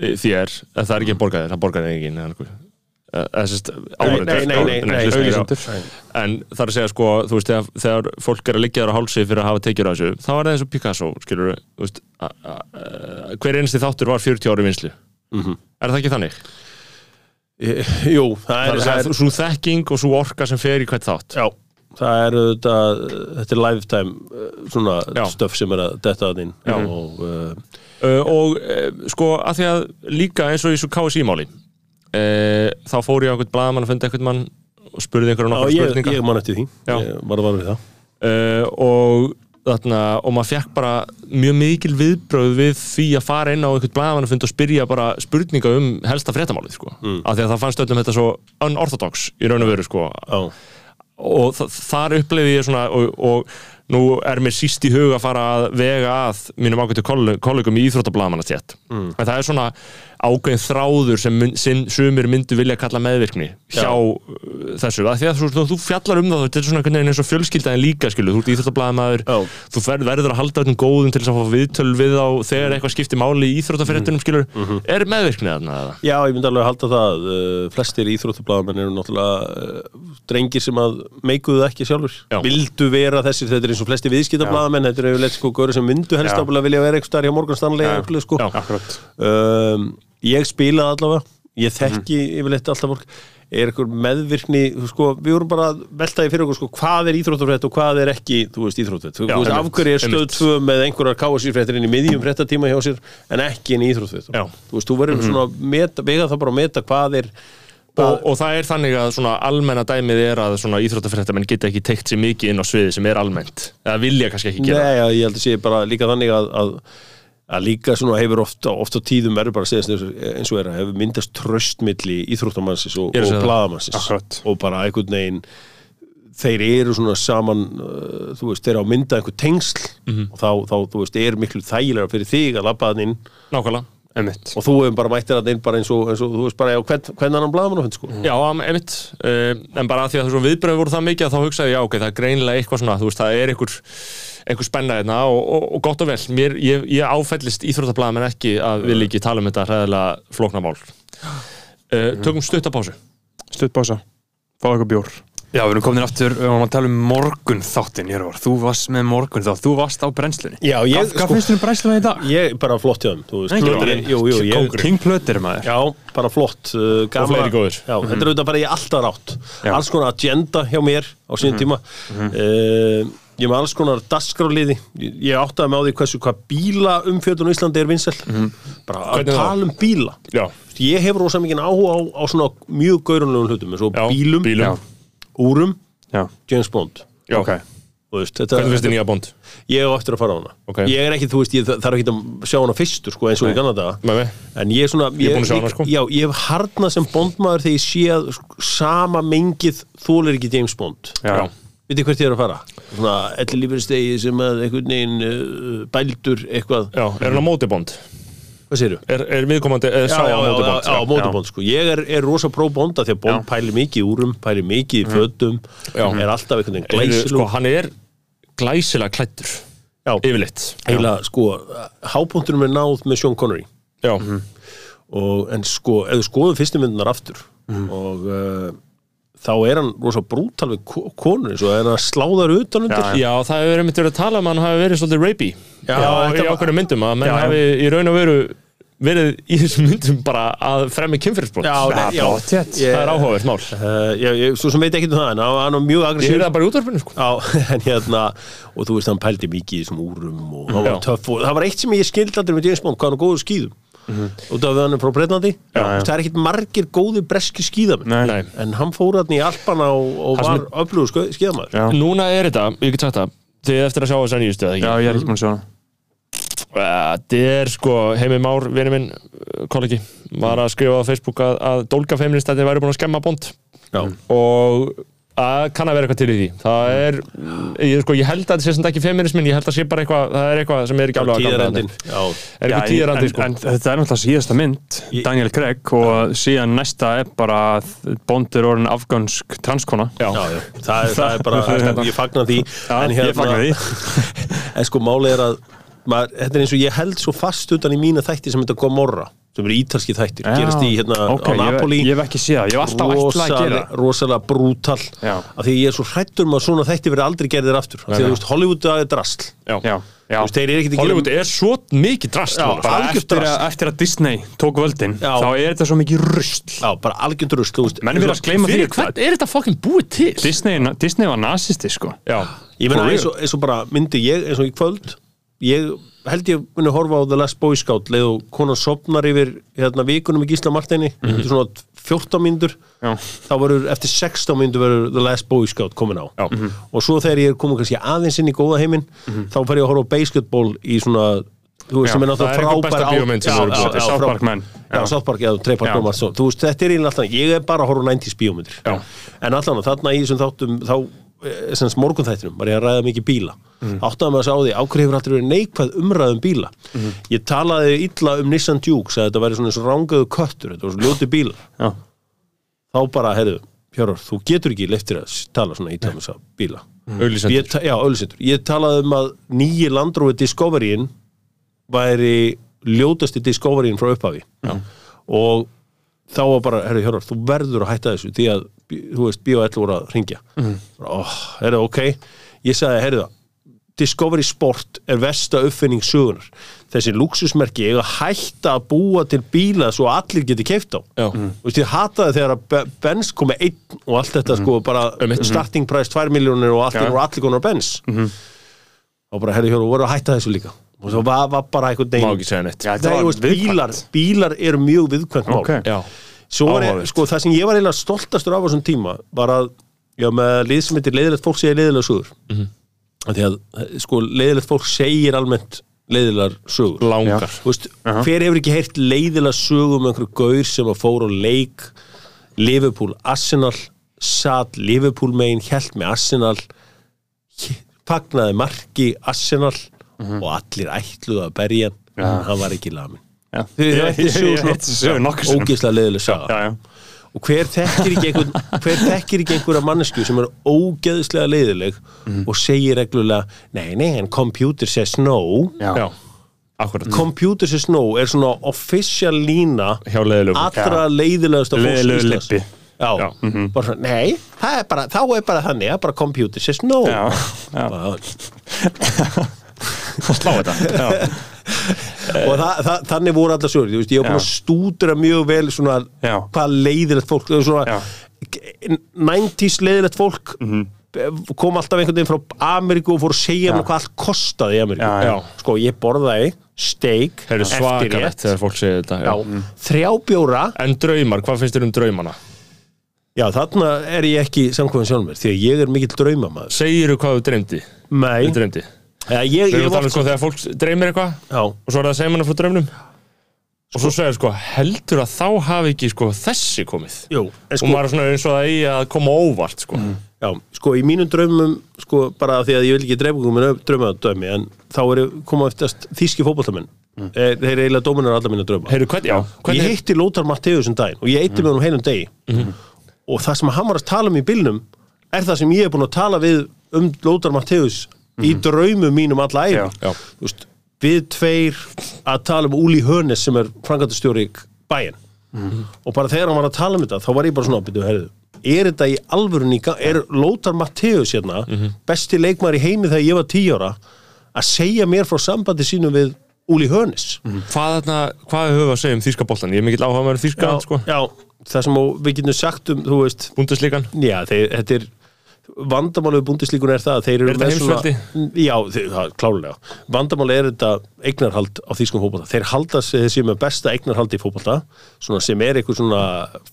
þér, það er ekki að borga þér það borga þér ekki auglýsendur. en það er að segja sko, veist, þegar, þegar fólk er að liggja þér á hálsi fyrir að hafa tekjur á þessu, þá er það eins og Picasso skilur veist hver einasti þáttur var 40 ári vinslu Mhm. er það ekki þannig? Jú, það er, er að svo þekking og svo orka sem fer í hvert þátt Já, það er þetta, þetta er lifetime uh, svona Já. stöf sem er að detta það inn Já. og uh, uh, og uh, sko að því að líka eins og í svo KSI máli uh, þá fór ég á einhvern blaðamann að funda einhvern mann og spurði einhverjum já, nokkar ég, spurninga ég man eftir því Já. ég var að vara við það og þarna, og maður fekk bara mjög mikil viðbröð við því að fara inn á einhvern blaðamann að funda og spyrja bara spurninga um helsta fréttamálið sko. mm. af því að það fannst öllum þetta svo unorthodox í raun og veru sko. Já, og þa þar upplifði ég svona og, og nú er mér síst í huga að fara að vega að mínum ágættu kollegum í Íþróttablaðamannastjætt mm. en það er svona ágæðin þráður sem sin, sumir myndu vilja kalla meðvirkni hjá uh, þessu, að því að þú, þú fjallar um það þetta er svona einhvern veginn eins og fjölskyldaðin líka skilu, þú ert Íþróttablaðamaður, þú ver, verður að halda þetta góðum til þess að fá viðtöl við á þegar eitthvað skiptir máli í Íþróttafyrirtunum skilur, mm -hmm. er meðvirkni þarna? Já, ég myndi alveg að halda það uh, flestir Íþróttablaðamenn eru náttúrulega uh, drengir sem að meikuðu ekki sjálfur Já. vildu vera þessir, þetta er eins og ég spilaði allavega. Ég þekki mm. yfirleitt alltaf fólk. Er einhver meðvirkni, sko, við vorum bara veltaði fyrir okkur, sko, hvað er íþróttarfrétt og hvað er ekki, þú veist, íþróttarfrétt þú veist, af hverju er stöð tvö með einhverjar káasýrfréttir inn í miðjum fréttatíma hjá sér en ekki inn í íþróttarfrétt, þú veist, þú verður -hmm. svona, meta, vega það bara að meta hvað er Og, og það er þannig að svona almenna dæmið er að svona íþróttafréttamenn geta ekki teikt sér mikið inn á sviði sem er almennt eða vilja kannski ekki gera. Nei, ég held að sé bara líka þannig að, að að líka svona hefur ofta, ofta tíðum verður bara að segja eins og er að hefur myndast tröstmilli íþróttamannsins og, og bladamannsins og bara einhvern veginn þeir eru svona saman uh, þú veist, þeir eru á mynda einhver tengsl mm -hmm. og þá, þá, þú veist, er miklu þægilega fyrir þig að labba hann inn. Nákvæmlega. Emitt. og þú hefur bara mættir að inn bara eins og, eins og þú veist bara, já, hvern, hvern annan bladamann á hund sko? Já, emitt, uh, en bara að því að þú viðbröðum voru það mikið að þá hugsaði, já, ok, það er greinilega eitthvað svona, þú veist, það er einhver einhver spenna hérna og, og, og gott og vel Mér, ég, ég áfællist íþróttablaðum en ekki að vil ekki tala um þetta ræðilega flóknarmál uh, Tökum stuttapásu Stuttpása, fá eitthvað bjór Já, við erum komin aftur og við erum að tala um morgun þáttinn hér var. Þú varst með morgun þátt, þú varst á brennslunni. Já, ég... Hvað sko, finnst þú um brennslunni í dag? Ég, bara flott hjá þeim, þú veist. Plötir, jú, jú, ég... King Plötir maður. Já, bara flott. Uh, gamla, og fleiri góður. Já, mm -hmm. þetta er auðvitað bara ég alltaf rátt. Já. Alls konar agenda hjá mér á síðan mm -hmm. tíma. Mm -hmm. uh, ég með alls konar dasgráliði ég áttaði með á því hversu hvað bíla umfjöldun í Íslandi er vinsel mm -hmm. bara að tala um bíla Já. ég hefur ósað mikið áhuga á, á svona mjög gaurunlegum hlutum eins og Já, bílum, bílum. úrum James Bond okay. veist, Hvernig finnst þið nýja Bond? Ég hef eftir að fara á hana okay. ég er ekki, þú veist, ég þarf ekki að sjá hana fyrstur sko, eins og í Kanada en ég er svona ég, ég, hana, sko. já, ég hef harnað sem Bondmaður þegar ég sé að sko, sama mengið þólir ekki James Bond Já Vitið hvert ég er að fara? Svona elli lífurstegi sem að einhvern veginn uh, bældur eitthvað Já, er hann á mótibond? Hvað séru? Er, er viðkomandi, er sá á mótibond? Já, á mótibond sko Ég er, er rosa pró-bonda því að bond pæli mikið í úrum pæli mikið í mhm. fötum já. er alltaf einhvern veginn glæsilu Sko, hann er glæsilega klættur Já, yfirleitt Heila, sko, hápunktunum er náð með Sean Connery Já mm -hmm. og, En sko, ef þú skoðum fyrstumyndunar aftur mm -hmm. og uh, þá er hann rosa brútal við konur eins og er hann sláðar utan undir. Já, já. Það hefur verið verið að tala um að hann hafi verið svolítið rapey. Já, í ákveðinu myndum að menn hafi í raun og veru verið í þessum myndum bara að fremja kynferðsbrott Já, já, það er áhugavert mál. Uh, Já, ég, svo sem veit ekki um það en hann var mjög aggressív Ég er það bara í útvarpinu sko. Já, [laughs] en hérna, og þú veist hann pældi mikið í þessum úrum og það var töff og það var eitt sem ég skildi aldrei með James Bond, hvað hann góður skýðum mm -hmm. út af við hann er frá Breitlandi það er ekkit margir góði breski skíðamenn. En hann fór hann í Alpana og, og var öflugur skíðamæður Núna er þetta, ég get sagt það þið eftir að sjá þess að nýjustu eða ekki? Já, ég er ekki búin að sjá það Þetta er sko, Heimi Már, vinið minn kollegi, var að skrifa á Facebook að, að dólgafeministættin væri búin að skemma bond. Já. og Það kann að vera eitthvað til í því. Það er, ég, sko, ég held að þetta sé sem ekki feminismin, ég held að sé bara eitthvað, það er eitthvað sem er ekki alveg að ganga þetta. Er eitthvað tíðarandi, sko. En, en þetta er náttúrulega síðasta mynd, Daniel Craig, og síðan næsta er bara bondur orðin afgönsk transkona. Já, já, já. Það, er, það er bara, [laughs] ég fagnar því. Já, hérna, ég fagnar því. [laughs] En sko, málið er að, maður, þetta er eins og ég held svo fast utan í mína þætti sem þetta kom morra sem eru ítalski þættir, já, gerast í hérna okay, á Napoli. ég hef ekki séð, ég hef alltaf ætlað að gera rosalega brútal af því ég er svo hrættur um að svona þætti verið aldrei gerðir aftur af því að þú veist, Hollywood er drasl. Já, já, já. Veist, er Hollywood er svo mikið drasl eftir, eftir að Disney tók völdin þá er þetta svo mikið rust já, bara algjörn rust menn vil að skleima því hvern? er þetta fokkin búið til? Disney, Disney var nazisti sko. Ég meina eins og bara myndi ég eins og í kvöld ég held ég muni horfa á The Last Boy Scout leið og konar sopnar yfir hérna, vikunum í Gísla Martini mm -hmm. svona 14 mínútur. Þá verður eftir 16 mínútur verður The Last Boy Scout komin á. Mm -hmm. og svo þegar ég er komin kannski aðeins inn í góða heiminn mm -hmm. þá fer ég að horfa á basketball í svona þú veist sem er náttúrulega frábær á South Park menn Já, South Park, já, Treypark Þú veist, þetta er einlega alltaf, ég er bara að horfa á 90's bíómyndir. En allan, þarna í þessum þáttum þá eh, sem sagt, morgunþættinum var ég að ræða mikið bíla. Áttaði maður að á því, ákveð hefur alltaf verið neikvæð umræðum bíla? Ég talaði illa um Nissan Duke sagði að þetta væri svona eins og rángaðu köttur þetta var svo ljóti bíla Já. þá bara, heyrðu, Hjörvar, þú getur ekki leiftir að tala svona illa um þessa bíla. Auglýsendur. Ég ta- Já, auðlisendur Ég talaði um að nýji Landrófi Discoveryin væri ljótasti Discoveryin frá upphafi. Já. og þá var bara, herru Hjörvar, þú verður að hætta þessu því að, þú veist, B.O.L. voru að ringja mm. oh, herru, ok ég sagði, herru það Discovery Sport er versta uppfinning sögunar þessi luxusmerki eiga að hætta að búa til bíla svo allir geti keift á Já. Þú veist, ég hataði þegar að Be- Benz kom með einn og allt þetta sko bara Einmitt. starting price 2 miljónir og allt Já. er og allir konar Benz og bara, herri, hjóru, voru að hætta þessu líka og svo var, var bara veist, viðkvæmt. bílar, bílar eru mjög viðkvæmt mál Ok. Áhugavert. sko, það sem ég var eiginlega stoltastur af á þessum tíma var að, já, með lið sem heitir leiðilegt fólk segir leiðilega sögur mm Mhm. -hmm. því að, sko, leiðilegt fólk segir almennt leiðilegar sögur langar Þú veist, hver hefur ekki heyrt leiðilega sögum um einhverju gaur sem að fór á leik Liverpool, Arsenal satt Liverpool megin hjælt með Arsenal fagnaði marki Arsenal og allir ætluðu að berja hann en hann var ekki lamin. Þið [laughs] Ég- ætti ég- sögu ég- ég- ég- sögu nokkuð sinnum. ógeðslega leiðileg saga. Já, já. og hver þekkir ekki einhvern [laughs] hver þekkir ekki einhverja mannesku sem er ógeðslega leiðileg og segir reglulega nei, nei, en computer says no. Já. Já, akkurat computer says no er svona official lína allra leiðilegasta fólks Leiðilegu Íslands. Lippi. Já, Já. bara svona, nei, það er bara, þá er bara þannig, er bara computer says no. Já, já. Bara- [laughs] Slá þetta og það, það, þannig voru allar sögur, þú veist, ég var búin að stúdra mjög vel svona hvað leiðilegt fólk svona, Já. 90s leiðilegt fólk kom alltaf einhvern veginn frá Ameríku og fór að segja mér hvað allt kostaði í Ameríku. Já, já. sko, ég borðaði segir þetta já, já. þrjá bjóra. En draumar, hvað finnst þér um draumana? já, þarna er ég ekki samkvæmum sjálfum mér því að ég er mikill draumamaður. Segirðu hvað þú dreymdi? Nei, Þú dreymdi ja, ég, ég, tala um ég, sko þegar fólk dreymir eitthvað og svo er það að segja manna frá draumnum. Og svo segir sko heldur að þá hafi ekki sko þessi komið? Jú, en og sko, maður er svona eins og það eigi að koma óvart sko. Já, sko, í mínum draumum sko, bara því að ég vil ekki dreifa um drauma dæmi, en þá er koma eftirst þíski fótballtamenn mm. þeir eru eiginlega dóminar alla mínu drauma Heyrðu, hvern, já, ég hvernig, heitti Lótar Matteus um daginn og ég eitti með honum heilum degi. Og það sem hann var að tala um í bylnum er það sem ég er búin að tala við um Lótar Matteus í draumum mínum alla veist, við tveir að tala um Úli Hönes sem er frangatastjóri bæinn. Og bara þegar hann var að tala um þetta þá var ég bara svona byrju, herðu, er þetta í alvörun í gang er Lótar Matteus hérna besti leikmaður í heimi þegar ég var tíu ára að segja mér frá sambandi sínu við Úli Hönes hvað, þarna, hvað höfum við að segja um þýska boltan ég er mikill áhuga með þýska já, sko. já, það sem við getum sagt um, búndislíkan já, þetta er vandamálið búndislíkun er það að þeir eru Er þetta með heimsveldi? já, það, klálega vandamálið er þetta eignarhald á þýskum fótbolta, þeir halda sig þessi með besta eignarhald í fótbolta svona sem er eitthvað svona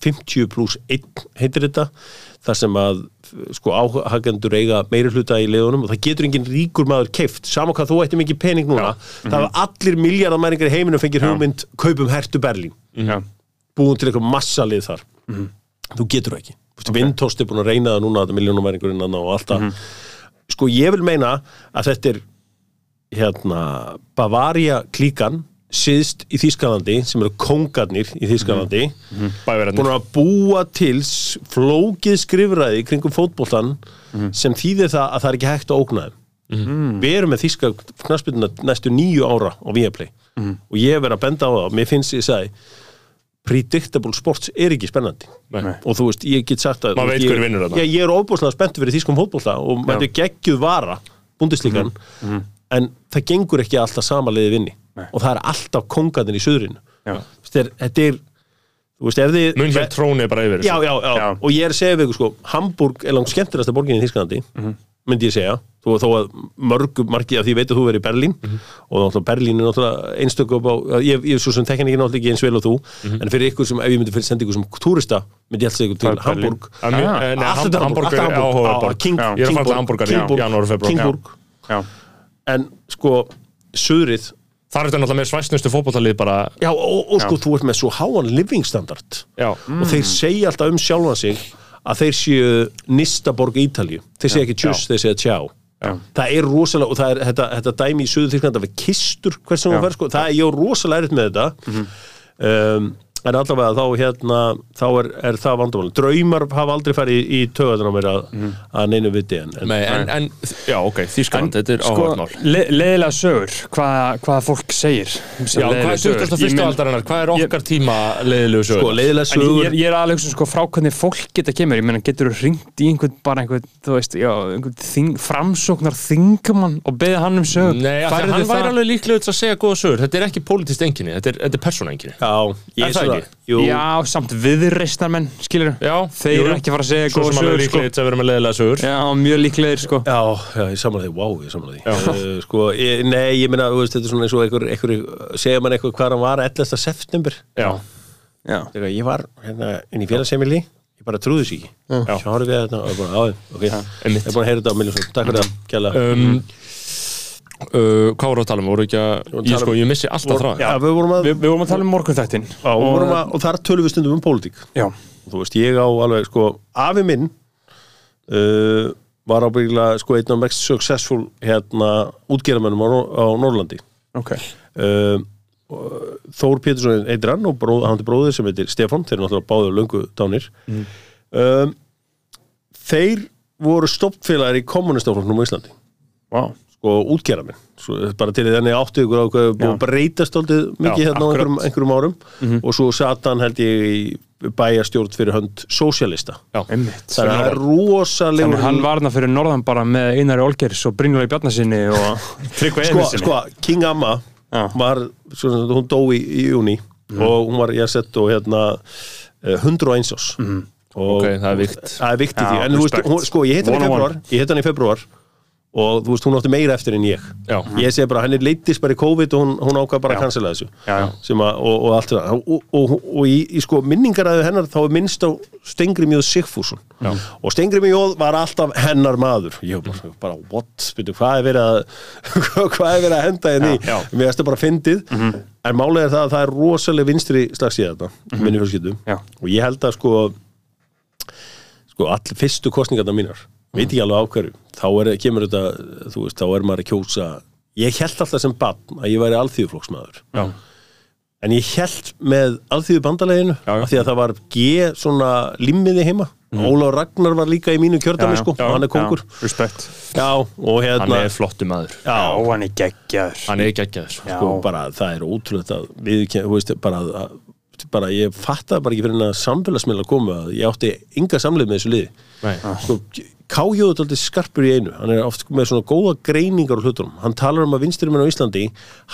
50 pluss 1 heitir þetta þar sem að sko áhagendur eiga meiri hluta í liðunum og það getur engin ríkur maður keift sama hvað þú ætti mikið pening núna það hafa allir miljardamæringar í heiminum fengið hugmynd kaupum hertu Berlín. Já. búin til eitthvað massalið þar. Þú getur það ekki okay. Vintost er búin að reyna það núna þetta miljónumæringurinn og allt það. Sko ég vil meina að þetta er hérna Bavaria klíkan síðst í Þýskalandi sem eru kongarnir í Þýskalandi bæverðarnir búin að búa til flókið skrifræði kringum fótboltan sem þýðir það að það er ekki hægt að ógna þeim. Við erum með þýska knaspituna næstu nýju ára á Viaplay og ég hef verið að benda á það. Mér finnst ég að segja predictable sports er ekki spennandi. Nei. og þú veist, ég get sagt að Maður ég, ég, ég er óbúslega spenntur fyrir þýskum fótbolta og þetta er geggjuð vara búndislíkan en það gengur ekki alltaf sama liði vinni. Og það er alltaf kongarnir í Já. þetta er, þetta er þú veist, ef þið mun hér tróni bara yfir já, já, já, Já. og ég er að segja við ykkur sko Hamburg er langt skemmtilegasta borgin í Þísklandi myndi ég segja, þó, þó að mörgu, margi af því veit að þú verið í Berlín og náttúrulega Berlín er náttúrulega einstöku upp á, ég, ég svo sem tekjan ekki náttúrulega ekki eins vel og þú, en fyrir ykkur sem ef ég myndi fyrir senda ykkur sem túrista, myndi ég alltaf segja ykkur til Það er. Hamburg Að mjög- nei, Allt Ham- þetta Hamburger allt er áhugaverð Hamburg. borg. King- Já. Ég er að fara til Kingborg, Hamburgar í Kingborg, janúar og febrúar. Kingborg. Já. en sko söðrið þar er þetta náttúrulega með svæsnustu fótboltalið bara Já, og, og sko, þú ert með svo háan living standard já, og þeir segja alltaf um sjálfan sig að þeir séu Nistaborg Ítalíu. Þeir segja ekki tjus, þeir segja tjá. Já. það er rosalega, og það er þetta, þetta dæmi í Suðu Þýrkanda við kistur hvers sem Já. hún fer sko, það er ég rosalega erfitt með þetta. Um, en allavega þá hérna þá er, er það vandamál draumar hafa aldrei farið í, í töðan á mér að, að neinu viti en, en Nei, en, en, já, ok, Þískaland, þetta er sko, áhugavert mál. le leðilega sögur hvað, hvað fólk segir Já, hvað er sögur. 21. Ég men- aldarinnar, hvað er ég- okkar tíma leiðilegu sögur? sko, ég, sögur ég, ég er alveg sko frá hvernig fólk geta kemur, ég meina getur þú ringt í einhvern bara einhvern, þú veist, já, einhvern þing, framsóknar þingumann og beðið hann um sög Nei, hann væri alveg líklega að segja góða sögur. Þetta er ekki það ekki? jú, Já, samt viðreistarmenn, skilur Já, Þeir jú. eru ekki að fara að segja Svo góða sem alveg sögur, sko. líklega til að vera með leiðilega sögur. Já, mjög líklegir, sko. Já, já, ég samla því, wow, ég samla því. Uh, Sko, ég, nei, ég meina, þú veist, þetta er svona eins og einhver, einhver segja mann eitthvað hvað hann var 11. september. Já, Já, Þegar ég var hérna inn í félagsheimili ég bara trúði sér ekki. Já. Svo horfði við þetta og ég bara, á, ok. Ég er búin að heyra þetta á miljónsson, takk fyrir það, kjæla um, uh, Hvað voru að tala um? Voru ekki að, vorum ég sko, um- ég missi alltaf þráðin Já, við vorum að, við vorum tala um morgunþættin. Við vorum að og þar tölum við stundum um pólitík. Já, Þú veist, ég á alveg, sko, afi minn uh, var ábyggilega, sko, einn af mest successful hérna, útgerðamennum á, á Norrlandi ok. Uh, Þór Pétursson heitir hann og bróð, hann er bróðir sem heitir Stefán. Þeir eru náttúrulega báður löngu dánir. Um, þeir voru stoppfélagar í kommunistafloknum á Íslandi. Vá, sko útgerðamenn svo, bara til þannig áttu ykkur á að breytast aldrei mikið Já, hérna á einhverjum, einhverjum árum. Mhm. og svo sat hann held ég í bæjarstjórn fyrir hönd einmitt. Það er rosalegur Þannig hann varna fyrir norðan bara með Einari Olgers og Brynjóli Bjarnasinni og [laughs] Tryggva sko, Eðinsinni sko, King Amma Já. var, svona, hún dó í, í júni og hún var, ég sett og hérna eh, 101 ás og Ok, það er vikt. það er vikt í því, en þú veist, sko, ég hitt hann í februar ég hitt hann í februar og þú veist, hún átti meira eftir en ég. Já. ég segi bara, henni leittist bara í COVID og hún, hún ákvað bara að cancela þessu. Já, já. Að, og, og allt það. Og, og, og, í, í sko minningaræðu hennar þá er minnst á Stengri Mjóð Sigfússon. Já. og Stengri Mjóð var alltaf hennar maður. Ég bara, bara what, byrju, hvað er verið að [laughs] hvað er verið að henda henni? Já, já. mér erstu bara fyndið. En málega er það að það er rosalega vinstri slags í þetta minni fjölskyldu. Já. og ég held að sko sko allir fyrstu kostningarna mínar veit ekki alveg á hverju þá er, kemur þetta, þú veist, þá er maður að kjósa. Ég held alltaf sem bann að ég væri alþýðuflokksmaður. Já. en ég held með alþýðu bandaleginu Já, já. af því að það var G svona limmiði heima. Óla Ragnar var líka í mínu kjördami Já, já. sko, og hann er kongur Já, respect já, og Hann hérna er flottu maður. Já, Já, hann er geggjaður. Hann er geggjaður Já. sko, bara það er ótrúlega að við, þú veist, bara, að, bara ég fattaði bara ekki fyrir en að samfélagsmiðla komu að ég átti enga samleið með þessu liði. Nei. sko, Kájóðu er alltaf skarpur í einu. Hann er oft með svona góða greiningar á hlutunum. Hann talar um að vinsturimenn á Íslandi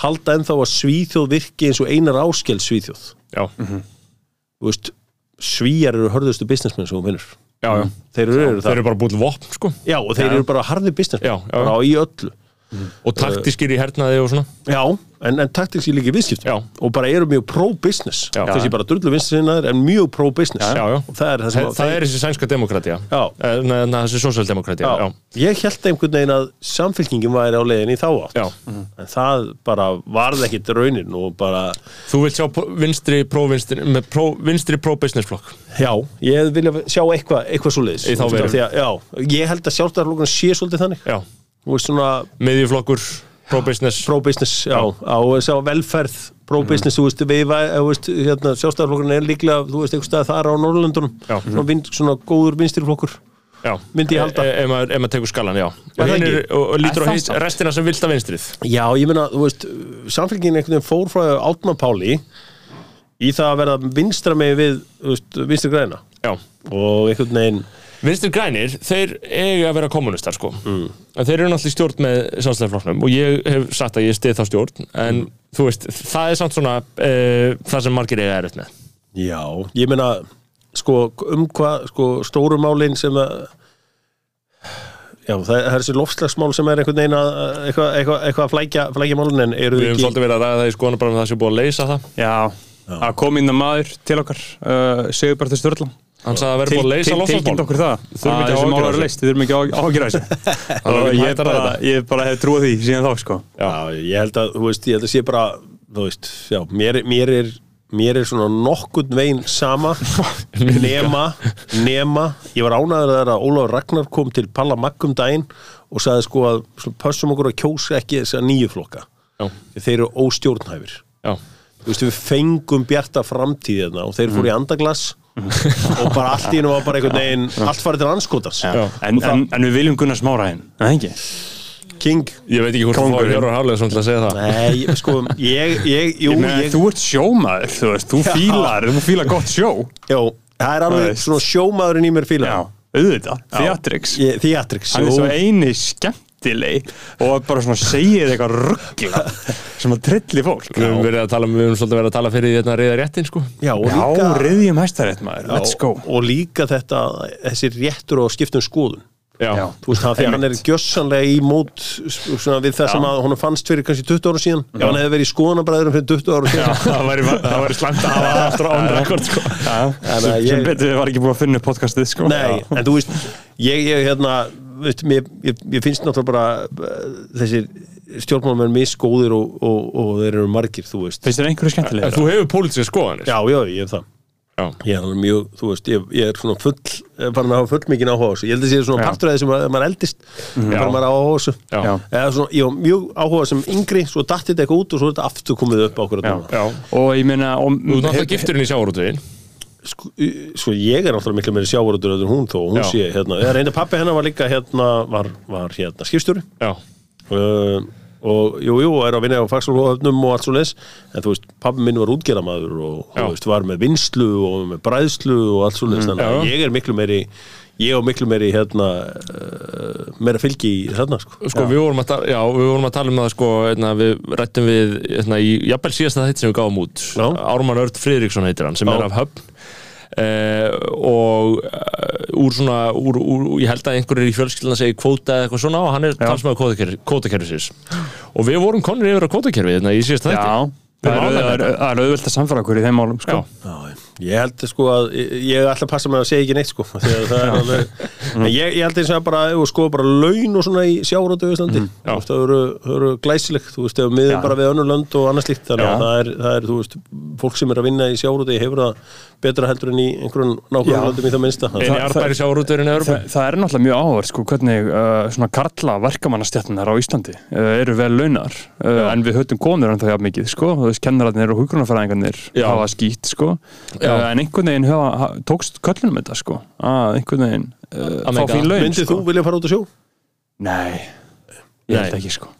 halda ennþá að Svíþjóð virki eins og einar áskell Svíþjóð. Já, þú veist, Svíjar eru hörðustu businessmenn sem hún vinnur já, já. Þeir eru, eru Þeir eru bara búin vopn, sko. Já, og þeir Já. eru bara harði businessmenn. Já, já. bara í öllu Og taktískir í hernaði og svona. Já, en, en taktiks í líki viðskiptum. Og bara eru mjög pro-business. Þessi bara drullu vinstrinnaður en mjög pro-business. Og það er það sem Það, er þessi sænska demokratía Já. Eh, þessi sósaldemokratía ég held einhvern veginn að samfélkingin væri á leiðin í þá átt. Já. en það bara varð ekkit raunin og bara, Þú vilt sjá vinstri pro-business flokk. Já, ég vilja sjá eitthvað eitthvað svo leiðis Í ég held að sjálfstæðarflokkurinn sé svolítið þannig. Já, miðjuflokkur, pro-business pro-business, já, á velferð pro-business, þú veist, við hérna, sjálfstæðarflokkurinn er líklega þú veist, stað þar á Norrlöndunum svona, vind, svona góður vinstriflokkur Já, Myndi ég halda. E- Ef maður, ef maður tekur skalan, já. Og, og lítur á samt? restina sem vilt að vinstrið? Já, ég meina, þú veist, samfélgin einhvern veginn fór frá Átna Páli í það að verða vinstra með við, þú veist, vinstri græna. Já. Og einhvern veginn Vinstri grænir, þeir eiga að vera kommunistar sko. Mm. en þeir eru náttúrulega í stjórn með sjálfstæðarflokknum og ég hef sagt að ég stið þá stjórn en þú veist, það er samt svona e, það sem margir eiga erut með. Já, ég meina, sko, um hvað, sko, stórumálin sem að Já, það er þessi lofslagsmál sem er einhvern veginn að eitthvað, eitthvað, eitthvað að flækja, flækja málun en eru Við hefum ekki svolítið verið að ræða það í skoðan bara um það sem er búið að leysa það. Já, að kom inn að maður til okkar uh, Sigur Bartur Sturla Hann sagði að vera búið að leysa tilkynnt lofslagsmál okkur það. Þurfum ekki að eru þessu. leist, þið þurfum ekki að ágjur þessu. Ég bara, ég bara hef trúið því síðan þá sko. Já, ég held að, þú veist, ég held að sé bara þú veist, já, mér, mér er mér er svona nokkurn veginn sama. [laughs] Nema, nema ég var ánæður að Ólafur Ragnar kom til Palla Maggum daginn og sagði sko að svona, pössum okkur að kjósa ekki þess að nýju flokka. Já, þeir eru óstjórnhæfir. Já, þú veist við fengum bjarta framtíðina og þeir fóru í andaglas [laughs] og bara allt í hennu var bara einhvern veginn allt farið til anskotars já. En, en, en við viljum Gunnar Smáraðin, en það ekki? King. Ég veit ekki hvort þú fáið Kóngurinn. Hjörvar Hafleðsson til að segja það. Nei, sko, ég, ég, jú, Ég ég, þú ert sjómaður, þú veist, þú fílar, þú fílar gott sjó. já, það er alveg svona sjómaðurinn í mér fíla Já, auðvitað, Theatrix. Theatrix, Hann er svo eini skemmtileg og bara svona segið eitthvað ruggla sem að trilli fólk. Við höfum verið að tala, við höfum svolítið verið að tala fyrir því þetta reyða réttin sko. Já, og Já, líka, reyðjum hæstarétt maður, já, let's go. og líka þetta, þessi réttur og skiptum skoðun. Já, Já. Þú veist það, því að hann er gjössanlega í mót svona, við það sem að honum fannst fyrir kannski 20 ára síðan. Ef hann hefði verið í skoðanabræðurum fyrir 20 ára síðan. Það væri, slæmt að hafa aftur on record sko. Já, að sem, ég- sem betur við var ekki búin að finna podcastið, sko. Nei, en þú veist, ég, ég hérna, veist, mér, ég, ég finnst náttúrulega bara uh, þessir stjórnmálmenn misgóðir og, og, og þeir eru margir, þú veist Finnst þér einhverju En skemmtilega? þú hefur pólitíska skoðanir Já, já, ég hef það Já. Ég er mjög, þú veist, ég, ég er svona full eh, farin að hafa full mikið áhuga á þessu Ég held að sé svona Já. partur af því sem að, maður eldist farin maður að áhuga á þessu Já. Já. Eða svona, ég var mjög áhuga sem yngri svo datt þetta eitthvað út og svo er þetta aftur komið upp á okkur Já. Já. Og ég meina, og... Þú er náttúrulega gifturinn í sjávarútvegin sko, sko ég er náttúrulega miklu meiri sjávarútur en hún þó, hún Já. sé hérna, reynda pappi hennar var líka hérna, var, var hérna skipstjóri Já, uh, og jú, jú, er að vinna á fagsálhóðöfnum og allt svo leis, en þú veist, pappi minn var útgerðamaður og Já. þú veist, var með vinslu og með bræðslu og allt svo leis, þannig að Já. ég er miklu meiri ég og miklu meiri hérna uh, meira fylgi í þarna sko. sko við vorum að tala, já, við vorum að tala um það sko, eitna, við rættum við eitna, í jafnvel síðasta þetta sem við gáum út Já. Ármann Örd Friðriksson heitir hann sem Já. er af höfn eh, og uh, úr svona úr, úr, ég held að einhverjir í fjölskylduna segi kvóta eða eitthvað svona og hann er talsmaður kvótakerfisins og við vorum konur yfir á kvótakerfi hérna, í síðasta þetta Já, það er, það er, það er auðvelt að samfara okkur í þeim málum, sko. Já. Ég held sko að ég, ég ætla að passa mig að segja ekki neitt sko því að það er [laughs] alveg en ég, ég held eins og bara, ef þú sko bara laun og svona í sjárótu í Íslandi veist, það eru, það eru glæsileg þú veist, ef við Já. bara við önnur lönd og annað slíkt þannig að það er, það er, þú veist, fólk sem er að vinna í sjárótu hefur það betra heldur en í einhverjum nákvæmum löndum í það minnsta. Eini Það- Þa, Európa það er náttúrulega mjög áhverð sko, hvernig uh, svona karla verkamannastjarnar á Íslandi uh, eru vel launar uh, en við höfum konur en það hjá mikið sko, þú veist, kennararnir og hugrunarfræðingarnir Já. hafa skýtt sko, uh, en einhvern veginn hafa, ha, tókst köllunum þetta sko, að einhvern veginn uh, fá fín laun Myndið sko. þú vilja fara út að sjó? Nei, ég held ekki sko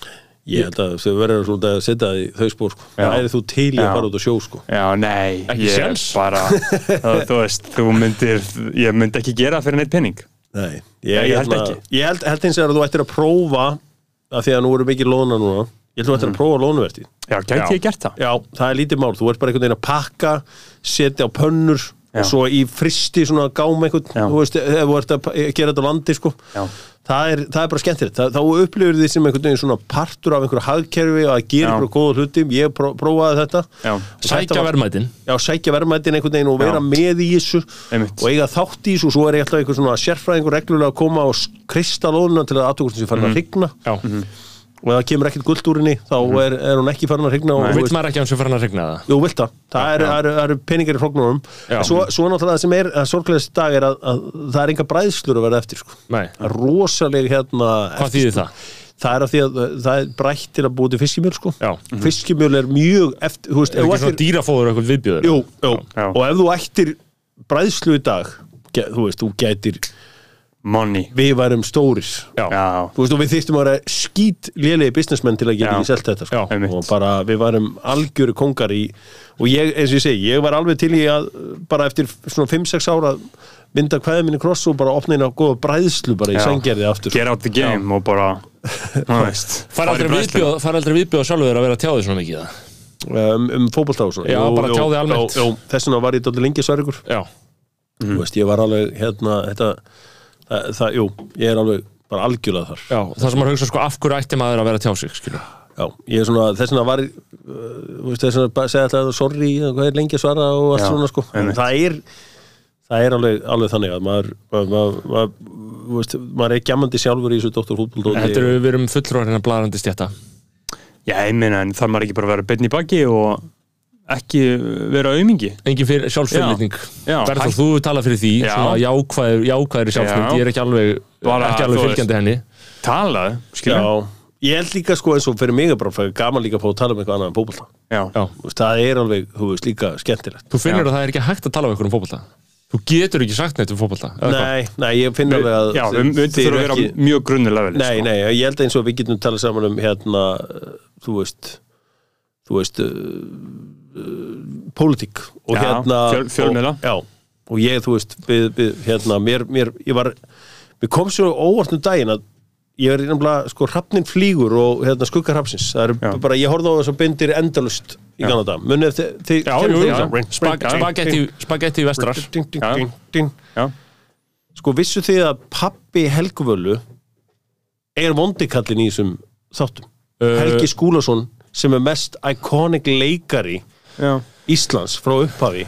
Ég held að þau verður svolítið að setja það í þau spór sko. Það er þú til Já. að fara út að sjó sko. Já, nei, Ekki ég séns? bara [laughs] uh, þú veist, þú myndir ég myndi ekki gera það fyrir neitt penning Nei, Nei, ég held hérna- ekki. Ég held, held eins og að þú ættir að prófa að því að nú eru mikið lóna núna Ég held að þú ættir að prófa lónuvertið Já, gæti ég gert það? Já, það er lítið mál, þú ert bara einhvern veginn að pakka setja á pönnur Já. og svo í fristi svona gám einhvern Já. þú veist, ef þú ert að gera þetta á landi sko. Já. það, er, það er bara skemmtilegt þá upplifir því sem einhvern veginn svona partur af einhverju hagkerfi og að gera einhverju góða hluti ég pró, prófaði þetta Já. Sækja verðmætin Já, sækja verðmætin einhvern veginn og vera Já. með í þessu Einmitt. og eiga þátt í þessu og svo er ég alltaf einhver svona sérfræðingur reglulega að koma og krista lónuna til að aðtökustin sé farin að hrygna já, og ef það kemur ekkert guld úr henni þá er, er hún ekki farin að hrygna og veist- maður ekki að sem fyrir hann að regna það Jú, vilt það. Það eru er, er peningar í flóknunum. Já. Svo, svo náttúrulega það sem er sorglegast dag er að, að það er enga bræðslur að vera eftir. Sko. Nei, Það er rosaleg hérna... hvað þýðir það? Það er að því að það er brætt til að búið til fiskimjöl, sko. Já. Fiskimjöl er mjög eftir, þú veist, Er ekki svona ættir... dýrafóður eitthvað viðbjöður? Jú, jú. Og ef þú ættir bræðslu í dag, þú veist, þú gætir, Money við værum stóris. Já. Já, Þú veist, og við þýttum að vera skít lélegi businessmenn til að geta Já. ekki selt þetta, sko. Já, og bara við varum algjöru kongar í og ég, eins og ég segi, ég var alveg til í að bara eftir svona 5-6 ára mynda kvæðið minni kross og bara opna inn á góða bræðslu bara í Já. sængerði aftur get out the game og bara þú veist, [laughs] Fær aldrei fara í bræðsluna. viðbjóð, fær aldrei viðbjóð sjálfur að vera að tjá því svona mikið það? um, um fótbolta og svona Já, bara tjá þig almennt. jú, jú, þess vegna var ég dálítið lengi sværigur Já, þú veist, ég var alveg hérna þetta, það, það, jú, ég er alveg bara algjörlega þar. Já, það sem maður hugsa sko af hverju ætti maður að vera að tjá sig, skilju Já, ég er svona, þess vegna var uh, þess vegna bara segja alltaf sorry, hvað er lengi að svara? og allt Já, svona sko, en einmitt. það er það er alveg, alveg þannig að maður maður, maður, maður, þú veist, maður er gjamandi sjálfur í þessu Þetta eru, við erum fulltrúar hérna blarandi stjætta Já, ég meina, en það maður ekki bara að vera beinn í baki og ekki vera aumingi engin fyrir. Já. Berður, þú talað fyrir því jákvæður, Já. ég er ekki alveg, Bara, ekki alveg fylgjandi henni talaðu, skilja Já, ég held líka sko eins og fyrir mig er bara fyrir gaman líka að fá að tala um eitthvað annað en fótbolta já. Já. Þú veist, Það er alveg, þú veist, líka skemmtilegt Þú finnur Já. að það er ekki hægt að tala um ykkur um fótbolta Þú getur ekki sagt neitt um fótbolta eða hvað? Nei, nei, ég finn alveg að já, við myndum þið þurfa eru að vera mjög grunnilega Nei, sko. nei, ég held eins og við getum talað saman um hérna, þú veist þú veist pólitík og Já, hérna fjöl- fjölmiðla. og, Já, og ég, þú veist, við, við, hérna, mér, mér, ég var mér kom svo óvart um daginn að ég er nefnilega, sko, hrafnin flýgur og hérna skuggar hrafsins, það er Já. bara, ég horfði á þess að bindir endalust í. Kanada, munið þið, þið Spagetti vestrar. Sko, vissu þið að pappi Helguvölu er vondikallin í þessum þáttum? Uh, Helgi Skúlason sem er mest iconic leikari Já. Íslands frá upphafi.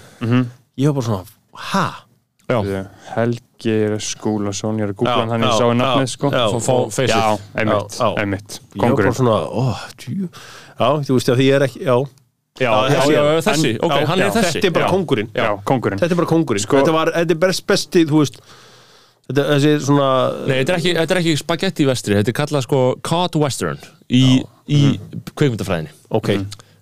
Ég var bara svona, ha? Já, Helgi Skúlason, ég er að googla hann þannig já, ég sá hann já, nafnið sko. já. einmitt, einmitt. Ég var bara svona, ó, tjú já, þú veist að því ég er ekki, já. Já, Já, já, þessi- já, þessi, en- ok, já, hann er þessi. Þetta er bara já. kongurinn já, kongurinn þetta er bara kongurinn Sko- þetta, var, þetta er best besti, þú veist þetta, þessi svona Nei, þetta er ekki, þetta er ekki spagetti vestri, þetta er kallað sko cod western í, í kveikmyndafræðinni ok,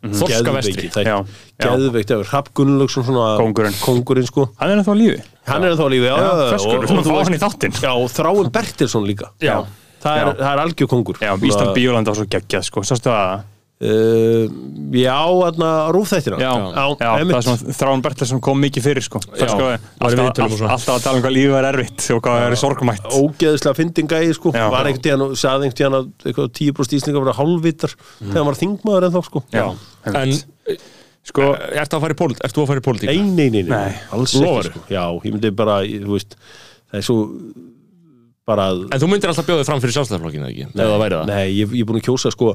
Þorska vestri. það Já, er já. geðveikt ef Rapp Gunnlaugsson svona Kóngurinn. kóngurinn sko. Hann er ennþá á lífi. Hann er þá lífi, já, ferskur, skulum fá hann í þáttinn. já, og Þráin Bertilsson líka. Já. það er, er algjör kongur já, Ísland Bíóland var svo geggjað sko, sástu það uh, já, þarna rúfþættina já, já, já, það er svona Þráin Bertilsson kom mikið fyrir sko, Já, það sko alltaf, all, svona. alltaf að tala um hvað lífið er erfitt og hvað er sorgmætt ógeðslega fyndin gæði sko Já. var einhvern tíðan og saði einhvern tíðan að eitthvað 10% íslingar vera hálfvitar þegar hann var þingmaður ennþá sko já, En, sko, ertu að fara í pólitík? Ertu að fara í pólitík? nei, nei, nei, nei, Nei. alls Lofar. ekki sko já, ég myndi bara, ég- þú veist það er svo að En þú myndir alltaf bjóðið fram fyrir sjálfstæðarflokkinu, ekki? Ef það væri það Nei, ég, ég er búin að kjósa sko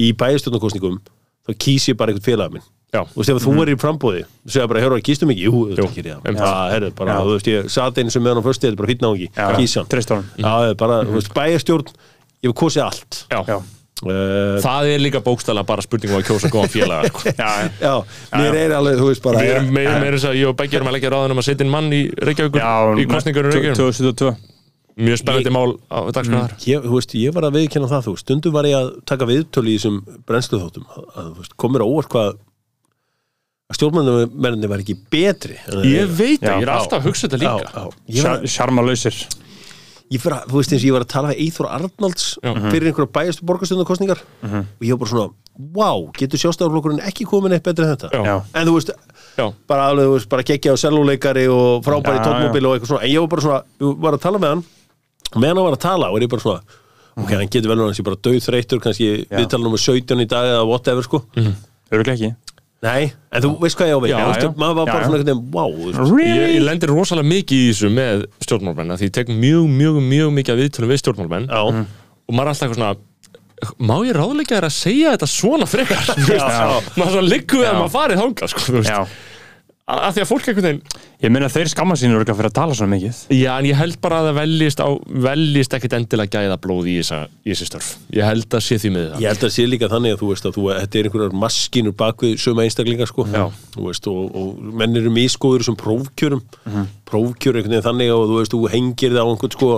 í bæjarstjórnarkostningum þá kýs ég bara einhvern félag minn Já, Þú veist, ef þú er í frambóði, þú segir bara, herru, kýstu mig ekki? Jú, þú veist, ekki það. Já, herru, bara, þú veist, ég satt einu sem með hann á föstu, þetta er bara fýtt náungi, Já. kýs hann. treyst honum. Já, það er bara, þú veist, bæjarstjórn, ég hef kosið allt. já. já, Uh, Það er líka bókstæla bara spurningum að kjósa góðan félaga sko. [laughs] já, já. já, mér er alveg, þú veist, bara, meira meira þess að ég og Beggi erum að leggja ráðan um að setja inn mann í Reykjavíkur í kostningur í Reykjavík 2022 Mjög spennandi mál á dagskráðar ég, þú veist, ég var að viðkynna það, þú stundum var ég að taka viðtölu í þessum brennsluþóttum, að, veist, komur á óvart hvað að stjórnmennirni var ekki betri. Ég veit Já. það, ég er alltaf að hugsa þetta Já, líka. Já. Ég ég fyrir að, þú veist eins og ég var að tala við Eithor Arnalds fyrir einhverja bæjastu borgarstundakostningar og ég var bara svona, wow, getur sjálfstæðarflokkurinn ekki komin eitt betri en þetta? Já. Já. en þú veist, Já. bara alveg, þú veist, bara geggja á selluleikari og frábæri Já, tóttmóbili og eitthvað svona, en ég var bara svona ég var að tala með hann, meðan hann var að tala og er ég bara svona, ok, hann getur vel hann sé bara döð þreytur, kannski Já. viðtala nummer 17 í dag eða whatever, sko. Öruglega ekki. Nei, en þú veist hvað ég á við. Já, Þú veist, já. maður var bara já. svona einhvern veginn, wow, þú veist, Ég, ég lendir rosalega mikið í þessu með stjórnmálmenn því ég tek mjög, mjög, mjög mikið að viðtölum við stjórnmálmenn já, og maður er alltaf svona má ég ráðleika þér að segja þetta svona frekar? [laughs] Maður svona liggur við að maður farið þangað sko, þú veist. Já, að því að fólk veginn ég meina þeir skamma sín öruglega fyrir að tala svona mikið Já, en ég held bara að það veljist, á, veljist ekkit endilega gæða blóð í, þessi störf. Ég held að sé því með það. Ég held að sé líka þannig að þú veist að þú, þetta er einhverjar maskinur bakvið sömu einstaklinga sko Já. þú veist og, og menn eru misgóður sem prófkjörum prófkjör einhvern veginn þannig og þú veist þú hengir það á einhvern sko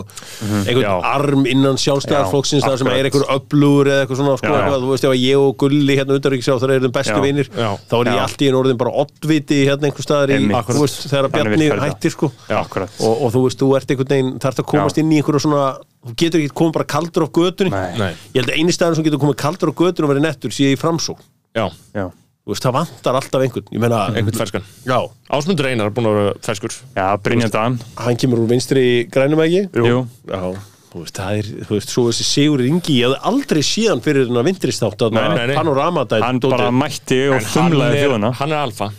einhvern Já. arm innan sjálfstæðarflokksins Já, það sem er einhver öflugur eða eitthvað svona sko, Já, já. eitthvað, þú veist ef ég og Gulli hérna undaríkisjá þar eru þeim bestu vinir þá er ég allt í einn orðin bara oddviti hérna einhver staðar í, þú veist þegar Bjarni hættir sko. Og, og þú veist þú ert einhvern veginn þarft að komast Já. inn í einhverju svona þú getur ekki komið bara kaldur á. Nei, Ég held að eini staðar sem getur komið kaldur á götur já, Já, veist, það vantar alltaf einhvern. Ég meina, einhvern ferskan. já, Ásmundur Einar er búin að vera ferskur. já Brynjandan hann kemur úr vinstri í grænum ekki. Jú, Já, þú veist, það er, þú veist, svo þessi Sigur Ingi, ég hafði aldrei síðan fyrir þennan vinstristátt að Nei, nei, nei. panoramadætt. hann bara mætti og þumlaði þjóðuna hann er alfa.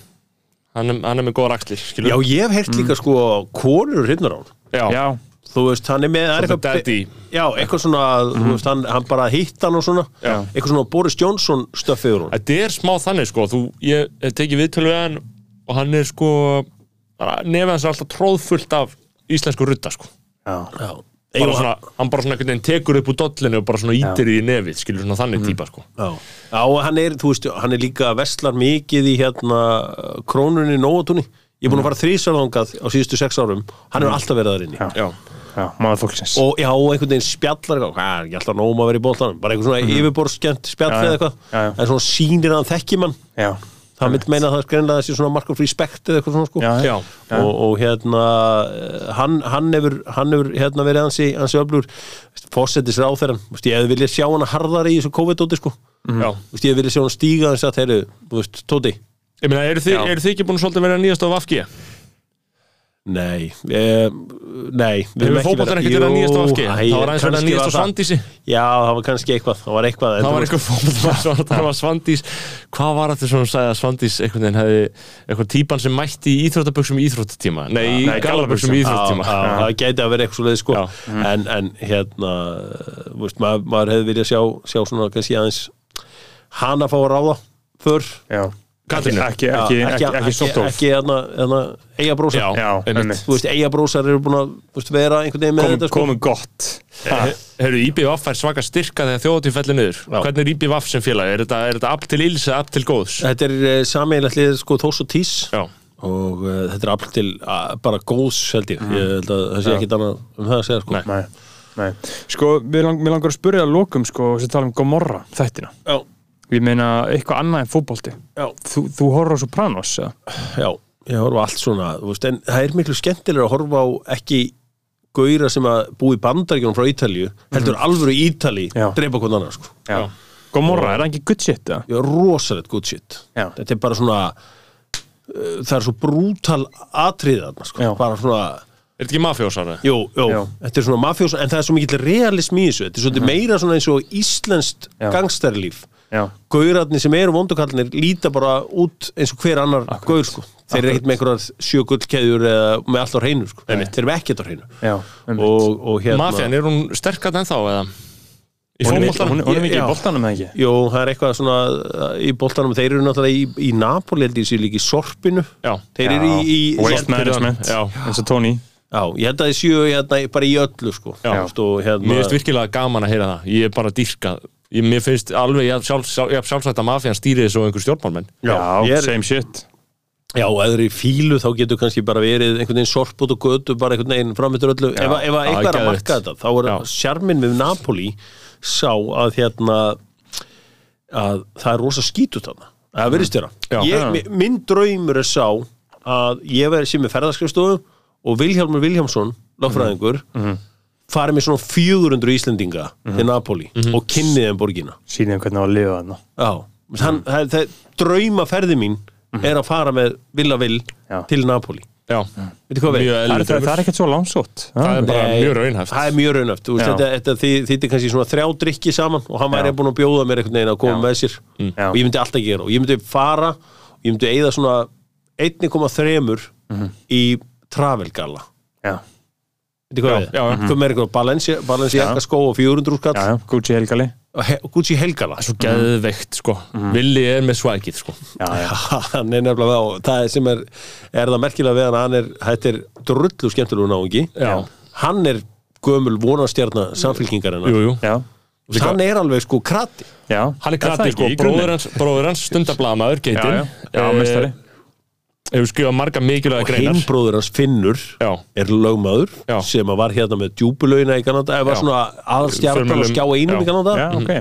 Hann er, hann er með góða raksli, skilur. Já, ég hef heyrt líka sko konur hrifnar á hann. já. Já, Þú veist, hann er með, er daddy. Já, eitthvað svona, þú veist, hann, hann bara hitt hann og svona. Já. Eitthvað svona Boris Johnson stöffið úr hann. Þetta er smá þannig, sko. Þú, ég hef tekið viðtölu við hann og hann er sko, nefn hans er alltaf tróðfullt af íslensku rutta, sko. já, Já. bara svona, hann bara svona einhvern veginn tekur upp úr dollinu og bara svona ítir í nefið skilur svona þannig típa sko Já, já og hann er, þú veist, hann er líka vestlar mikið í hérna krónunni nóatúni. Ég er búin að fara þrísarðangað á síðustu sex árum. Hann hefur alltaf verið þar inni. Já. já, Já, maður fólksins. Og já, og einhvern veginn spjallar eitthvað, hvað er ekki alltaf um að vera í bóltanum, bara einhvern svona yfirborðskjönt spjall Mhm. Já, já. eða eitthvað, en svona sýnir að hann þekki mann, Já, það mynd meina að það er greinlega þessi svona mark of respect eða eitthvað svona sko. já, já, og, og hérna eh, hann, hann hefur, hann hefur hérna verið ansi, ansi öflur fórsetis ráþæran, ég hefði viljað sjá hana harðari í þessu COVID-dóti sko. Já Þú veist, ég hefði viljað sjá hana stíga heyrðu, þú veist, Tóti Ég meina, eru þið, eru þið ekki búin svolítið að vera nýjast á Vafki? Nei, eh, nei við fótboltan verið- ekkert verið að nýjast á Vafki? Það var aðeins verið að nýjast á það. Svandísi. Já, það var kannski eitthvað, það var eitthvað en Það var eitthvað fótboltan [laughs] sem var Svandís. Hvað var þetta sem hún sagði að Svandís einhvern veginn hefði eitthvað típan sem mætti í íþróttaböksum í íþróttatíma? Nei, í Nei, gallaböksum í já, það gæti að Katrínu. Ekki, ekki, ekki, ekki, ekki sóttóf ekki hérna, hérna eigabrósar Já, Já, einmitt. einmitt. þú veist, eigabrósar eru búin að vera einhvern veginn með þetta sko. komum gott. Herru, IBVF fær svaka styrka þegar þjóðatíð fellir niður. Já. Hvernig er IBVF sem félag? Er þetta, er þetta app til ills eða app til góðs? þetta er uh, sameiginlegt lið sko Þós og Tís. Já, og uh, þetta er afl til bara góðs held ég, ég held að það sé ekki annað um það að segja sko. Nei. Sko, mér, lang, mér langar að spyrja að lokum sko, sem tala um Gomorra, þættina já, Ég meina, eitthvað annað en fótbolti já, Þú, þú horfður á Sopranos, eða? já ég horfa allt svona, þú veist, en það er miklu skemmtilega að horfa á ekki gauðra sem að búi í bandaríkjunum frá Ítalíu heldur alvöru Ítali Já. dreipa hvern annar sko Já. Gomorra, er það ekki good shit, eða? Já, rosalegt good shit Já. þetta er bara svona uh, það er svo brútal atriðan sko. Já. bara svona er þetta ekki mafjósar? Jú, jú, þetta er svona mafjós en það er svo mikill realism í þessu þetta er svolítið meira svona eins og íslenskt Já, Gaurarnir sem eru vondukallinir líta bara út eins og hver annar gaur sko. þeir eru ekkert með einhverjar sjögullkeðjur eða með allt á hreinu sko. þeir eru ekkert á hreinu og, og hérna Mafjan, er hún sterkart ennþá eða? Í Hún er, hún, fótboltanum? hún er mikið Já. í boltanum, eða ekki? Jú, það er eitthvað svona uh, í boltanum, þeir eru náttúrulega í, í Napoli held ég sér líka í Sorpinu Já. þeir eru í, í, í Waste management, Já. eins og Tony Já, ég held að þeir séu hérna, bara í öllu sko. Já. Og, hérna, Mér finnst virkilega gaman að heyra það Ég er bara að dýrka ég, Mér finnst alveg sjálf, sjálf, jafn sjálfsagt að mafjan stýri þessu og einhver stjórnmálmenn Já, ég er- same shit Já, eða í fílu þá getur kannski bara verið einhvern veginn sorput og götu bara einhvern veginn framöndur öllu ef, að- ef að Já, eitthvað er að marka þetta þá er Já. sjarminn við Napoli sá að hérna að það er rosa skítut þarna það verðist vera Já. ég, Já. mi- minn draumur er sá að ég verði sem er ferðarskrifstofu og Vilhjálmur Vilhjálmsson lögfræðingur farið með svona 400 Íslendinga til Napoli og kynnið þeim borgina. Sýnum hvernig á að lifa þarna. Já, hann, það, það, draumaferði mín er að fara með Villa Vill Já. til Napoli Já, Það er, það, það er ekkert svo langsótt Það er bara Nei. mjög raunhæft. Það er mjög Já. þetta, er kannski svona þrjá drikki saman og hann væri búin að bjóða mér einhvern veginn að koma Já. með sér. Já. og ég myndi alltaf gera og ég myndi fara og ég myndi eigða svona 1,3 í travel gala Já, hvað Já, við? já, já. Hvað með eitthvað Balenciaga, skó og 400 skall já, já, Gucci helgali. Og he- Gucci helgala. Svo geðveikt sko. Villi er með svækið sko. Já, já, [laughs] hann er nefnilega og það er sem er, er það merkilega við hann er, þetta er drullu skemmtilegu náungi. Já. hann er gömul vonastjarnar samfélkingarinn Jú, jú. Já, hann er alveg sko krati. Já. Hann er krati sko, bróður hans, hans stundablaðamaður, Já, geitin já, já, mestari Hefur skrifað marga mikilvæga og greinar. hinn bróður hans Finnur Já, er lögmaður Já. sem að var hérna með djúbulögina í Kanada. Eða var svona aðalstjarnar og skjá einum Já. í Kanada. Já, ok.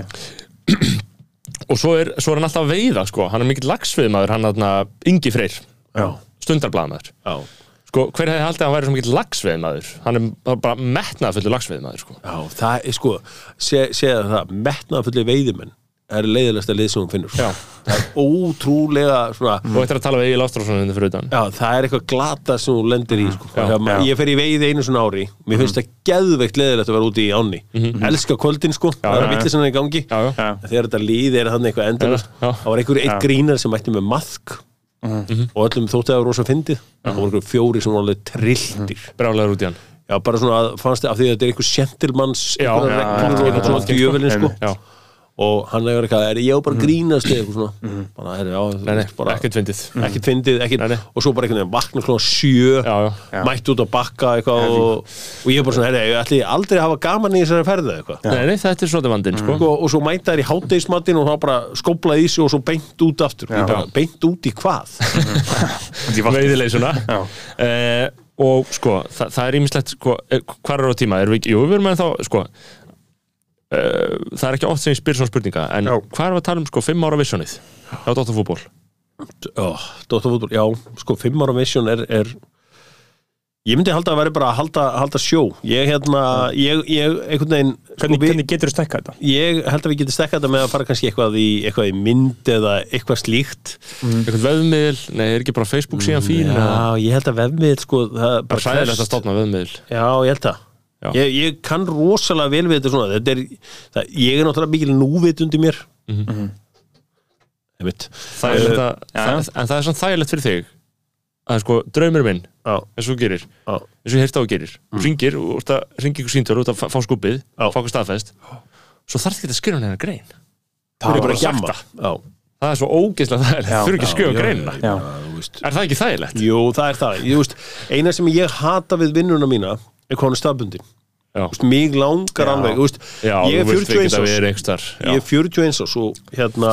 Og svo er, svo er hann alltaf að veiða sko. Hann er mikill lagsviðmaður, hann er Ingi Freyr. Já. Sko, hver hefði haldið að hann væri svo mikill lagsviðmaður Hann er bara metnað fullu lagsviðmaður sko. Já, það er sko se- segja það, metnaðfulli veiðimenn er leiðilegsta lið sem hún finnur. Já. það er ótrúlega svona Og þetta er að tala við Egil Ástrásson undir fyrir utan. Já, það er eitthvað glata sem þú lendir í sko. Já, maður- já. Ég fer í veiði einu svona ári. Mér finnst það geðveikt leðilegt að vera úti í ánni. Elska kvöldin sko, það er að já. villisann í gangi. Já, já, Já, Þegar þetta líði er hann eitthvað já. Það var einhver eitt grínar sem mætti með maðk. Og öllum þótti að það var rosa fyndið. Það voru einhver fjóri sem var alveg trilltir. Brálaður út í hann. Já, bara svona að fannst þið af því að þetta er einhver sentilmanns einhverjar já, reglur já, og eitthvað já, svona já, djöfulin sko. Já, og hann hefur eitthvað, er ég á bara að grínast eða eitthvað svona, bara, er, já, Nei, nei, bara ekkert fyndið. ekkert fyndið, ekkert, Nei, og svo bara einhvern veginn vakna klóna sjö, Já, já. Mætt út að bakka eitthvað og, og ég er bara svona, herri, ég ætli aldrei að hafa gaman í þessari ferði eða eitthvað? Nei, nei, þetta er svona vandinn, sko. Og, og svo mæta þær í hátdeismattin og þá bara skóplaði í sig og svo beint út aftur. Bara, beint út í hvað? Veiðileysuna Já. eh, Og sko, það, það er ímislegt sko, eh, Hvar er á tíma? Erum við, jú, við erum með þá, sko eh, Það er ekki oft sem ég spyr svona spurninga En Já. hvað erum við að tala um, sko, fimm ára visionið? Já, Dóttarfútból oh, Dóttarfútból, já, sko, fimm ára vision er, er ég myndi halda að vera bara að halda, halda sjó ég hérna, ég, ég einhvern veginn sko, Hvernig, við- hvernig getur þú stekkað þetta? ég held að við getum stekkað þetta með að fara kannski eitthvað í, eitthvað í mynd eða eitthvað slíkt Eitthvað veðmiðil, nei, er ekki bara Facebook síðan fín já, ég held að vefmið sko, það er Bara hvers- að stofna veðmiðil já, ég held það Já. Ég, ég kann rosalega vel við þetta svona. Þetta er, það, ég er náttúrulega mikil núvitund í mér. Mm -hmm. það er þetta, já. það, En það er svona þægilegt fyrir þig að sko, draumur minn já, eins og þú gerir, já, eins og ég heyrst á að gerir. Mm. ringir, ringir ykkur síntölu út að fá- skupið, fá ykkur staðfest. Svo þarf ekki að skrifa hennar grein. Það er bara gjamma það. já, það er svo ógeðslega þægilegt, þú eru ekki að skrifa greinina. Já. er það ekki þægilegt? Jú, það er það. Ég, veist, eina sem ég hata við vinnuna mína er er staðbundin. Já, Þú veist, Mig langar alveg. þú Veist, já ég er þú vilt 41 ekki að árs. Ég er 41 árs og hérna,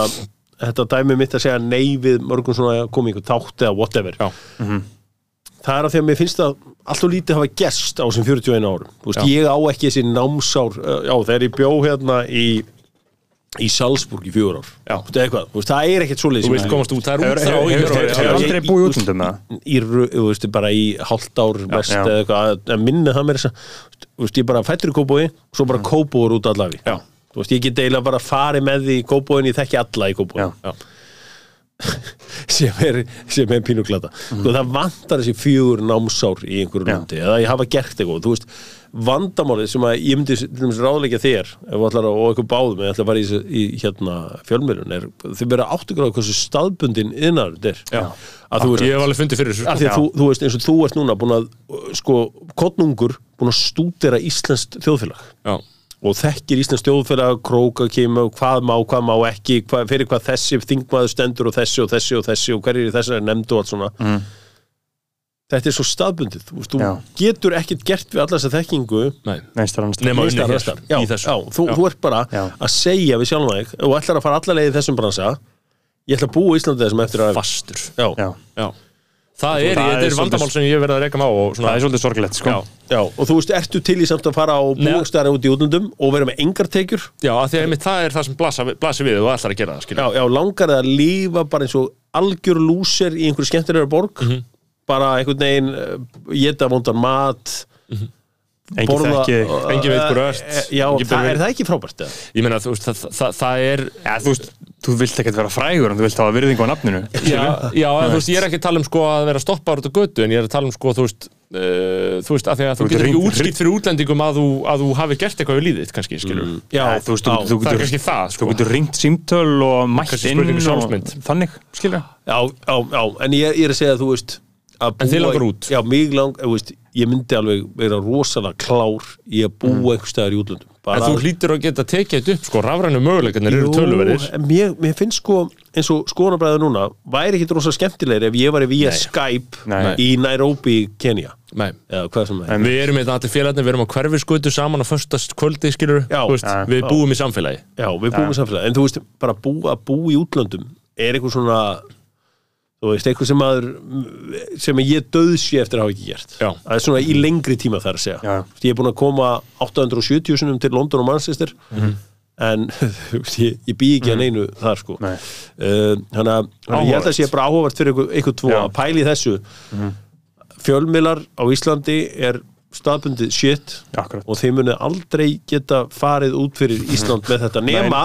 þetta dæmi mitt að segja nei við mörgum svona einhver þátt eða whatever. Já. Það er að því að mér finnst að alltaf lítið hafa gerst á þessum 41 árum. Þú veist, Já. ég á ekki þessi námsár, uh, já, þegar ég bjó hérna í í Salzburg í fjögur ár. Þú veist, eitthvað, þú veist, það er ekkert svoleiðis Þú sem vilt ég- komast út, það er út þá í hefur- aldrei búið út um það? ru- þú veist, bara í hálft ár mest eða eitthvað, en minni það mér þú veist, ég bara fættur í kópói og svo bara kópóur út Já. þú veist, ég get eiginlega bara farið með því í kópóin, ég þekki alla í kópóin [laughs] sem er, sem er pínuglata mm. það vantar þessi fjögur námsár í einhverju landi, eða ég hafa gert eitthvað. Þú veist, vandamálið sem að ég myndi ráðleika þér, ef þú ætlar að og eitthvað báðum, þú ætlar að fara í, í hérna fjölmjörun, er, þau verða áttugur á hversu staðbundin innar þetta er. Að þú Ég hef alveg fundið fyrir þessu því að þú, þú veist eins og þú ert núna búin að sko, kottnungur búin að stúdera íslenskt þjóðfélag. Já, og þekkir íslenskt þjóðfélag, króka kemur, hvað má, hvað má ekki hvað, fyrir hvað þessi þingmaður stendur og þessi og þessi og þessi og hverjir í þessari nefndu og allt svona. Mm. Þetta er svo staðbundið. Þú, veist, þú getur ekkert gert við alla þessa þekkingu. Nema neins unnið staðar, hér, annars staðar. já, í þessu. já, þú, þú ert bara Já. að segja við sjálfum þig. Og ætlar að fara alla leið í þessum bransa. Ég ætla að búa í Íslandi þessum eftir að Fastur. Já, Já, Já. Það er, það er er svolítið- vandamál sem ég verið að reyka má og það er svolítið sorgilegt sko. Og þú veist, ertu til í samt að fara og Nei. bústæra út í útlöndum og vera með engar tekjur? já að því að einmitt það er það sem blasa, blasi við og ætlar að gera það, Já, skilja já, langar það að lífa bara eins og algjör lúser í einhverju skemmtilegur borg bara einhvern veginn geta vondan mat Engin þekki þig. uh, Enginn veit hver þú uh, ert. uh, Já, það, er það ekki frábært? eða? Ég meina, þú veist, það, það, það er Já, þú veist, þú vilt ekkert vera frægur en þú vilt hafa virðingu á nafninu Já, já en þú veist, ég er ekki að tala um sko að vera stoppar út á götu en ég er að tala um sko, þú veist uh, þú veist, að því að þú Þú getur ekki útskipt fyrir útlendingum að þú, að þú hafi gert eitthvað í líðið, kannski, skilur mm. Já, Já, þú veist, þú, já, þú Það er getur kannski það, Þú sko getur ringt símtöl og mætt inn og þannig, skilja já, já, já, en ég, ég er að segja að þú veist að En þig búa- langar út? Já, mig lang, þú veist, ég myndi alveg vera rosalega klár í að búa mm. einhver staðar í útlöndum En þú hlýtur að geta tekið þetta upp, sko, rafrænu möguleikarnir eru töluverðir en mér, mér finnst sko eins og skoðanabræður núna væri ekki rosa skemmtilegir ef ég var via Nei. Skype Nei. í Nairobi, Kenya Nei eða hvað sem það er En við erum þetta allir félagarnir, við erum á hverfiskutu saman á föstast kvöldi, skilur Já. veist, Já. Við Já. búum í samfélagi Já, við búum í samfélagi, en þú veist, bara búa, að búa í útlöndum er eitthvað svona þú veist, eitthvað sem maður sem ég döðsi eftir að hafa ekki gert. Já. það er svona í lengri tíma þar að segja. Ég er búin að koma 870 sinum til London og Manchester en [laughs] þú veist, ég, ég bý ekki að neinu þar sko. Uh, þannig að þannig að ég held að sé bara áhugavert fyrir ykkur tvo að pæli þessu. Fjölmiðlar á Íslandi er staðbundið shit Akkurat. og þeir munið aldrei geta farið út fyrir Ísland [laughs] með þetta nema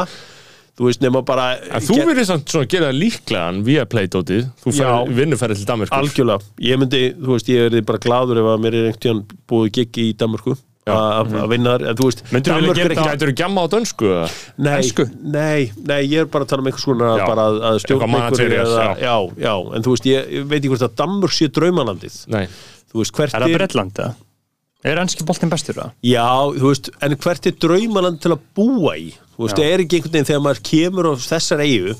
þú veist nema bara En þú verður samt svona að gera líklegan via Play-dótið, þú vinnuferði til Danmarkur algjörlega, ég myndi, þú veist, ég er bara gladur ef að mér er einhvern tíðan búið gig í Danmörku að að vinna þar, en þú veist Myndur við Danmörk vilja er gera, gætur þú gjamma á dönsku? eða? Nei, nei, nei, ég er bara að tala um einhvers konar Já. bara að, að stjórna einhverju já. já, já, en þú veist, ég, veit ekki hvort að Danmörk sé draumalandið Nei, þú veist, hvert Er eða? Er ennski boltinn bestur það? Já, þú veist, en hvert er draumaland til að búa í? Þú veist, er ekki einhvern veginn þegar maður kemur á þessar eigu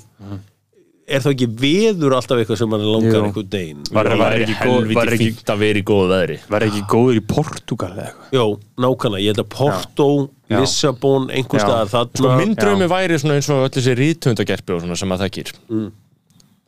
er þá ekki veður alltaf eitthvað sem mann langar Jú. einhvern veginn Var- Það var er ekki góð- var ekki- fínt að vera í góðu veðri Var ekki góður í Portugal eða eitthvað Jó, nákvæmlega, ég held að Porto, Já. Lissabon, einhvers Já. staðar þarna Sko minn Já. draumi væri svona eins og öll þessi rítundagerpi og svona sem að þekkir Mm.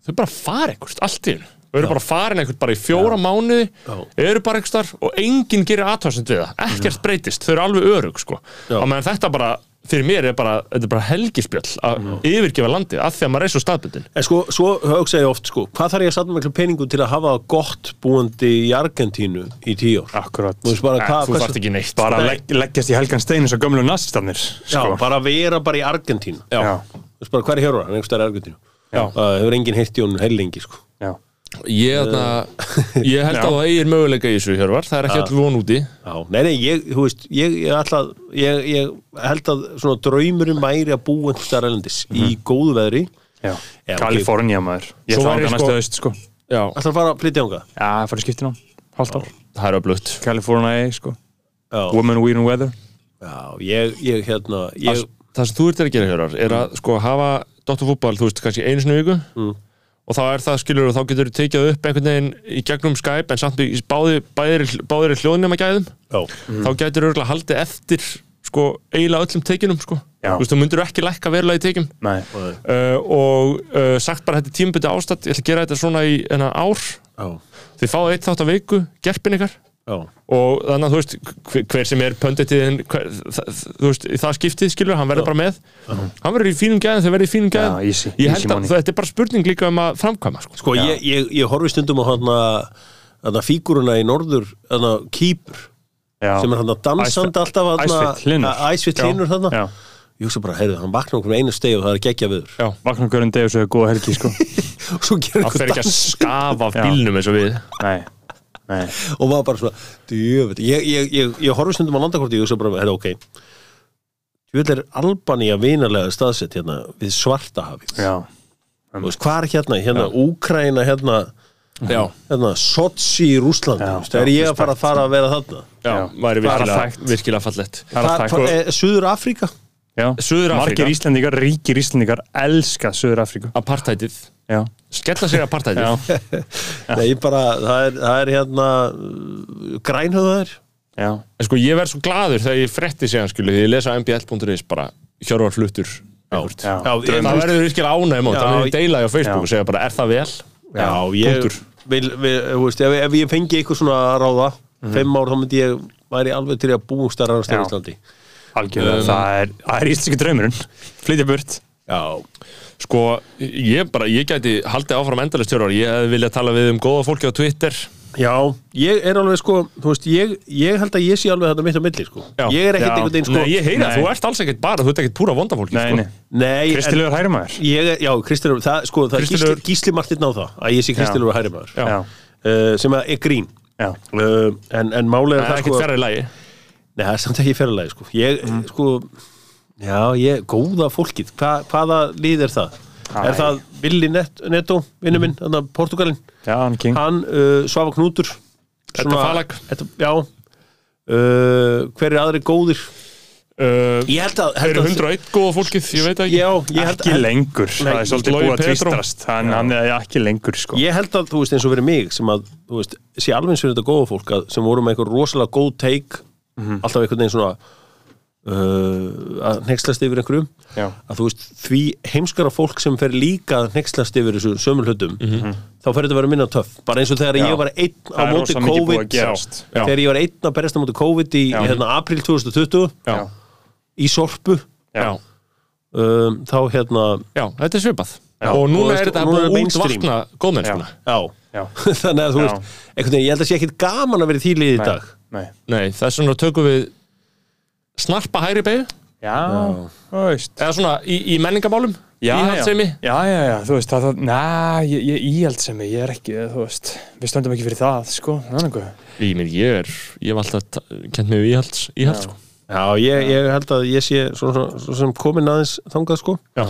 Þau bara fara einhvert, allt í hennu Þau eru bara farin einhvert bara í fjóra mánuði Já. eru bara einhvers þar og enginn gerir aðtöðsend við það, ekkert breytist þau eru alveg örug sko Já. og meðan þetta bara, fyrir mér er bara þetta er bara helgispjöll að yfirgefa landið af því að maður er svo staðbundin En sko, svo hugsa ég oft, sko, hvað þarf ég að satna miklu peningu til að hafa gott búandi í Argentínu í tíu ár? Akkurat Þú veist bara, Nei, hvað, þú hversu- þarft ekki neitt Bara Nei. legg, leggjast í helgan stein eins og gömlu nazistannir Já, sko. bara vera bara í Argentínu. Já. Já. Þú veist bara, er hér á hann? Einhvers staðar í Argentínu. Já. Það hefur enginn heilt í honum heilengi, sko. Ég, þarna, ég held að það eigir möguleika í þessu Hjörvar, það er ekki öll von úti. Já, nei, nei, ég, þú veist, ég, ég ætla að, ég, ég held að svona draumurinn væri að búa einhvers staðar erlendis í góðu veðri. Já. Já, ok. Kalifornía maður. Ég ætla að sko- næstu haust sko. Já, Ætla að fara að flytja ánga. Já, það fara skiptin á Hálft ár. Það er öflugt. California sko. Já, Women, Weed and Weather. Já, ég, ég, hérna, ég, það, það sem þú ert að gera Hjörvar er að sko hafa Dóttarfútbal, þú veist, kannski einu sinni í viku. Mm. Og þá er það skilur og þá getur þú tekið upp einhvern veginn í gegnum Skype en samt í báði, báðir, báðir hljóðnema gæðum. Já, þá getur þú haldið eftir sko eiginlega öllum tekinum sko. Já. þú veist, þú myndir ekki lækka verulega í tekin Nei. Uh, og uh, sagt bara þetta er tímaböndi ástætt ég ætla að gera þetta svona í enna ár. Já, þið fáið eitt þátt að viku, gerpin ykkar já, og þannig að þú veist hver, hver sem er pönditiðin þú veist, það skiptið skilur, hann verður bara með. Hann verður í fínum gæðin, þau verður í fínum gæðin Já, easy, ég easy held að money. þetta er bara spurning líka um að framkvæma sko. Sko, ég, ég, ég horfi stundum á hann að fíguruna í norður, hann að kýpur sem er hann að dansandi Æsfell- alltaf. Æsvitt hlinur þarna. Já. ég hugsa bara, heyrðu, hann vaknar okkur með einu steg og það er geggja viður Já. Vakna hverjum deg og svo er góða helgi sko. [laughs] Og svo gerir það fer einhver ekki að dans. skafa af bílnum eins og við. Nei og maður bara svona, djöfut ég, ég, ég, ég horfi stundum á landakorti og ég hugsa bara, heyrðu, ok. Djöfut er Albanía vinalega staðsett hérna við Svartahafi Já. Þú veist, hvað er hérna, hérna, Úkraina hérna, já, hérna Sochi í þú veist, er ég að fara að fara að vera þarna? Já, Já. væri Bara virkilega, virkilega fallett Það er það er Suður Afríka? Margir Íslendingar, ríkir Íslendingar elska Suður Afríku apartheidið, Já. Skella sér apartheidið. [laughs] Nei, bara, það er, það er hérna grænhöðar sko ég verð svo gladur þegar ég fretti skilur því ég lesa mbl.is bara hjörvar fluttur það verður virkilega ánægum það. Verður deila á Facebook Já. og segja bara er það vel? Já, ég vil, vil, veist, ef, ef ég fengi eitthvað svona að ráða fimm ár, þá myndi ég væri alveg til að búa starra á Já. Íslandi Algjörlega Það er, er íslenski draumurinn. Flytja burt. Já, Sko, ég bara, ég gæti haldið áfram endalist hjörvar, ég viljað tala við um góða fólki á Twitter. Já, ég er alveg sko þú veist, ég, ég held að ég sé alveg þetta mitt á milli sko. Já. ég er ekkert einhvern veginn sko. Nei, ég heyri að Nei. þú ert alls ekkert bara, þú ert ekkert púra vondafólki Nei, sko. nei. Nei, Kristilegur er- já, Kristilegur, það, sko, það er Kristilegur- gísli, gísli Martin á það að ég sé Kristilegur hæri maður Já. Já uh, sem að er grín. Já. Uh, en, en er Það er það ekkert sko Nei, það er samt ekki fyrirlega sko. Ég, Mm. sko Já, ég, góða fólkið Hva, Hvaða lið er það? Æ. Er það Willi Net, Netto, vinnu minn mm. Portugalin, Já, hann king hann uh, Svafa Knútur Edda Falag. Edda, Já uh, Hver er aðri góðir? uh, Ég held að, eru að 101 góða fólkið, ég veit ekki Já, ég held, Ekki lengur Það er svolítið búið að tvistrast Hann, er ekki lengur sko Ég held að, þú veist, eins og verið mig sem að, þú veist, sé alveg eins fyrir þetta góða fólk að, sem voru með eitthvað rosalega góð take Mhm. alltaf einhvern veginn svona uh, að hnekslast yfir einhverjum Já. að þú veist, því heimskara fólk sem fer líka að hnekslast yfir þessu sömul hlutum þá fer þetta að vera minna töff. Bara eins og þegar. Já. ég var einn á Það móti COVID þegar ég var einn að berjast á móti COVID í Já. hérna, april 2020 Já, í Sorpu. Um, þá hérna já, þetta er svipað. Já. Og núna er þetta búið mainstream. útvakna góðmennskuna [laughs] þannig að þú veist einhvern veginn, ég held að sé ekkit gaman að vera í þýlið í dag Nei. Nei, þess vegna tökum við snarpa hægri beigju Já. Þú veist. Eða svona í, í menningamálum Já, íhaldsemi já, já, já, þú veist, það, það, næ, ég, ég íhaldsemi, ég er ekki, þú veist, við stöndum ekki fyrir það, sko. Ég, mér, ég er, ég hef alltaf mig við íhalds, íhalds sko. Já, ég, ég held að ég sé svona, svona sem komin aðeins þangað sko. Já.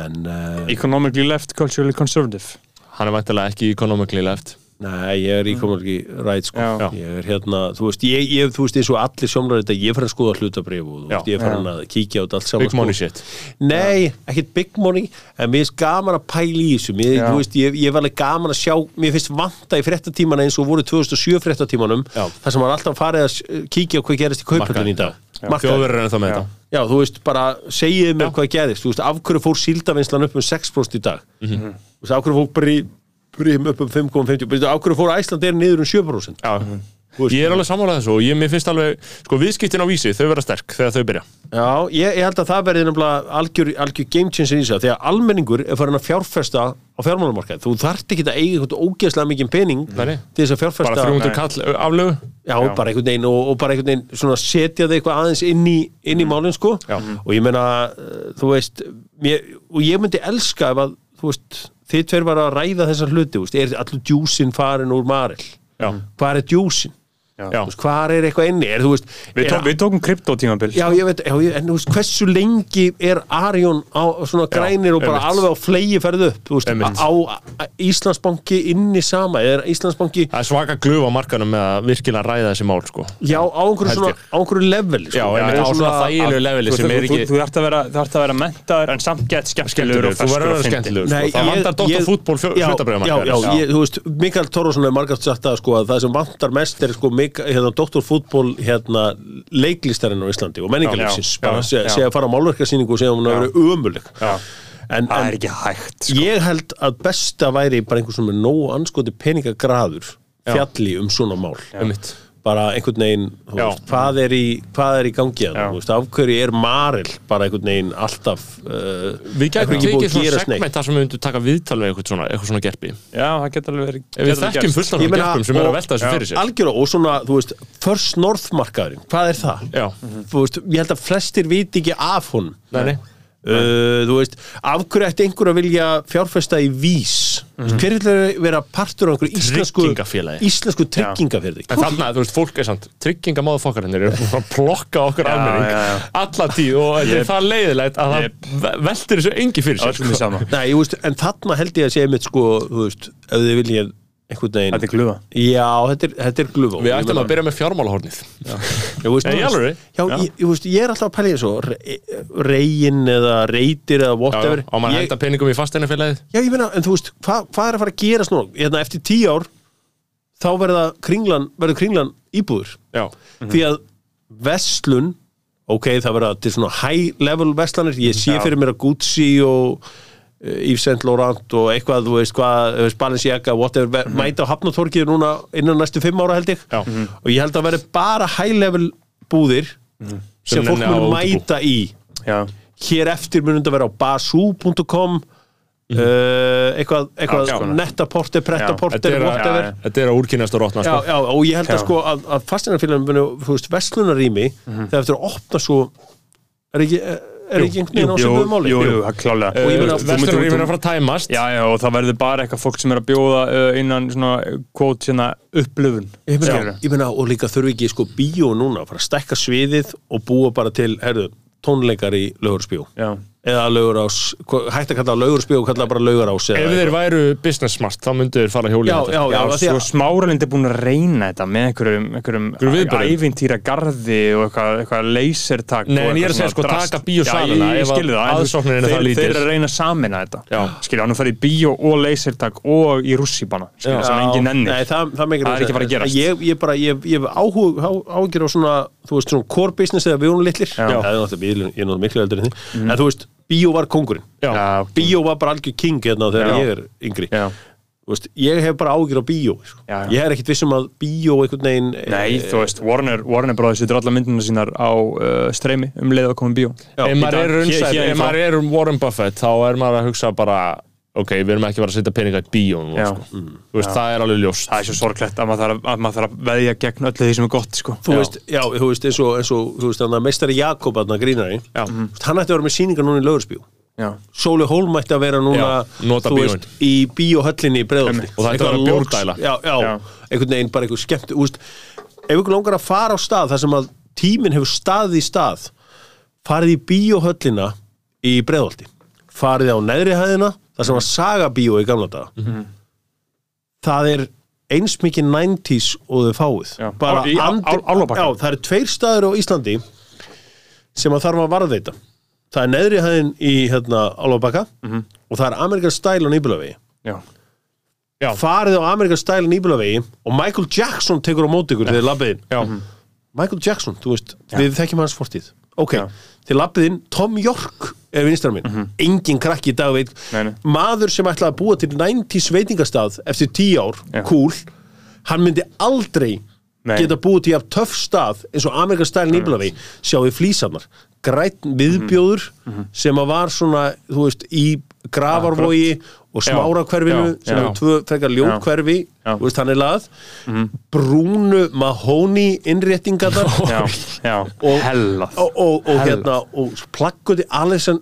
En uh, Economically left, culturally conservative. Hann er væntalega ekki economically left Nei, ég er í komur ekki ræð sko. Já. ég er hérna, þú veist, ég, ég þú veist eins og allir sjómlar þetta, ég fyrir að skoða hlutabrif og veist, ég fyrir að kíkja á þetta allt saman Big money sko. shit. Nei, ekkert big money en mér finnst gaman að pæla í þessu. Mér, veist, ég, ég var alveg gaman að sjá mér finnst vanta í fréttatímana eins og voru 2007 fréttatímanum, Já. þar sem var alltaf farið að kíkja á hvað gerist í kaupöldin í dag. Þjóður er ennþá með þetta. Já, þú veist, bara segiði mér hvað gerist Þú veist, af hverju fór síldavinslan upp um 6% í dag? Þú veist, af hverju fór brí, brím upp um 5,50 Þú veist, af hverju fór Æsland er niður um 7% Já, veist, ég er alveg sammálað þessu og ég, finnst alveg, sko, viðskiptin á vísi, þau vera sterk þegar þau byrja. Já, ég, ég held að það verði nefnilega algjör, algjör game changer í þessu Þegar almenningur er farin að fjárfesta á fjármálamarkað Þú þarft ekki að eiga eitthvað ógeðslega mikið pening Nei, til þess að fjárfesta Bara 300 kall aflögu. Já, bara einhvern veginn og, og bara einhvern veginn setja þig eitthvað aðeins inn í, inn í málinn sko. Já. og ég meina, uh, þú veist mér, og ég myndi elska ef að þú veist, þið tveir var að ræða þessar hluti veist, er allur djúsin farin úr Marel Já. hvað er djúsin? Já. Veist, hvað er eitthvað inni? Er, veist, Við, er, tók, við tókum kryptotímabil Já, ég veit, já, ég, en þú veist, hversu lengi er Arjón á svona grænir og bara einmitt. alveg á flegi ferð upp, veist, á, á Íslandsbanki inni sama, er Íslandsbanki Það er svaka glöf á markanum með að virkilega ræða þessi mál, sko. já, á einhverju svona, á einhverju level sko. Já, einmitt, á svona þægilegu leveli Þú, sem þú, er þú, ekki þú ert að vera, vera mentaður en samt gett skemmtilegur og að og skemmtilegur, sko. Nei, Það ég- vantar Dr. ég- Fútból Já, já, já, ég, þú veist, Mikael Tórósson hefur margast sagt það sko að það sem vantar mest er sko Mika, hérna, Dr. Fútból hérna, leiklistarinn á Íslandi og já. segja seg að fara á málverkarsýningu og segja að hún hafi verið ömuleg en, Það er ekki hægt sko. ég held að besta væri bara einhver sem er nógu anskoti peningagraður fjalli um svona mál Einmitt. Bara einhvern veginn veist, hvað, er í, hvað er í gangi að Já. þú veist, af hverju er Maril bara einhvern veginn alltaf uh, Við gætum ekki búið að svona gerast neitt. segment þar sem við myndum taka viðtal við eitthvað svona, eitthvað svona gerpi. Já, það getur alveg verið við þekkjum fullt af svona gerpum sem eru að velta þessu fyrir sér. algjörlega og svona, þú veist, First North markaðurinn, hvað er það? Já, þú veist, ég held að flestir viti ekki af honum nei, nei. Uh, þú veist, af hverju ætti einhver að vilja fjárfesta í vís? Hver vil vera partur af einhverju íslensku íslensku tryggingafélagi En þarna, þú veist, fólk er samt, tryggingamáðu fokkarinnir eru að plokka okkur almenning alla tíð og þetta er Yep. það leiðilegt að það ve- veltir þessu engi fyrir sér. Sama. [laughs] Nei, veist, en þarna held ég að segja mitt sko, þú veist, ef þið viljið Þetta er glufa Já, þetta er, þetta er glufó Við ættum að byrja með fjármálahornið. Ég veist, veist- alvöru? Já, Já. Ég, ég, veist, ég er alltaf að pæla í þessu re- reyin eða reytir eða Já, whatever á maður að ég, henda peningum í fasteinafélagið. Já, ég meina, en þú veist, hva, hvað er að fara að gerast nú? Hérna, eftir tíu ár þá verða kringlan, verður kringlan íbúður Já, því að vestlun ok, það verða til svona high level vestlanir, ég sé Já. fyrir mér að Gucci og Yves Saint Laurent og eitthvað, þú veist hvað, Balenciaga, whatever, Mhm. mæta á hafnatorkið núna innan næstu fimm ára held ég já. og ég held að verði bara high level búðir sem, Sem fólk nenni á mun útibú. mæta í Já, hér eftir mun þetta vera á basú.com uh, eitthvað, eitthvað Já, Þetta er, að, whatever þetta er að úrkynast og rótna, sko. já, og ég held að Já. sko að, að fastinarfélagum þú veist, vestlunarými þegar eftir að opna svo er ekki, er ekki einhvern veginn á sem máli? jú, jú, það er klálega Og ég meina, þú- er að fara að tæmast. Já, já, og það verður bara eitthvað fólk sem er að bjóða uh, innan svona, kvót, hérna, upplöfun ég meina, ég meina, og líka þurfi ekki sko bíó núna að fara að stækka sviðið og búa bara til, herðu, tónleikar í lögursbjó Já, eða hvað- hægt að kalla lögursbjó og kalla bara lögurás Ef þeir væru business smart, þá myndu þeir fara hjóli já, já, já, Já, svo smáralind er búin að reyna þetta með einhverjum, einhverjum ævintýra garði og eitthvað, eitthvað lasertak Nei, og en ég er að eitthvað segja, sko, drast. taka bíósalina Já, ég, skilði það aðsóknin er það þeir, lítil. þeir eru að reyna að samina þetta. Já. Skilja, hann farið í bíó og lasertak og í rússíbana Skilja, sem engin nenni Nei, það, er ekki að fara að gerast. Ég, ég bara, ég, ég hef áhug, á- áhyggjur á svona, þú veist, svona core business eða við bíó var kóngurinn Já. Bíó var bara algjör king hérna þegar Já. ég er yngri Já. Þú veist, Ég hef bara áhyggjur á bíó sko. Já, já. Ég er ekkit vissum að bíó einhvern veginn Nei, þú veist, Warner, Warner Brothers setur alla myndina sínar á uh, streymi um leið að koma í bíó Ef maður er Hér- unnsæð, hér ef frá. maður er um Warren Buffett þá er maður að hugsa bara ok, við erum ekki að fara að setja peninga í bíó nú, Já. sko. Þú veist, það er alveg ljóst Það er svo sorglegt að maður þarf að, að, veðja gegn öllu því sem er gott sko. Þú veist, já, þú veist, eins og, eins og þú veist, meistari Jakob að grínari veist, Hann ætti að vera með sýningar núna í Já. Sóli Hólm ætti að vera núna veist, í bíóhöllinni í Einmitt. Og það ætti að vera Já. einhvern veginn bara einhver skemmt þú veist, ef ykkur langar að fara á stað þar sem að tíminn hefur staðið í stað farið í bíóhöllina í breiðolti farið á neðri þar sem var sagabíó í gamla daga. Mhm. það er eins mikið 90s og þau fáið. Já. bara Álfabakka. já, það eru tveir staður á Íslandi sem að þarf að varðveita. Það er neðri hæðin í hérna, Álfabakka Mhm. og það er Amerikan Style á Nýbulavegi Já, farið á Amerikan Style á Nýbulavegi og Michael Jackson tekur á móti ykkur þegar þið labbið inn. Já, Michael Jackson, þú veist, við þekkjum hans fortíð. Ok, Já. Til lappið inn Tom York er vinstra minn, engin krakki í dag veit, Nei, nei. maður sem ætlaði að búa til 90s veitingastað eftir 10 ár, Já. cool hann myndi aldrei Nei. geta búið til jafn töff stað eins og Amerikan stæl nýblaði, sjáu flísanar grætt viðbjóður sem að var svona, þú veist, í gravarvogi og smára hverfinu Já, sem já. eru tvö frekar þú veist, hann er lað brúnu mahóni já, Og- og, og, hérna og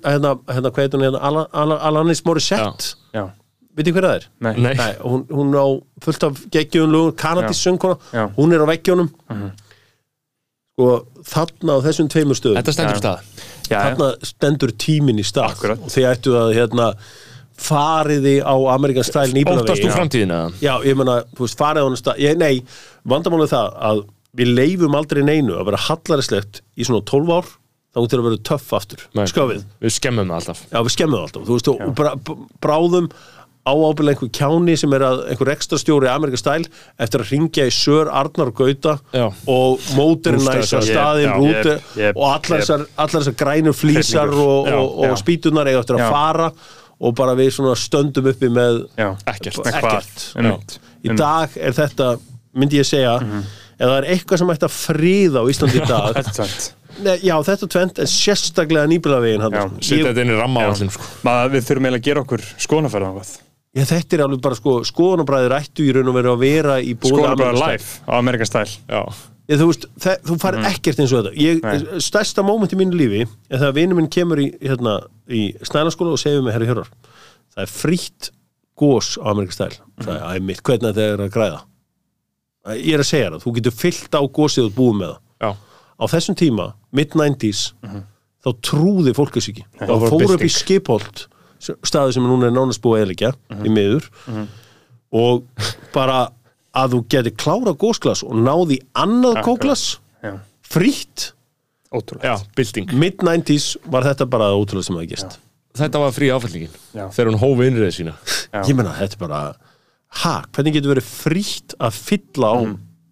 hérna, hérna hvað heit hún hérna? Ala- Ala- Alanis Morissette. Já, veitir hver það er? nei, Nei. Nei, hún, hún á fullt af geggjum lögum, kanadís söngkona. Já. Mhm. hún er á veggjónum og þarna á þessum tveimur stöðum þetta stendur stað. Þarna stendur tíminn í stað. Akkurat. og þið ættu að hérna fariði á Amerikan stæl Óttast nýblavegi þú framtíðina? Já, ég meina, þú veist, farið á hann stað. Ég, Nei, vandamálið er það að við leifum aldrei neinu að vera hallarislegt í svona 12 ár. Þá til að vera töff aftur, Nei. skafið Við skemmum það alltaf. Já, við skemmum það alltaf, þú veist, og bráðum á ábyrlega einhver kjáni sem er að einhver ekstra stjóri í Amerika stæl eftir að ringja í Sör Arnar Gauta Já. og þessu. staðin rúti jep, og allar jep. þessar, allar þessar grænur flýsar og, og, og já. spýtunar eiga eftir að Já. fara og bara við svona stöndum uppi með já Ekkert ekkert. Einmitt. í dag er þetta, myndi ég segja ef það er eitthvað sem ætti að fríða á Íslandi í dag [laughs] Þetta já, þetta er tvent, en sérstaklega nýbilavegin hann Já, Setja þetta inn í ramma á allir sko. Við þurfum eiginlega að gera okkur hvað Já, þetta er alveg bara sko, skoðanabræðir ættu í raun og veru að vera í Amerikan Style. live á Ég, þú veist, það, þú farið ekkert eins og þetta. Ég, stærsta móment í mínu lífi er þegar vinur minn kemur í, hérna, í snælanskóla og segir mig, herri Hjörvar það er frítt gós á Amerikan Style. Það er, æ mitt, hvernig þetta er að græða? Ég er að segja það, þú getur fyllt á gósið og búið með það. Já. Á þessum tíma, mid-90s þá trúði fólk þess ekki staði sem núna er nánast búið að eðlikja í miður. Og bara að þú geti klára gósglas og náði annað Já, frítt. Ótrúlega Já, bylting mid-90s var þetta bara ótrúlega sem það gist Þetta var frí áfællingin Já. Þegar hún hófi innriðið sína. Já. ég menna, þetta er bara ha, hvernig getur verið frítt að fylla á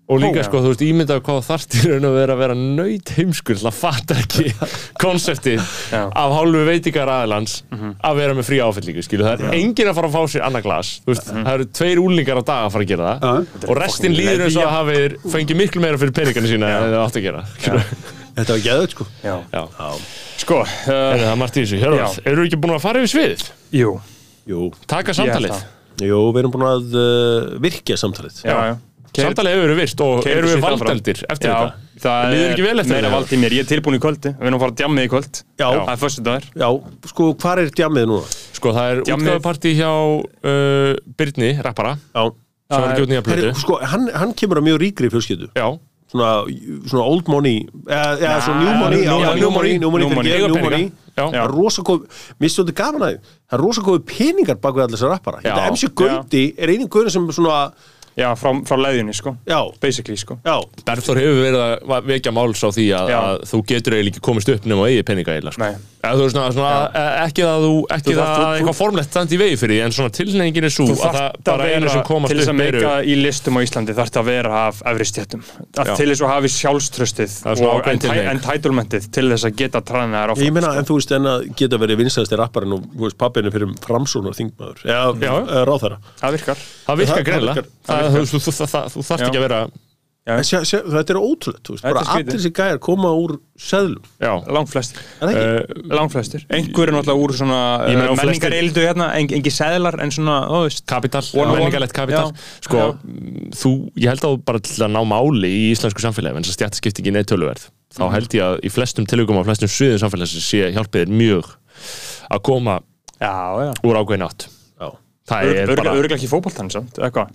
Og líka sko, þú veist, ímyndað hvað þarftir raun að vera að vera nöyt heimskur til að fatta ekki [laughs] konseptið af hálfu veitingar aðlands að vera með frí áfællingu, skilu það er enginn að fara að fá sér annað glas veist, það eru tveir úlingar á dag að fara að gera það. Og restin líður eins og að hafi fengið miklu meira fyrir peningana sína en það átt að gera þetta var geðut sko. Já. Já, Sko, er uh, það margt í þessu, eru ekki búin að fara yfir sviðið? jú. Jú, Taka samtalið? jú, við erum búin að uh, virkja samtalið. Já, já Samtalið hefur verið virt og Keyrir eru við valdeldir eftir Já, þetta? það Líður ekki vel eftir meira þetta? vald í mér, ég er tilbúin í kvöldi Við erum að fara að djammið í kvöld Já. Það er föstu dagur já, sko, hvað er djamið núna? Sko, það er Djammið. útgáfapartí hjá uh, Byrni, rappara já, sem var ekki út nýja plötu sko, hann, hann kemur að mjög ríkri fjölskyldu Já, svona, svona old money eða, eða Nei, svona new money, new já, money, new money, new money, new money, new money. Já. það er rosa góð, mér stóði gaman að því það er rosa góði peningar bak við allir þessar rappara Já. þetta MC Gauti er einin guður sem svona, Já, frá, frá leðjunni, sko já, Basically, sko já Berþór hefur verið að vekja máls á því að, Já. að þú getur eiginlega ekki komist upp nema á eigi peninga eiginlega sko. Nei. Eða, þú veist, svona, svona, e- ekki að þú ekki Þú það þarft- þú- að eitthvað formlegt standi í vegi fyrir því en svona tilnefingin er svo Þú að það þarft að bara einu vera, sem komast til þess að upp eru meika í listum á Íslandi þarf að vera af efri stjættum Já. til þess að hafi sjálfströstið Það er svona og ákveðin enti- tilhneiging. entitlementið til þess að geta træna þær áfram ég meina, sko. en þú veist, en að geta verið vinstæðasti rapparinn og, þú veist, pappinu fyrir framsónar þingmaður, eða Já. eða ráðherra Það virkar Það virkar greinlega. Það- Þú þú- þú- þú- þarft ekki að vera sjá, sjá, þetta er ótrúlega, þú veist, Þetta bara allir þessi gæjar koma úr seðlum, Já, Langflestir. Er það ekki? uh, Langflestir. Einhver er náttúrulega úr svona uh, menningareildu hérna en, Engi seðlar en svona, þú veist. Kapital, menningalegt kapital. Sko, Já. þú, ég held að bara til að ná máli í íslensku samfélagi en þess að stjættaskiptingin er töluverð þá Mhm. held ég að í flestum tilögum á flestum sviðum samfélagsins sé hjálpið mjög að koma Já, já. úr ákveðin átt. Já. Það er bara, Örglega ekki fótboltan, samt, eða hvað?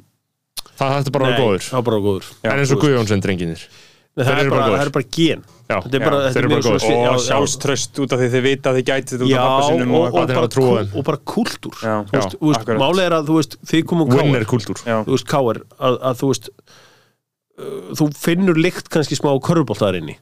Það þetta bara að vera góður það var bara góður. Já, En eins og Guðjónsson drenginir Nei, það, er bara, það er bara gen Já, þetta er bara, já, er eru meira bara svona góðir. svi- já, og já, sjálfströst út af því þið vita að þið gætið þetta út af pappa og, og, og og, bara, og kultúr Já, Þú veist, já, þú veist, akkurat. málið er að þú veist, þið komum Já. þú veist káir að, að þú veist uh, þú finnur lykt kannski smá körfubólta þar inni.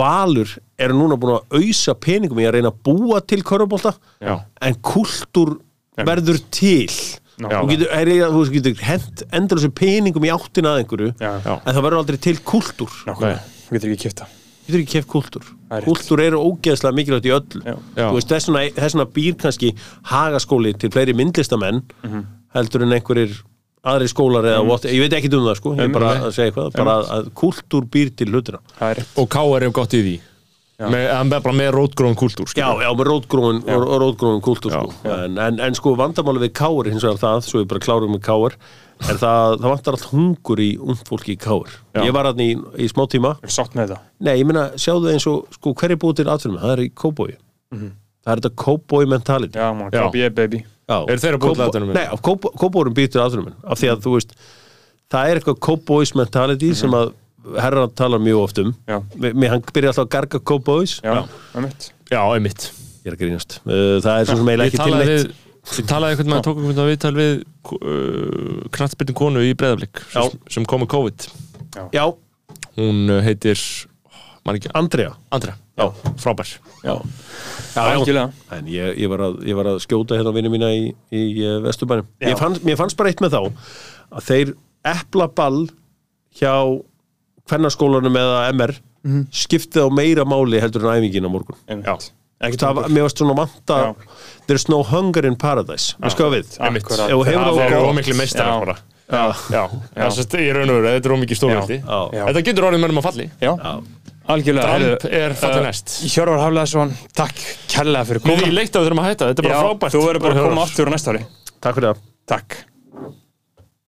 Valur eru núna búin að ausa peningum í að reyna að búa til körfubólta Já. en kultúr verður til. Þú getur, er, þú getur hent endur þessu peningum í áttina að einhverju Já, en það verður aldrei til kultúr þú getur ekki kipta getur ekki keft kultúr er kultúr eru ógeðslega mikilvægt í. Þú veist, þess vegna- þess vegna býr kannski hagaskóli til fleiri myndlistamenn Mhm. heldur en einhverjir aðri skólar eða what, ég veit ekki um það sko, ég er bara að segja eitthvað bara að, kultúr býr til hlutina. Er Og K.R. er gott í því með, er bara með rótgróðum kultúr já, já, með rótgróin kultúr sko. En, en, en sko vandamáli við káir hins vegar það, svo ég bara klárum með káir er það, það vantar allt hungur í ungt fólki í káir Já. ég var hann í, í smá tíma er sátt með þetta Nei, ég meina, sjáðu eins og, sko, hver er búið til atvinnum? Það er í Cowboy. Það er þetta Cowboy mentality. já, maður, Já. KB, baby Já. Eru þeir að búa til Cowboy- atvinnumenn? Nei, Cowboyum býr til atvinnum. Af því að, þú veist, það er eitthvað Cowboys mentality sem að herra talar mjög oft um. Já. Mér, hann byrja alltaf að garga Cowboys. já, það er mitt Já, einmitt Ég er að grínast. Uh, það er svo sem eiginlega Ég ekki til neitt. við Ég talaði eitthvað með að tók einhvern viðtal við uh, knattspyrnum konu í Breiðablík sem, sem kom með COVID Já, Hún uh, heitir ekki, Andrea. Andrea Já, frábær Já. algjörlega En ég, ég, var að, ég var að skjóta hérna vinni mína í, í uh, Vesturbænum. Ég fann, mér fannst bara eitt með þá að þeir epla ball hjá hvernarskólanum eða MR skiptið á meira máli heldur en æfingin á morgun. Það, var- mér varst svona vanta There's no hunger in paradise. Við skoðum við. Það er ómikli meistar Já. Já. Já, er í raun og veru, þetta er ómikið stórveldi. Já. Já. Þetta getur orðið mönnum að falli. Já, algjörlega Dramp er fallið uh, næst. Hjörvar Hafleðarsson, takk kærlega fyrir Við komuna. í leitt að við þurfum að hætta, þetta er bara Já, frábært. þú verður bara að koma aftur á næsta ári. Takk fyrir það. takk